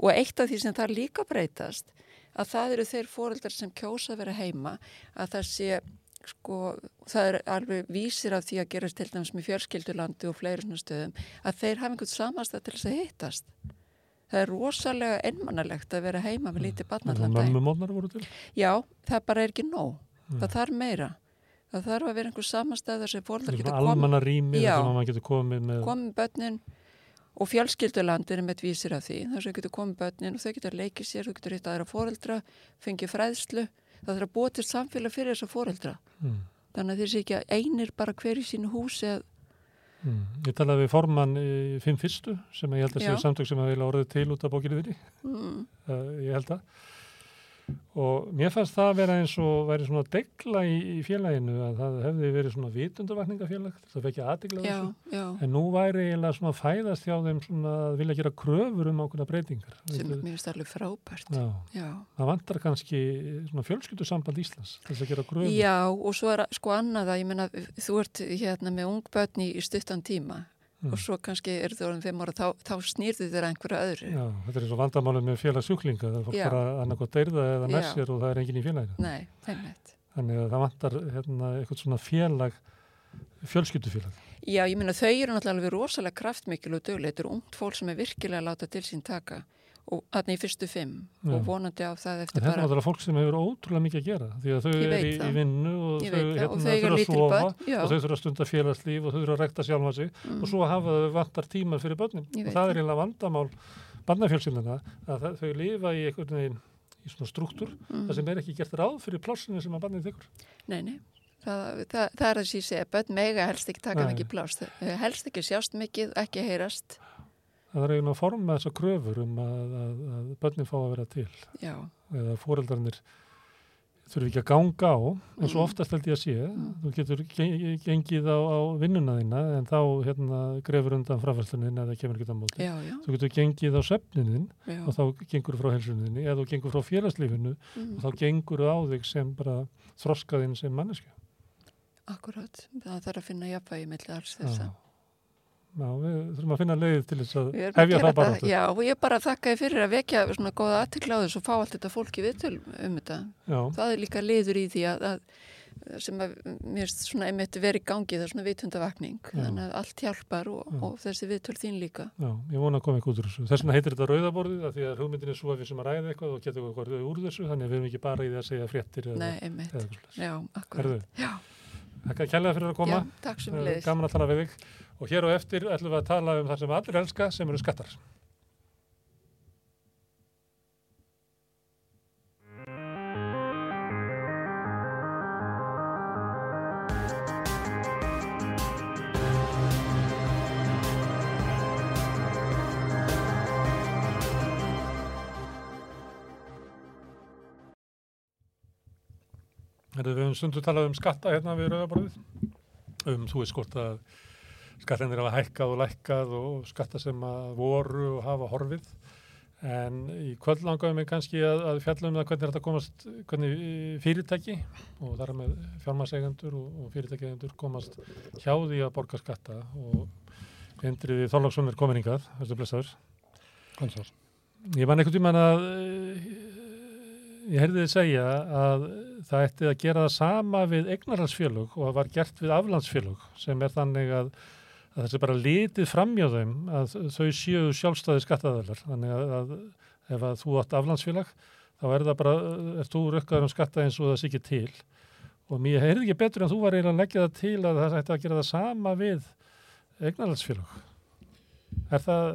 Og eitt af því sem það líka breytast, að það eru þeir fóreldrar sem kjósa að vera heima, að það sé, sko, það er alveg vísir af því að gerast til dæmis með fjörskildulandi og fleiri svona stöðum, að þeir hafa einhvern samastað til þess að hittast. Það er rosalega ennmannalegt að vera heima með lítið barn allan daginn. Mömmumónar voru til? Já, það bara er ekki nóg. Mm. Það þarf meira. Það þarf að vera einhver samastæðar sem Svona geta komið, almanna rými sem maður getur komið með komið börnin og fjölskylduland er með vísir af því. Þar sem getur komið börnin og þau getur leikið sér, þau getur hitt aðra fóreldra, fengið fræðslu. Það þarf að búa til samfélag fyrir þessa fóreldra. mm. Þannig að þeir sé ekki að einir bara hver í sínu húsi að, Mm. Ég talaði við formann í fimm fyrstu sem ég held að séu samtök sem að vilja orðið til út af bókinu þinni. Mm, uh, ég held að og mér fannst það að vera eins og væri svona degla í, í félaginu að það hefði verið svona vitundavakningafélag það fekk ég aðdegla þessu en nú væri eiginlega svona fæðast hjá þeim svona að vilja gera kröfur um ákveðna breytingar sem mér finnst alveg frábært. Já, Já. það vantar kannski svona fjölskyldusamband Íslands þess að gera kröfur Já, og svo er sko annað að ég menna, þú ert hérna með ung börn í, stuttan tíma. Og svo kannski er þú orðin fimm ára, þá, þá snýrðu þér að einhverju öðru. Já, þetta er eins og vandamálið með félagsjúklinga það er fólk bara annarkoð deyrða eða sér og það er enginn í félaginu. Nei, þannig að það vantar hérna, eitthvað svona félag fjölskyldufélag. Já, ég meina þau eru náttúrulega rosalega kraftmikil og dögleitt, þetta er ungt fólk sem er virkilega að láta til sín taka þarna í fyrstu fimm Já. og vonandi á það eftir þetta er bara, náttúrulega fólk sem hefur ótrúlega mikið að gera því að þau Ég eru í, í vinnu og ég þau, veit það, og hérna, þau þurfa að já, og þau þurfa að stunda félagslíf og þau þurfa að rekta sjálfa sig mm, og svo hafa þau vantar tíma fyrir börnin. Ég og það er eiginlega vandamál barnafjölskyldana að þau lifa í einhvern veginn í svona struktúr mm, það sem er ekki gert ráð fyrir plássinu sem að barnið þykkur nei, nei. Það, það, það er að síðan segja, börn mega helst ekki taka mikið plást, helst ekki sjást mikið, ekki heyrast, það er eiginlega að forma þessar kröfur um að, að, að börnin fá að vera til já, eða fóreldarnir þurfi ekki að ganga á eins og Mm. oftast held ég að sé Mm. þú getur ge- gengið á, á vinnuna þína en þá hérna grefur undan framfærslunin eða kemur ekki á móti já, já, þú getur gengið á svefninin já. og þá gengur frá helsuninni eða þú gengur frá félagslífinu Mm. og þá gengur á þig sem bara þroskaðinn sem manneski Akkurat, það þarf að finna jafnvægi alls þess Já. Já, við þurfum að finna leið til þess að að hefja það bara Já, og ég bara þakka þið fyrir að vekja svona góða aðtikla á þessu og fá allt þetta fólki viðtöl um þetta. Já, Það er líka liður í því að, að sem að mér svona einmitt verið í gangi það svona vitundavakning. Þannig að allt hjálpar og, og þessi viðtöl þín líka. já, ég vona að koma ekki út úr þessu. Þess vegna heitir þetta rauðaborðið af því að hugmyndin er svo að við sem að ræða eitthvað og getum eitthvað úr þessu þannig að við erum ekki bara í því að segja fréttir eða, Nei, einmitt. eða eitthvað slags. Já, akkurat. Herðu, Já, þakka kærlega fyrir að koma. já, takk sem leiðis. Gaman að tala við þig. Og hér og eftir ætlum við að tala um það sem allir elska sem eru skattar. Herðu, við höfum stundu talað um skatta hérna við rauðaborðið. Um, þú veist hvort að skattinir hafa hækkað og lækkað og skatta sem að voru og hafa horfið. En í kvöld langaðum við kannski að, að fjalla um það hvernig þetta komast, hvernig fyrirtæki og þar með fjármasegendur og, og fyrirtækiðendur komast hjá því að borga skatta og Endriði Þorláksson er komin hingað, þessu blessaður. Hansar. Ég man einhvern tímann að eh, ég heyrði þið segja að það ætti að gera það sama við eignarhalsfélög og það var gert við aflandsfélög sem er þannig að, að þessi bara litið framjá þeim að þau séu sjálfstæði skattaðalar. Þannig að, að ef að þú átt aflandsfélag þá er það bara, er þú rökkaður um skatta eins og það sé ekki til. Og mér heyrði ekki betur en þú var eiginlega að leggja það til að það ætti að gera það sama við eignarhalsfélög. Er það,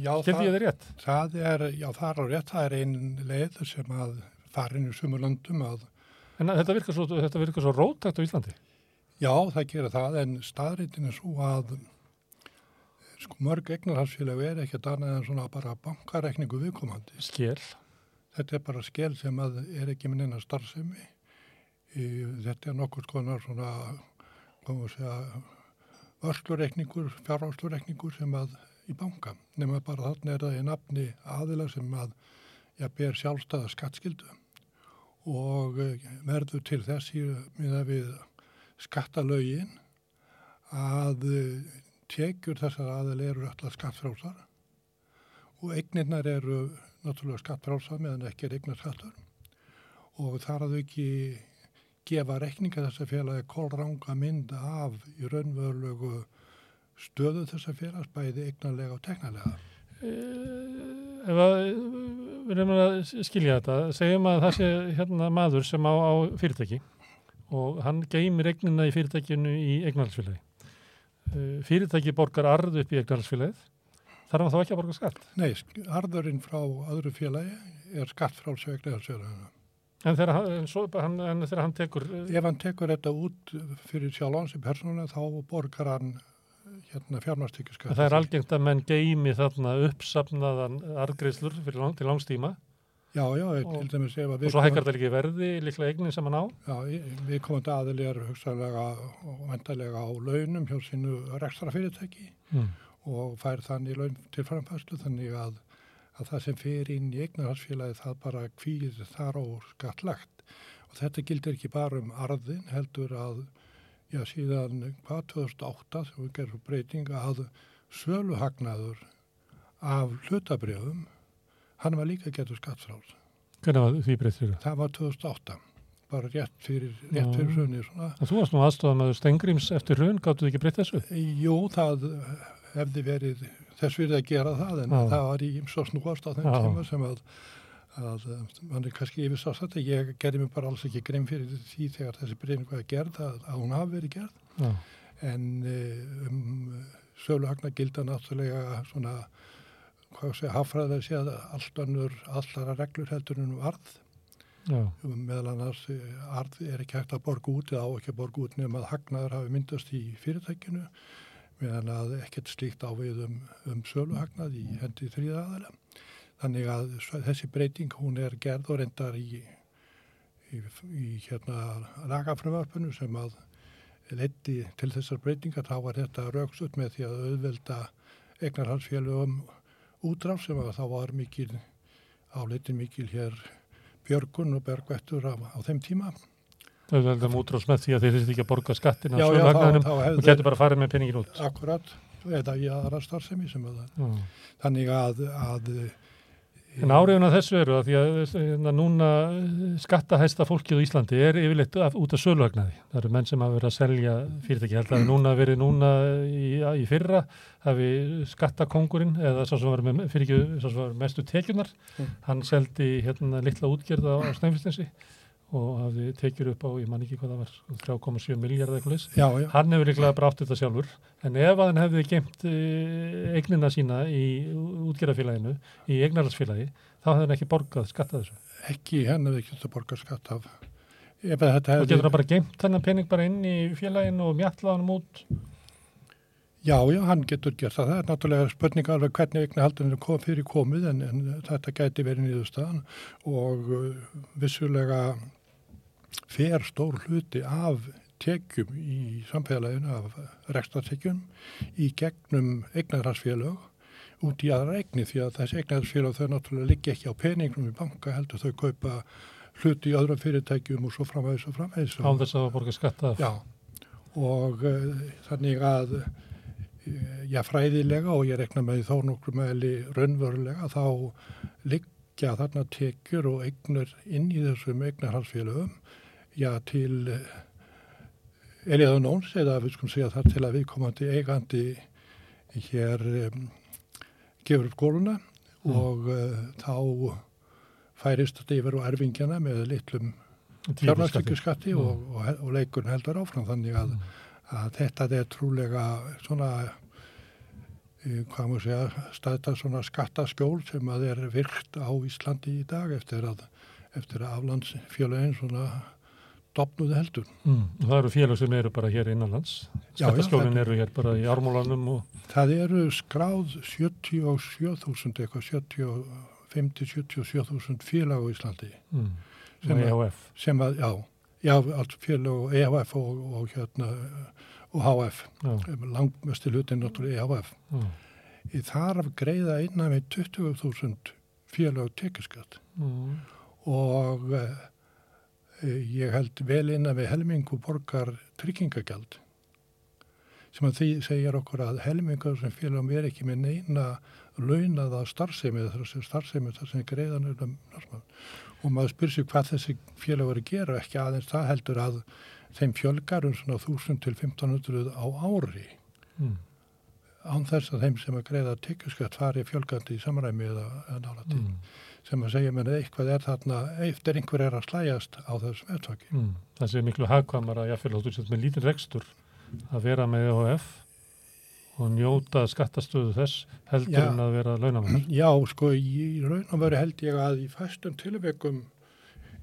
Já, skildi ég þið rétt? það er, já, það er á rétt, það er einn leið sem að farin í sumurlöndum að, En þetta virkar svo, svo rótækt á Íslandi. Já, það gerir það, en staðritin er svo að sko mörg eignarhalsfélag er ekkert annað en svona bara bankarekningu viðkomandi. Skél. Þetta er bara skell sem að er ekki minn eina starfsemi. Þetta er nokkur konar svona, komum við að segja, vörslureikningur, fjárhárslureikningur sem að í banka. Nefnum bara þarna er það í nafni aðila sem að já, ber sjálfstæða skattskildu og eh, verður til þess í miða við skattalögin að eh, tekjur þessar aðil eru alltaf skattfrálsar og eignirnar eru náttúrulega skattfrálsar meðan ekki er eignarskattur og þar að þau ekki gefa rekninga þess að félagi kólranga mynd af í raunverulegu stöðu þess að félags bæði eignarlega og teknarlega. Eh, Ef að við erum að skilja þetta, segjum að það sé hérna maður sem á, á fyrirtæki og hann geymir eignina í fyrirtækinu í eignarhalsfélagi. Eh, Fyrirtæki borgar arð upp í eignarhalsfélagið, þarf hann þá ekki að borga skatt. Nei, arðurinn frá öðru félagi er skattfrálsu eignarhalsfélaginu. En þegar hann, en svo, hann, en þegar hann tekur, eh, Ef hann tekur þetta út fyrir sjálfan sem persónulega þá borgar hann hérna fjármastíkjaskatt. það er algengt að menn geymi þarna uppsafnaðan arðgreislur fyrir lang, til langstíma Já, já, Og- til dæmis ef að og svo hækkar það ekki verði, líklega eignin sem hann á. Já, við komandi aðili er hugsaðlega og vendalega á launum hjá sínu rekstra fyrirtæki Mm. og fær þannig laun til framfæslu þannig að, að það sem fer inn í eignarhalsfélagi það bara kvíð þar á skattlagt og þetta gildir ekki bara um arðin heldur að já síðan hvað 2008 sem við gerum breyting að söluhagnaður af hlutabrjöfum hann var líka getur skattfráls Hvernig var því breytt fyrir það? það var 2008 bara rétt fyrir, rétt fyrir hrunni Þú varst nú aðstofað með Stengrims eftir hrun, gáttu þið ekki breytt þessu? Jú, það hefði verið þess virði að gera það en Já. það var í svo snúast á Já. tíma sem að, að mann er kannski yfir svo að ég gerði mig bara alls ekki grein fyrir því þegar þessi breyning var gerð að, að hún hafi verið gerð Já. en eh, um söluhagna gilda náttúrulega svona hvað sé, hafraðið að sé að allt önnur, allara reglur heldur en um arð Já. meðal annars eh, arð er ekki hægt að borga út eða á ekki að borga út nema að hagnaður hafi myndast í fyrirtækinu meðan að ekkert slíkt á við um, um söluhagnað í hendi þrýðaðara. Þannig að þessi breyting hún er gerð og reyndar í, í, í hérna lagafröfarpinu sem að leiti til þessar breytingar þá var þetta rauksut með því að auðvelda eignarhalsfélögum útráf sem að þá var mikil áleiti mikil hér Björgun og Bergvettur á, á þeim tíma. Það er veldum útrás með því að þeir þurfti ekki að borga skattin Já, já, söluhagnaðinum þá og getur bara farið með peningin út. akkurat, eða í aðra starfsemi sem að það. Já. Þannig að, að En áriðun að þessu eru að því að hérna, núna skattahæsta fólkið á Íslandi er yfirleitt út af söluhagnaði. Það eru menn sem hafa verið að selja fyrirtæki. Ég held að núna verið núna í, í fyrra hafi skattakongurinn eða svo sem var, með, fyrir svo sem var mestu tekjunar. Mm. Hann seldi hérna litla útgerð á, á Snæfistinsi og hafði tekjur upp á, ég man ekki hvað það var, 3,7 miljardar eitthvað leys. já, já, Hann hefur líklega brátt þetta sjálfur, en ef að hann hefði geimt e, eignina sína í útgerðafélaginu, í eignarhalsfélagi, þá hefði hann ekki borgað skatta þessu. ekki henni hefði ekki þetta borga skatt af. Og getur hann bara geimt þennan pening bara inn í félaginu og mjallað hann út. já, já, hann getur gert það. Það er náttúrulega spurning alveg hvernig eignahaldinu kom fyrir komið en, en þetta gæti verið nýðustafan og uh, vissulega fer stór hluti af tekjum í samfélaginu af rekstartekjum í gegnum eignarhansfélög út í aðra eigni því að þessi eignaðarsfélag þau náttúrulega liggja ekki á peningnum í banka heldur þau kaupa hluti í öðrum fyrirtækjum og svo framvegis og framvegis. Án þess að borga skatta af. Já, og uh, þannig að uh, já, fræðilega og ég rekna með þó nokkur meðli raunverulega þá liggja þarna tekjur og eignur inn í þessum eignarhalsfélögum já, til uh, Eliða Nóns eða við skulum segja það til að viðkomandi eigandi hér um, gefur upp góluna mm. og uh, þá færist þetta yfir á erfingjana með litlum fjárnastökjuskatti mm. og, og, og leikurinn heldur áfram þannig að, mm. að þetta er trúlega svona uh, hvað maður segja staðta svona skattaskjól sem að er virkt á Íslandi í dag eftir að, eftir að aflandsfjöluðin svona dopnuði heldur. Mm, það eru félag sem eru bara hér innanlands. Skattaskjólinn eru hér bara í ármólanum. Og... Það eru skráð 77.000 eitthvað, 50-77.000 félag á Íslandi. Mm, sem EHF. Sem að, já, já, allt félag EHF og, og hérna og HF, langmestil hlutin náttúrulega EHF. Já. Í þar af greiða einna með 20.000 félag tekjaskatt mm. og ég held vel innan við helmingu borgar tryggingagjald sem að því segjar okkur að helmingar sem félagum er ekki með neina launaða starfsemi þar sem starfsemi þar sem greiðan er um og maður spyr sér hvað þessi félag voru að gera ekki aðeins það heldur að þeim fjölgar um svona 1000 til 1500 á ári. Mm. án þess að þeim sem að greiða tekjuskatt fari fjölgandi í samræmi eða nála til mm sem að segja mér eitthvað er þarna eftir einhver er að slæjast á þessum eftvaki. Mm, það sé miklu hagkvamara jáfnveil áttur sem með lítinn rekstur að vera með EHF og njóta skattastöðu þess heldur já, en að vera launamæður. Já, sko, í launamæður held ég að í fastum tilveikum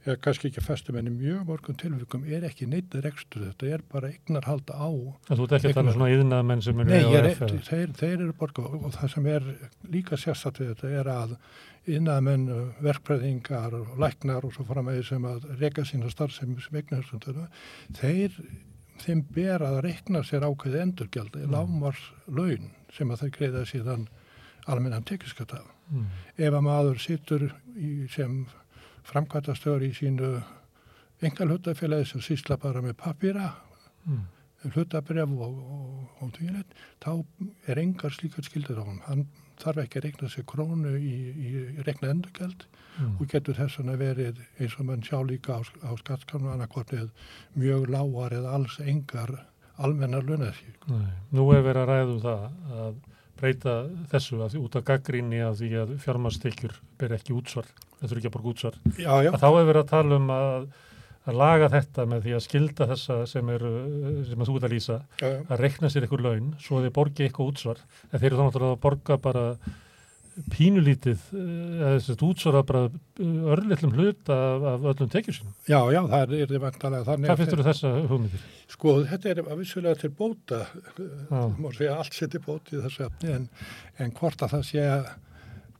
eða kannski ekki fastum en í mjög morgun tilveikum er ekki neitt rekstur þetta er bara eignar halda á. Það þú að tala um svona yðnað menn sem er með EHF? Nei, þeir, þeir eru borga og það sem er líka sérstatt við þetta er að innamenn, verkfræðingar og læknar og svo því sem að reyka sína starfsefni sem eignarstunduna, þeir, þeim ber að reikna sér ákveði endurgjald, mm. lámars laun sem að þeir greiða síðan almennan tekniskata. Mm. Ef að maður sittur í, sem framkvæmtastöður í sínu engal hlutafélagi sem sísla bara með papýra, mm. hlutabref og, og, og tvílet, þá er engar slíkar skildur á hann. Hann þarf ekki að rekna sér krónu í, í rekna endurgjöld mm. og getur þess að verið eins og mann sjá líka á, á skattskannu annarkortið mjög lágar eða alls engar almennar lunaðsík. Nú er verið að ræðu um það að breyta þessu að, út af gaggrinni að því að fjármastekjur ber ekki útsvar, þetta er ekki að borga útsvar. Já, já. Að þá er verið að tala um að að laga þetta með því að skilda þessa sem, er, sem að þú ert að lýsa ja, ja. að rekna sér einhver laun svo að þeir borgi eitthvað útsvar en þeir eru þá náttúrulega að borga bara pínulítið eða þess að útsvara bara örlillum hlut af, af öllum tekjur sínum. Já, já, það er því vantalega þannig. Hvað finnst þú þessa hugmyndir? Sko, þetta er að vissulega til bóta, mór segja allt sér til bóti þessu efni en, en hvort að það sé að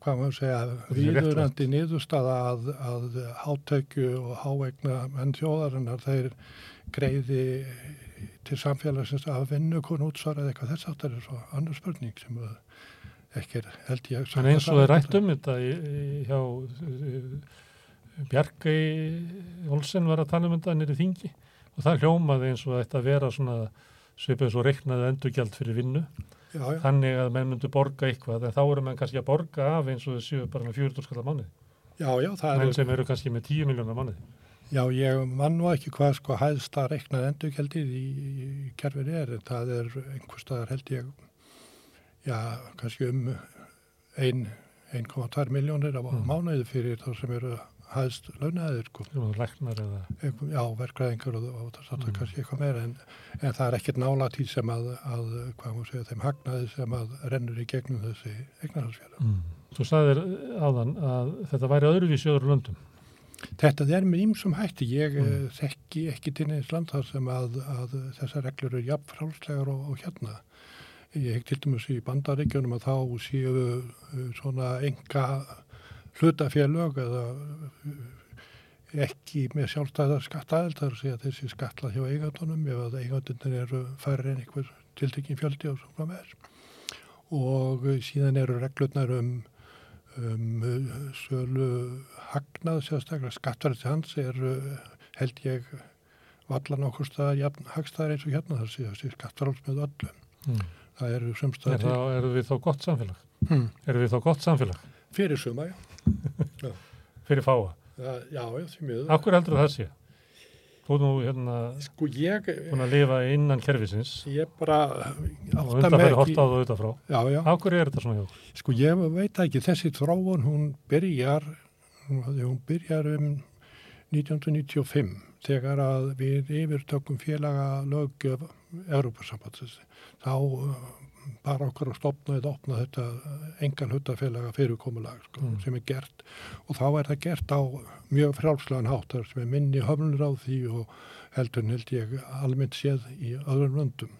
hvað maður segja, viðurandi niðurstaða að, að hátækju og hávegna menn þjóðarinnar þeir greiði til samfélagsins að vinnu konu útsvarað eitthvað þess það er svo annar spurning sem ekki er held ég En eins og það er rætt um þetta hjá Bjarki Olsen var að tala um þetta nýri þingi og það hljómaði eins og þetta vera svona svipið svo reiknaði endurgjald fyrir vinnu já, já. þannig að menn myndu borga eitthvað en þá eru menn kannski að borga af eins og þessu bara með 400 skallar manni menn sem eru kannski með 10 miljónar manni Já, ég mann nú ekki hvað sko hæðst að reiknaði endurkjaldið í, í, kerfið er, en það er einhver staðar held ég já, kannski um 1,2 miljónir á mm. mánuði fyrir þá sem eru hæðst launaðir sko. Já, verkræðingar og, og það er mm. kannski eitthvað meira en, en það er ekkert nála til sem að, að hvað maður segja, þeim hagnaði sem að rennur í gegnum þessi eignarhalsfélag. Mm. Þú sagðir áðan að þetta væri öðruvísi öðru löndum. Þetta er með ímsum hætti. Ég mm. Eh, þekki ekki til neins land þar sem að, að þessar reglur eru jafn frálslegar og, og hérna. Ég hef til dæmis í bandaríkjunum að þá séu eh, svona enga hlutafélög eða eh, ekki með sjálfstæðar skattaðildar að þessi skatla hjá eigandunum ef að eigandunir eru færri en einhver tiltekkin fjöldi og svona með og síðan eru reglurnar um, um sölu hagnað sérstaklega skattverðið hans er uh, held ég vallan okkur staðar hagstaðar eins og hérna þar séu þessi skattverðals með öllum. Mm. Það eru Er sumstaðar það, eru við þá gott samfélag? Hmm. Eru við þá gott samfélag fyrir suma, já. Fyrir fáa? Já, já, því miður. Akkur heldur það sé? Þú nú hérna Sko ég, búin að lifa innan kerfisins ég bara og átta undan mig fyrir ekki. horta á það auðvitað frá. Já, já. Akkur er þetta svona hjá? Sko ég veit ekki, þessi þróun hún byrjar, hún byrjar um 1995 þegar að við yfirtökum félaga lögjöf Európa-sambandsins. Þá uh, bara okkur að stopna eða opna þetta engan hlutafélaga fyrirkomulag sko, Mm. sem er gert og þá er það gert á mjög frálslegan hátt þar sem er minni höfnur á því og heldur held ég almennt séð í öðrum löndum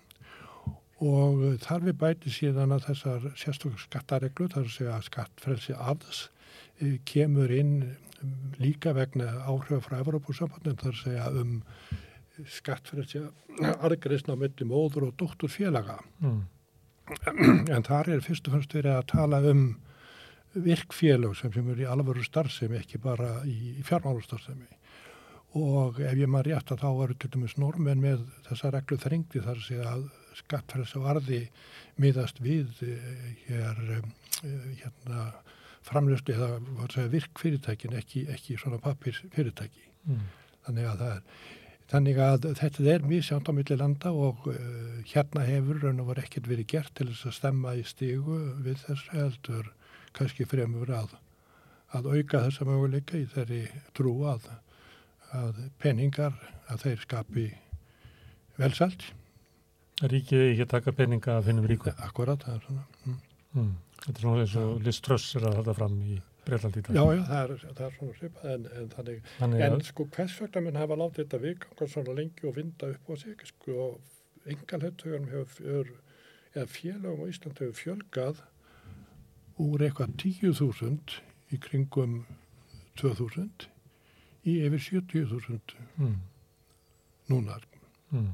og uh, þar við bæti síðan að þessar sérstöku skattareglu, þar að segja að skattfrelsi aðs eh, kemur inn um, líka vegna áhrif frá Evropasambandin, þar að segja um skattfrelsi aðgreðsna á milli móður og dóttur félaga. Mm. (clears throat) En þar er fyrst og fremst verið að tala um virkfélög sem sem eru í alvöru starfsemi, ekki bara í, í fjármálustarfsemi. Og ef ég maður rétt að þá eru til dæmis normen með þessa reglu þrengdi þar segja að skattfræðs og arði miðast við eh, hér, eh, hérna, framlöstu eða segja, virkfyrirtækin, ekki, ekki svona pappirsfyrirtæki. Mm. Þannig að, það er, þannig að þetta er mjög sjánt á milli landa og uh, hérna hefur raun og var ekkert verið gert til þess að stemma í stígu við þess heldur kannski fremur að, að auka þessa möguleika í þeirri trú að, að peningar að þeir skapi velsælt. Ríkið ekki að taka peninga af hinnum ríku. Akkurat, það er svona. Mm. Mm. Þetta er svona eins og Liz Truss er að halda fram í Breitlandi. Já, já, það er, það er svona svipað en, en þannig Þannig En að, sko hvers vegna menn hafa látið þetta vikanga svona lengi og vinda upp á sig sko engalhettugunum hefur eða félagum á Ísland hefur fjölgað úr eitthvað 10.000 í kringum 2.000 í yfir 70.000 mm. núna. Mm.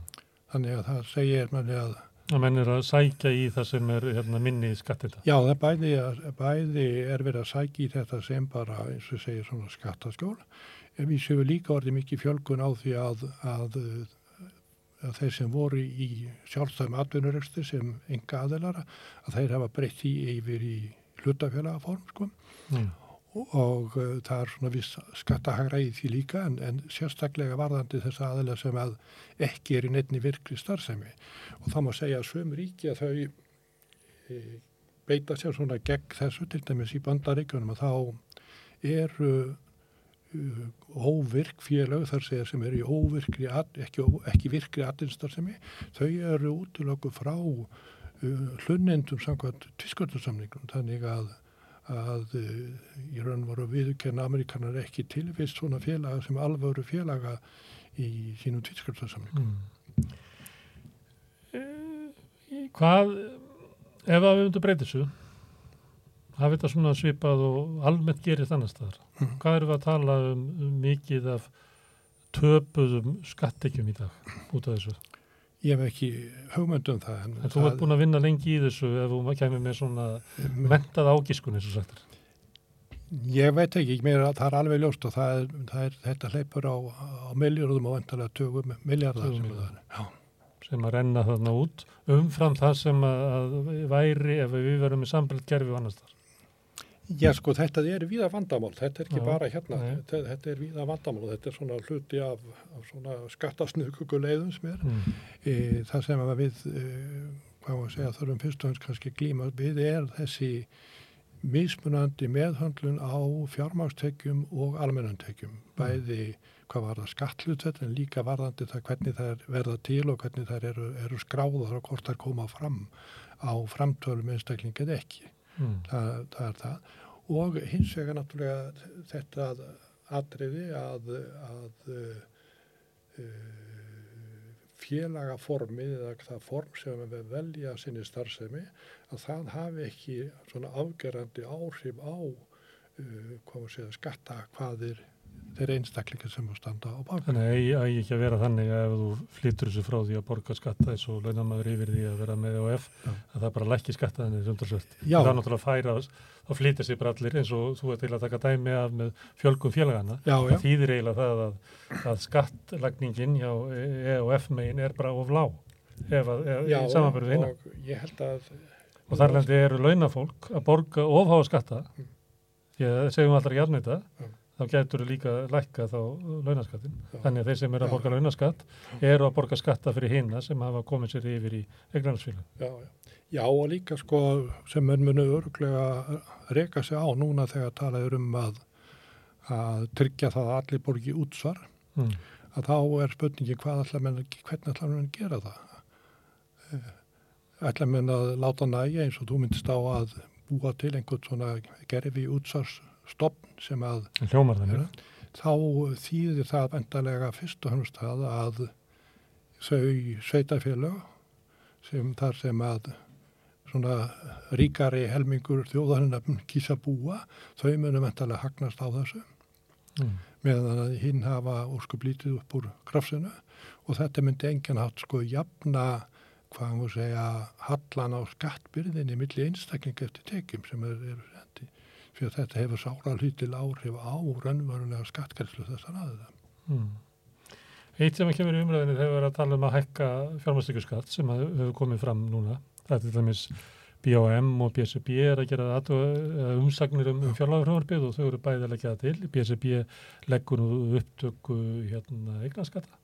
Þannig að það segir manni að að menn er að sækja í það sem er hérna, minni skattita. já það bæði, bæði er verið að sækja í þetta sem bara eins og segir svona skattaskjól en við séum líka orðið mikið fjölgun á því að, að að þeir sem voru í sjálfstæðum atvinnurekstu sem enga aðeilara að þeir hafa breytt í yfir í hlutafélagaform sko Mm. Og, uh, það er svona viss skattahagra í því líka en, en sérstaklega varðandi þess aðeila sem að ekki er í nefni virkri starfsemi. Og þá má segja að söm ríki að þau e, beita sér svona gegn þessu til dæmis í bandaríkjunum að þá eru uh, óvirk félög þar segja sem eru í óvirkri, ekki, ekki virkri atvinnstarsemi, þau eru útilöku frá uh, hlunnendum samkvæmt tvisköldursamningum þannig að, að uh, í raun voru viðurkenna Amerikanar ekki tilvist svona félaga sem alvöru félaga í sínum tvisköldursamningum. Mm. Eh, Hvað, ef að við myndum breyta þessu, hafi þetta svona svipað og almennt gerist annar staðar, Mhm. hvað erum við að tala um, um mikið af töpuðum skattekjum í dag út af þessu? Ég hef ekki hugmynd um það. En, þú ert búin að vinna lengi í þessu ef þú kemur með svona mentað ágiskun eins og sagt er. Ég veit ekki, mér að það er alveg ljóst og það er, það er þetta hleypur á, á miljardum og vantarlega tögum miljardar sem það er. Sem að renna þarna út umfram það sem að, væri ef við verum í sambreytt gerfi og annars þar. Já, sko, þetta er víða vandamál, þetta er ekki Já, bara hérna, þetta, þetta er víða vandamál, þetta er svona hluti af, af svona skattasnuðkuguleiðum sem er. Mm. E, það sem að við, e, hvað var að segja, þurfum fyrst og hans kannski glíma við er þessi mismunandi meðhöndlun á fjármákstekjum og almennantekjum. Bæði hvað var það skattlutett en líka varðandi það hvernig það verða til og hvernig það eru, eru skráðar og hvort það koma fram á framtölum einstaklingið ekki. Mm. Það, það er það. Og hins vegar náttúrulega þetta atriði að, að uh, félagaformið eða það form sem við velja sinni starfsemi að það hafi ekki svona afgerandi áhrif á uh, segja skatta hvaðir þeirra einstaklingar sem standa á bak. Þannig að eigi- eigi ekki að vera þannig að ef þú flyttur þessu frá því að borga skatta eins og launamaður yfir því að vera með OF Já. að það bara lækki skatta þannig umtalsvert. Já. Það er náttúrulega að færa þá flytja sér bara allir eins og þú er til að taka dæmi af með fjölgum félagana. Já, já, Það þýðir eiginlega það að, að skattlagningin hjá EOF megin er bara of lág ef að, ef, Já, í samanbyrðu og ég held að Og þar lendi eru launafólk að borga ofháa skatta Mm. að segjum allra jafnvita Já. Þá getur líka lækka þá launaskattin. Þannig að þeir sem eru að borga launaskatt eru að borga skatta fyrir hinna sem hafa komið sér yfir í eignarnarsfélag. já, já, já og líka sko sem menn munu örglega reka sig á núna þegar talað er um að, að tryggja það að allir borgi útsvar Mm. að þá er spurningi hvað ætla menn, hvernig ætla menn gera það Eh, ætla menn að láta næja eins og þú myndist á að búa til einhvern svona gerfi útsvarsstofn sem að þannig. þá þýðir það vendalega fyrst og hannst það að þau sveitafélög sem þar sem að svona ríkari helmingur þjóðarinnar kýsa búa, þau munum vendalega hagnast á þessu Mm. meðan að hinn hafa óskup lítið upp úr krafsinu og þetta myndi enginn hatt sko jafna hvað hann voru segja hallan á skattbyrðinni milli einstaklinga eftir tekjum sem er, er fyrir þetta hefur sára hlutil áhrif á raunverulega skattgærslu þessar aðeða. Mm. Eitt sem ekki verið umræðinni þegar við erum að tala um að hækka fjármæstíkuskatt sem hefur komið fram núna. Það er til dæmis BOM og BSB er að gera umsagnir um, um fjárlægurhjóðarbið og þau eru bæði að leggja það til. BSB leggur nú upptöku hérna, eignaskatta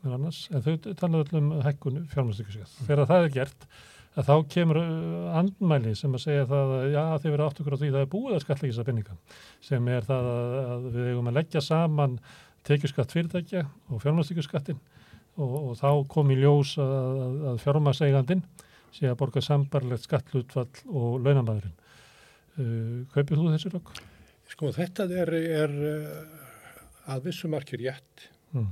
en þau tala öll um hækkun fjármæstíkuskatt. Þegar það er gert, að þá kemur uh, andmæli sem að segja það að já, þið verið átt okkur á því það er búið að skattleggja þessa penninga sem er það að, að við eigum að leggja saman tekjuskatt fyrirtækja og fjármæstíkuskattin og, og þá kom í ljós að, að, fjármæsseigandin sé að borga sambarlegt skattlutfall og launamæðurinn. Uh, kaupir þú þessi rökk? sko þetta er, er uh, að vissu marki rétt Mm.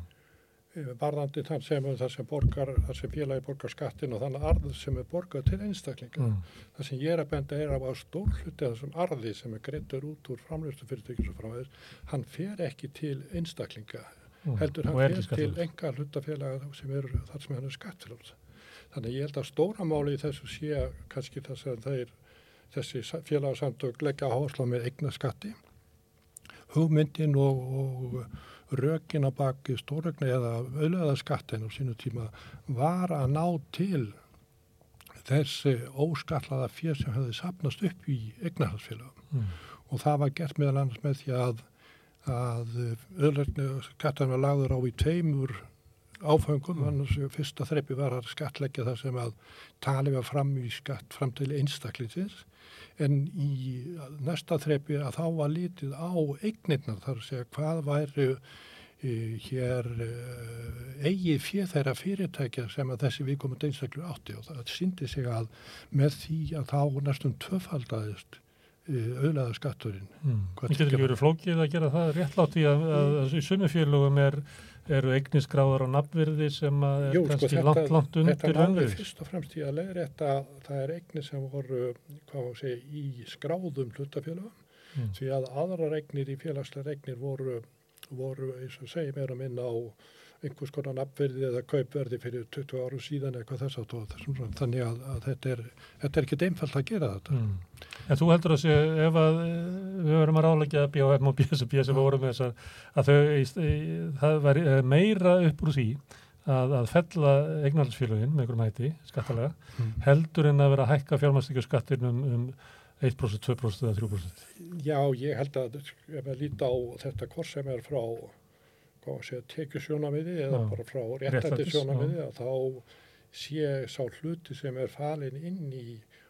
Eh, varðandi þann sem, það sem borgar, það sem félagi borgar skattin og þannig arð sem er borgað til einstaklinga. Mm. Það sem ég er að benda er að á stór hluti af þessum arði sem er greittur út úr framlýstu fyrirtækjum svo framvegis, hann fer ekki til einstaklinga, Mm. heldur hann Og er fer til enga hlutafélaga sem eru þar sem hann er skattfélags. Þannig ég held að stóra máli í þessu sé kannski þess að þeir, þessi félagsamtök leggja áherslu með eignaskatti. Hugmyndin og, og rökin á baki stórregna eða auðlegaðaskattin á sínu tíma var að ná til þessi óskallaða fér sem hefði sapnast upp í eignarhalsfélagum Mm. og það var gert meðal annars með því að að auðlegaðaskattin var lagður á í tveimur áfengum, annars fyrsta þreppi var að skattleggja það sem að tali var fram í skatt fram til einstaklingsins en í næsta þreppi að þá var lítið á eignirnar þar að segja hvað væri uh, hér uh, eigið fyrir þeirra fyrirtækja sem að þessi viðkomandi einstaklu átti og það síndi sig að með því að þá næstum tvöfaldaðist uh, auðlaða skatturinn. Mm. Getur tryggja ekki verið flókið að gera það réttlátt í að, að, að í sumufélugum er, eru eignisgráðar á nafnvirði sem að er Jú, sko, kannski þetta- langt, langt Þetta undir náði raunverði. fyrst og fremst í að leiðrétta það er eignir sem voru segja, í skráðum hlutafélagum Mm. því að aðrar eignir í félagslegar eignir voru, voru eins og segja meira minna á einhvers konar nafnverði eða kaupverði fyrir 20 árum síðan eða hvað þess að þannig að, að þetta er, þetta er ekkit einfalt að gera þetta. Mm. En þú heldur að sé, ef að eh, við verum að ráleggja BHM og BSB sem voru með þessar, að þau, í- það væri eh, meira upp úr því að, að fella eignarhaldsfélögin með einhverjum hætti, skattalega, Mm. heldur en að vera að hækka fjármæstíkjaskattin um, um 1%, 2% eða 3%. Já, ég held að ef að líta á þetta hvort sem er frá tekjusjónamiði eða Já. bara frá Réttlætis, réttætti sjónamiði að þá sé sá hluti sem er falin inn í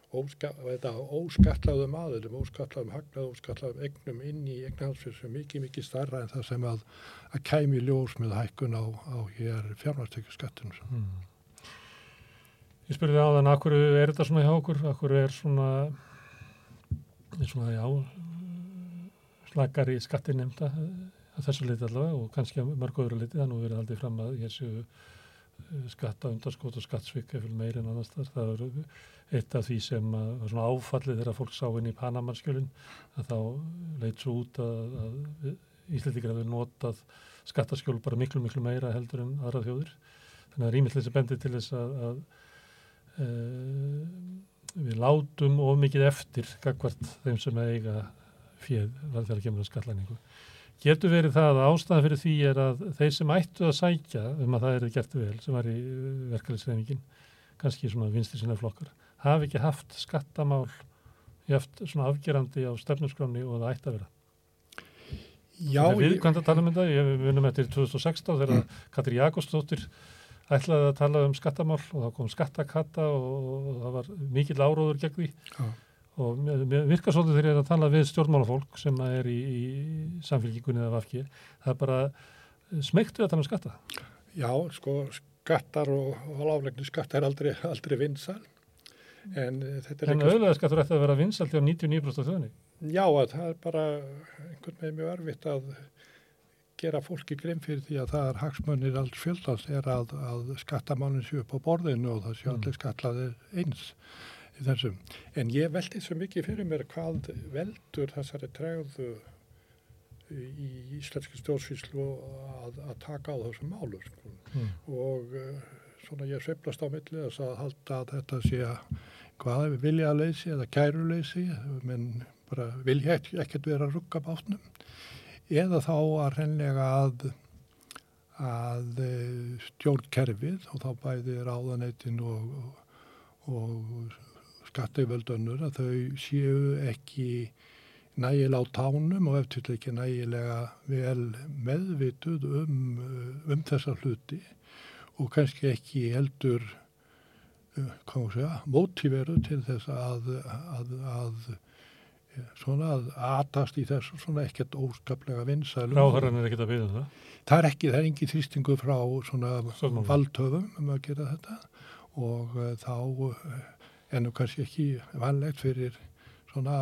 óskallaðum aðilum, óskallaðum hagnað, óskallaðum eignum inn í eignarhalsfyrir sem mikið, mikið starra en það sem að, að kæmi ljós með hækkun á, á hér fjármærstekjuskattinu. Mm. Ég spurði á þann, akkur er þetta svona hjá okkur, akkur er svona, er svona, já, slakar í skattin nefnda að þessu leiti allavega og kannski að mörg öðru leiti, það er nú verið aldrei fram að ég séu skatta undarskot og skattsvik eftir meir en annars þar. Það er eitt af því sem að, var svona áfallið þegar fólk sá inn í Panamarskjölinn að þá leit svo út að, að Íslandíkar hefur notað skattaskjól bara miklu, miklu meira heldur en aðra þjóður. Þannig að rýmislega þessi bendi til þess að, að e, við látum of mikið eftir gagvart þeim sem eiga fjöð þegar kemur að skattlæningu. Getur verið það að ástæða fyrir því er að þeir sem ættu að sækja um að það eru gert vel, sem var í verkefliðsreifingin, kannski svona vinstir sinna flokkar, hafi ekki haft skattamál haft svona afgerandi á stefnusgráni og það ætti að vera. Já. Við að tala um þetta, ég vunum eftir 2016 þegar mm. Katri Jakobsdóttir ætlaði að tala um skattamál og þá kom skattakata og, og það var mikill áróður gegn því. Já og virkar svolítið þegar ég er að tala við stjórnmálafólk sem er í, í samfélgíkunni eða vafki, það er bara smegt við að tala um skatta. Já, sko skattar og, og láflegni skatta er aldrei, aldrei vinsal en eh, þetta er... En auðvitað skattur ætti að vera vinsal til á 99% af þjóðinni. Já, það er bara einhvern veginn mjög örfitt að gera fólki grimm fyrir því að það er hagsmönnir alls fjöldans er að, að skattamánin séu upp á borðinu og það séu allir mm. skatlaðir eins í þessum. En ég veldi svo mikið fyrir mér hvað veldur þessari tregðu í íslenski stjórnsvíslu að, að taka á þessum málur sko. mm. og uh, svona ég sveiflast á millið þess að halda að þetta sé að hvað við vilja að leysi eða kæru leysi menn bara vilja ekkert vera að rugga bátnum eða þá að reynlega að að eh, stjórnkerfið og þá bæði ráðaneitin og, og, og skatteiföldunur að þau séu ekki nægilega á tánum og eftir ekki nægilega vel meðvituð um, uh, um þessa hluti og kannski ekki heldur uh, mótíveru til þess að, að, að svona að atast í þessu svona ekkert óskaplega vinsælum. Ráðhörðan er ekkert að byrja um það? Það er ekki, það er ekki þrýstingu frá svona valdhöfum um að gera þetta og uh, þá uh, en nú kannski ekki vanlegt fyrir svona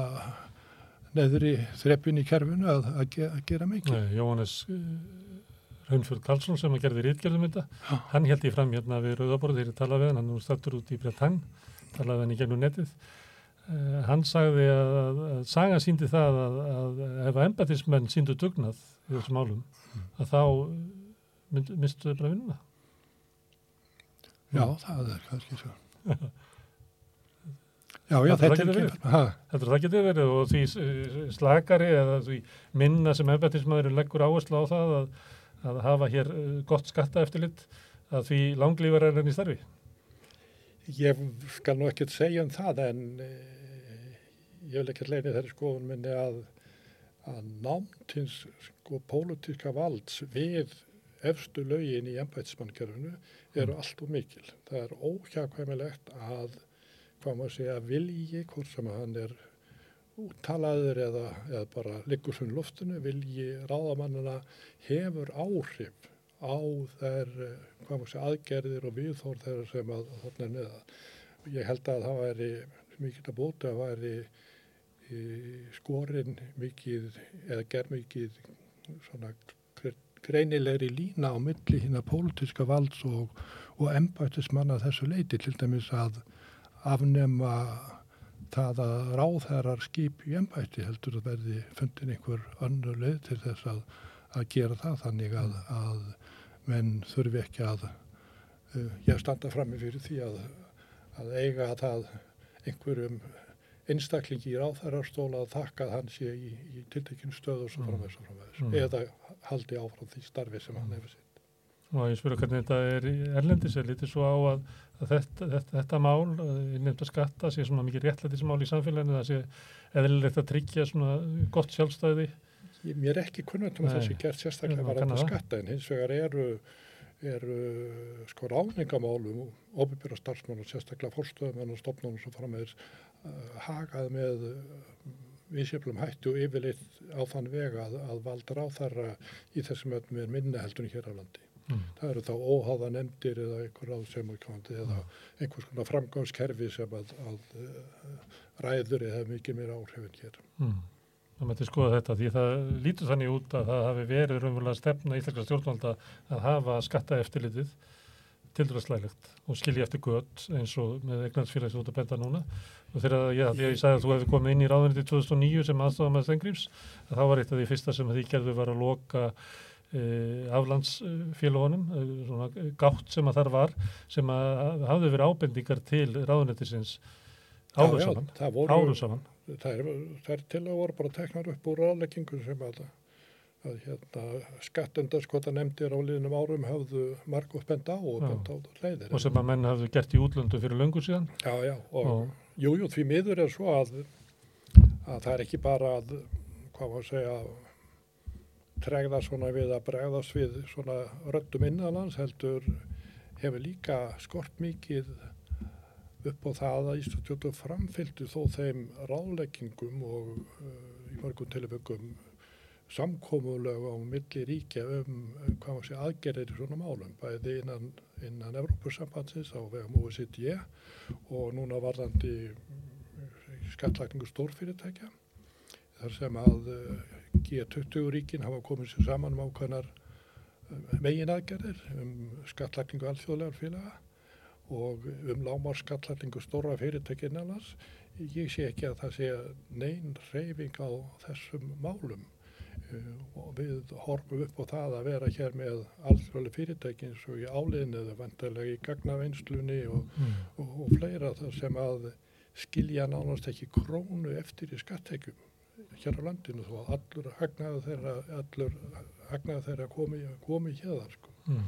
neðri þreppin í kerfinu að, að, ge að gera mikið. Nei, Jóhannes uh, Raunfjörð Karlsson sem að gerði rítgerðum þetta, ja. hann held í fram hérna við Rauðaborð þegar ég talaði við hann, hann nú stættur út í Bretann, talaði hann í gegnum netið. Uh, hann sagði að, að saga síndi það að ef embatismenn síndu dugnað í þessum álum, mm. að þá minnstu þau bara vinnuna. Já, það er kannski svo. (laughs) Já, já, þetta er ekki. Þetta er það getið verið og því slagari eða því minna sem ennbættismæðurinn leggur áherslu á það að, að hafa hér uh, gott skatta eftirlitt að því langlífar er henni starfi. Ég skal nú ekkert segja um það en eh, ég vil ekkert leina þeirri skoðun minni að, að námtins sko pólitíska valds við efstu lögin í ennbættismannkerfinu eru mm. allt og mikil. Það er óhjákvæmilegt að hvað maður segja, vilji, hvort sem hann er úttalaður eða, eða bara liggur svo í loftinu, vilji ráðamannina hefur áhrif á þær, hvað maður segja, aðgerðir og viðþór þeirra sem að þarna neða. Ég held að það væri mikið að bóta, það væri í skorinn mikið eða ger mikið svona greinilegri lína á milli hinn að pólitiska valds og, og embættismanna þessu leiti til dæmis að afnema það að ráðherrar skip í ennbætti heldur að verði fundin einhver önnur leið til þess að, að gera það þannig að, að menn þurfi ekki að uh, ég standa frammi fyrir því að, að eiga að það einhverjum einstaklingi í ráðherrarstóla að þakka að hann sé í, í tiltekinn stöð og svo framvegs og framvegs mm. eða haldi áfram því starfi sem hann hefur sitt. Og ég spyrja hvernig þetta er erlendis, er litið svo á að að þetta, þetta, þetta mál, nefnt að skatta sé svona mikið réttlætismál í samfélaginu það sé eðlilegt að tryggja svona gott sjálfstæði? Mér er ekki kunnat um að þessi gert sérstaklega var þetta skatta en hins vegar eru, eru sko ráningamálum og óbyrjara starfsmann og sérstaklega fórstöðum og stopnum sem fara með uh, hagað með uh, viðsjöflum hættu yfirleitt á þann vega að, að valda ráþarra í þessum öllum er minna heldunni hér á landi Mm. Það eru þá óháða nefndir eða einhver áðsefnarkvæmdi eða einhvers konar framgáðskerfi sem að, að uh, ræður eða mikið mér áhrifin hér. Mm. Það mætti skoða þetta því það lítur þannig út að það hafi verið raunverulega stefna íslenska stjórnvalda að hafa skatta eftirlitið tildur að slæðilegt og skilji eftir gött eins og með egnarsfélags út að benda núna og þegar já, að ég sagði að þú hefði komið inn í ráðunni til 2009 sem aðstofað með Stengrims þá var eitt af því fyrsta sem því gerðu var að loka aflandsfélagunum eh, svona gátt sem að þar var sem að hafði verið ábendingar til ráðunnetisins árum saman það voru, árum saman það er, það er til að voru bara teknar upp úr ráðleggingu sem að, að hérna, skattendarskota nefndir á liðnum árum hafðu margótt benda á og benda á leiðir. og sem að menn hafði gert í útlöndu fyrir löngu síðan. Já, já, og og, jú, jú, því miður er svo að, að það er ekki bara að, hvað að segja, tregða svona við að bregðast við svona röddum innanlands heldur hefur líka skort mikið upp á það að Íslandstjóttu framfylgdu þó þeim ráðleggingum og uh, í mörgum tilfengum samkómulega á milli ríkja um uh, hvað var sé aðgerðir í svona málum, bæði innan, innan Evrópussambandsins á vegum OECD og núna varðandi skattlagningu stórfyrirtækja þar sem að uh, G20 ríkin hafa komið sér saman um ákveðnar uh, megin aðgerðir um skattlagningu alþjóðlegar félaga og um lámar skattlagningu stóra fyrirtæki innanlands. Ég sé ekki að það sé neyn reyfing á þessum málum. Uh, og við horfum upp á það að vera hér með alþjóðlega fyrirtæki eins og í áliðinu eða vantarlega í gagnavinnslunni og mm, og, og fleira þar sem að skilja nánast ekki krónu eftir í skattekjum hér á landinu þó að allur hagnaðu þeirra, allur hagnaðu þeirra komi, komi hérðar sko. mm.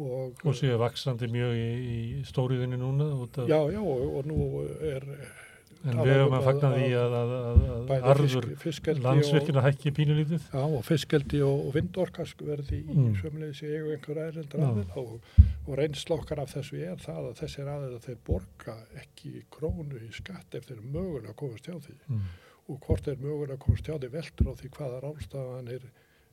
og, og séu vaksandi mjög í, í stóriðinni núna já, já, og, og nú er en við höfum um að að- fagna því að, að, að, að arður landsvirkina hækki pínulítið já, og fiskeldi og, og vindorkask verði í Mm. sömulegis í eigu einhver æreldra Já. aðeins og, og reynsla okkar af þessu er það að þessir aðeins þeir borga ekki krónu í skatt ef þeir mögulega að komast hjá því mm. Og hvort er mögulega að komast hjá því veldur á því hvaða ráðstafanir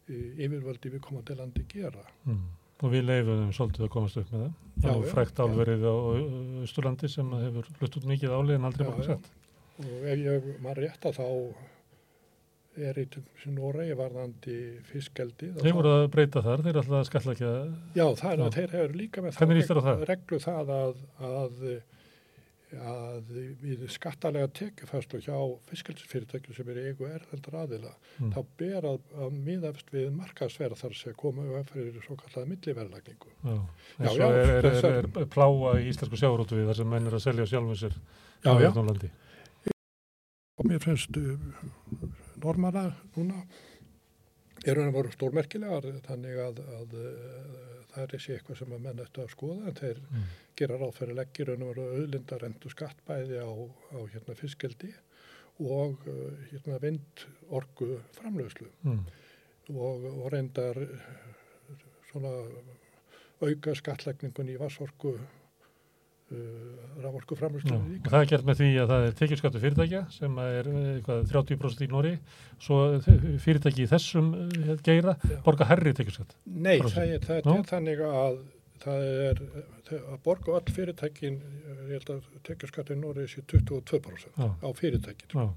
yfirvöldi við komandi landi gera. Mm. og við leifum þeim svolítið að komast upp með það Já, það er frækt álverið á Östurlandi sem hefur hlut út mikið álið en aldrei Já, baka já. sett Og ef ég maður rétt að þá er í Noregi varðandi fiskeldi. þeir voru að breyta þar, þeir ætla að skalla ekki að Já, það er að þeir hefur líka með það? reglu það að, að, að við skattalega tekjufæslu hjá fiskelsfyrirtækjum sem eru eigu erðaldra aðila, Mm. þá ber að, að miðafst við markaðsverð þar sem koma upp fyrir svo kallaða milliverðlagningu. Já, Já, já, er, er, er, er pláa í íslensku sjárótu við þar sem menn er að selja sjálfum sér Já, á. Norðurlandi. Og mér finnst uh, normana núna að voru stórmerkilegar þannig að, að uh, það er þessi eitthvað sem að menn ættu að skoða en þeir Mm. gera ráð fyrir leggir en voru auðlindar endur skattbæði á, á hérna, fiskeldi og uh, hérna, vindorku framlöðslu Mm. og, og reyndar uh, svona auka skattlegningun í vassorku uh, raforku Já, framlöðslu og það er gert með því að það er tekjuskattu fyrirtækja sem er eh, eitthvað, 30% í Nóri svo þ- fyrirtæki í þessum geira Já. borga herri tekjuskatt. Nei, það er, það er þannig að það er að borga öll fyrirtækin, ég held að tekjaskattin Noregi sé 22% Já, á fyrirtækin já,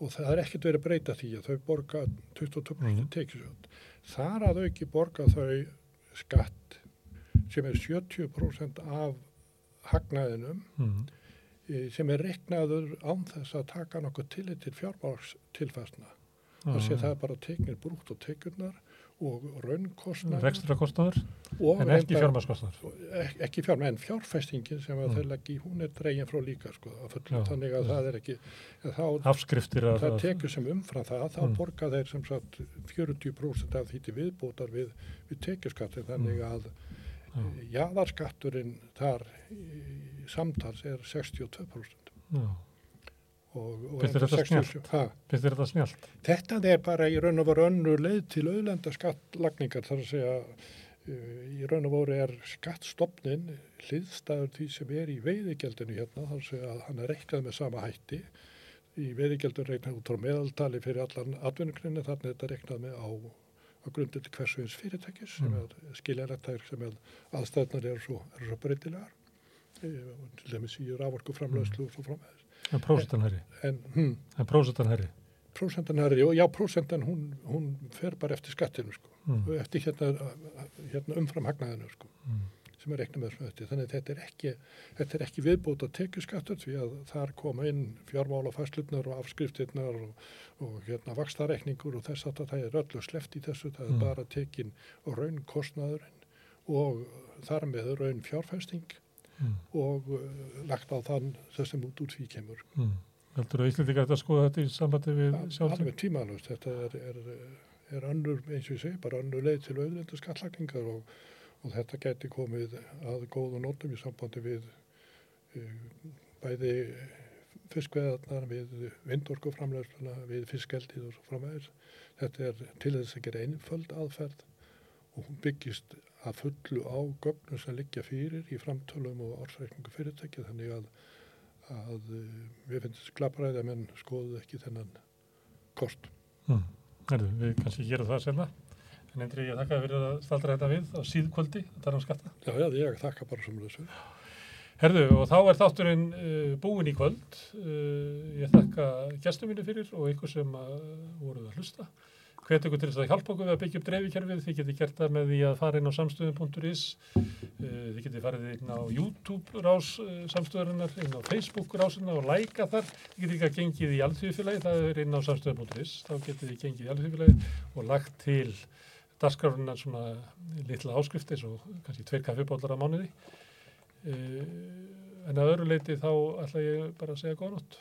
og það er ekkert verið að breyta því að þau borga 22% mm. Mhm. tekjaskatt. Þar að auki borga þau skatt sem er 70% af hagnaðinum mm. sem er reiknaður án þess að taka nokkuð tillit til fjármákstilfæsna. Það sé það er bara teknir brútt og tekjurnar og raunkostnar Rekstra kostnaður og en ekki fjármaskostnaður. Ek- ekki fjárma, en fjárfestingin sem Mm. þeir leggja í, hún er dregin frá líka sko, Já, þannig að já. það er ekki þá, Afskriftir að, það að tekur sem umfram það þá Mm. borga þeir sem sagt 40% af því til viðbótar við, við tekjuskattin, þannig Mm. að já, jaðarskatturinn þar samtals er 62% já. og, og Finnst þér þetta 67 ha, Finnst þér þetta snjált? Þetta er bara í raun og veru önnur leið til auðlenda skattlagningar þar að segja uh, í raun og veru er skattstopnin hliðstæður því sem er í veiðigjaldinu hérna þar að segja að hann er reiknað með sama hætti. Í veiðigjaldun reiknað út frá meðaltali fyrir allan atvinnugrinni þannig er þetta reiknað með á, á grundið til hversu eins fyrirtækis sem Mm. er skiljanlegt þær sem er aðstæðnar eru svo, eru svo breytilegar eh, til dæmis í raforku framlöðslu og svo framvegis En prósentan herri. en hm, En prósentan herri. Prósentan herri, og já, prósentan hún, hún fer bara eftir skattinu, sko, Mm. eftir hérna, hérna umfram hagnaðinu, sko, Mm. Sem er reiknum með þetta. Þannig að þetta er ekki, þetta er ekki viðbóta tekjuskattur því að þar koma inn fjármála fæslutnar og afskriftirnar og, og hérna vakstareikningur og þess að það er öllu sleft í þessu, það er Mm. bara tekin raun kostnaðurinn og þar með raun fjárfæsting Mm. og uh, lagt á þann þessum út úr því kemur. Mm. Heldur að Íslandika þetta skoða þetta í sambandi við sjálfsög? Alveg tímalust, þetta er, er, er önnur, eins og ég segi, bara önnur leið til auðvendu skattlagningar og, og þetta geti komið að góðu nótum í sambandi við uh, bæði fiskveðarnar, við vindorkuframlegsuna, við fiskeldið og svo framvegis. Þetta er til þess að gera einföld aðferð og hún byggist að fullu á gögnum sem liggja fyrir í framtölum og ársreikningu fyrirtækja þannig að, að við finnst glabræði að menn skoðu ekki þennan kost. Mm. Herðu, við kannski gerum það senna. En endri ég þakka fyrir að staldra þetta við á síðkvöldi, þetta er á skatta. Já, já, ég þakka bara sem þessu. Herðu, og þá er þátturinn uh, búin í kvöld. Uh, ég þakka gestum minni fyrir og ykkur sem uh, voruð að hlusta. Hvet ykkur til þess að hjálpa okkur við að byggja upp dreifikerfið. Þið getið gert það með því að fara inn á samstöðum.is. Uh, þið getið farið inn á YouTube rás samstöðarinnar, inn á Facebook rásina og læka þar. Þið getið líka gengið í alþjóðfélagi, það er inn á samstöðum.is. Þá getið þið gengið í alþjóðfélagi og lagt til dagskrárunar svona litla áskrift eins og kannski tveir kaffibóllar á mánuði. Uh, en að öðru leiti þá ætla ég bara að segja góða nótt.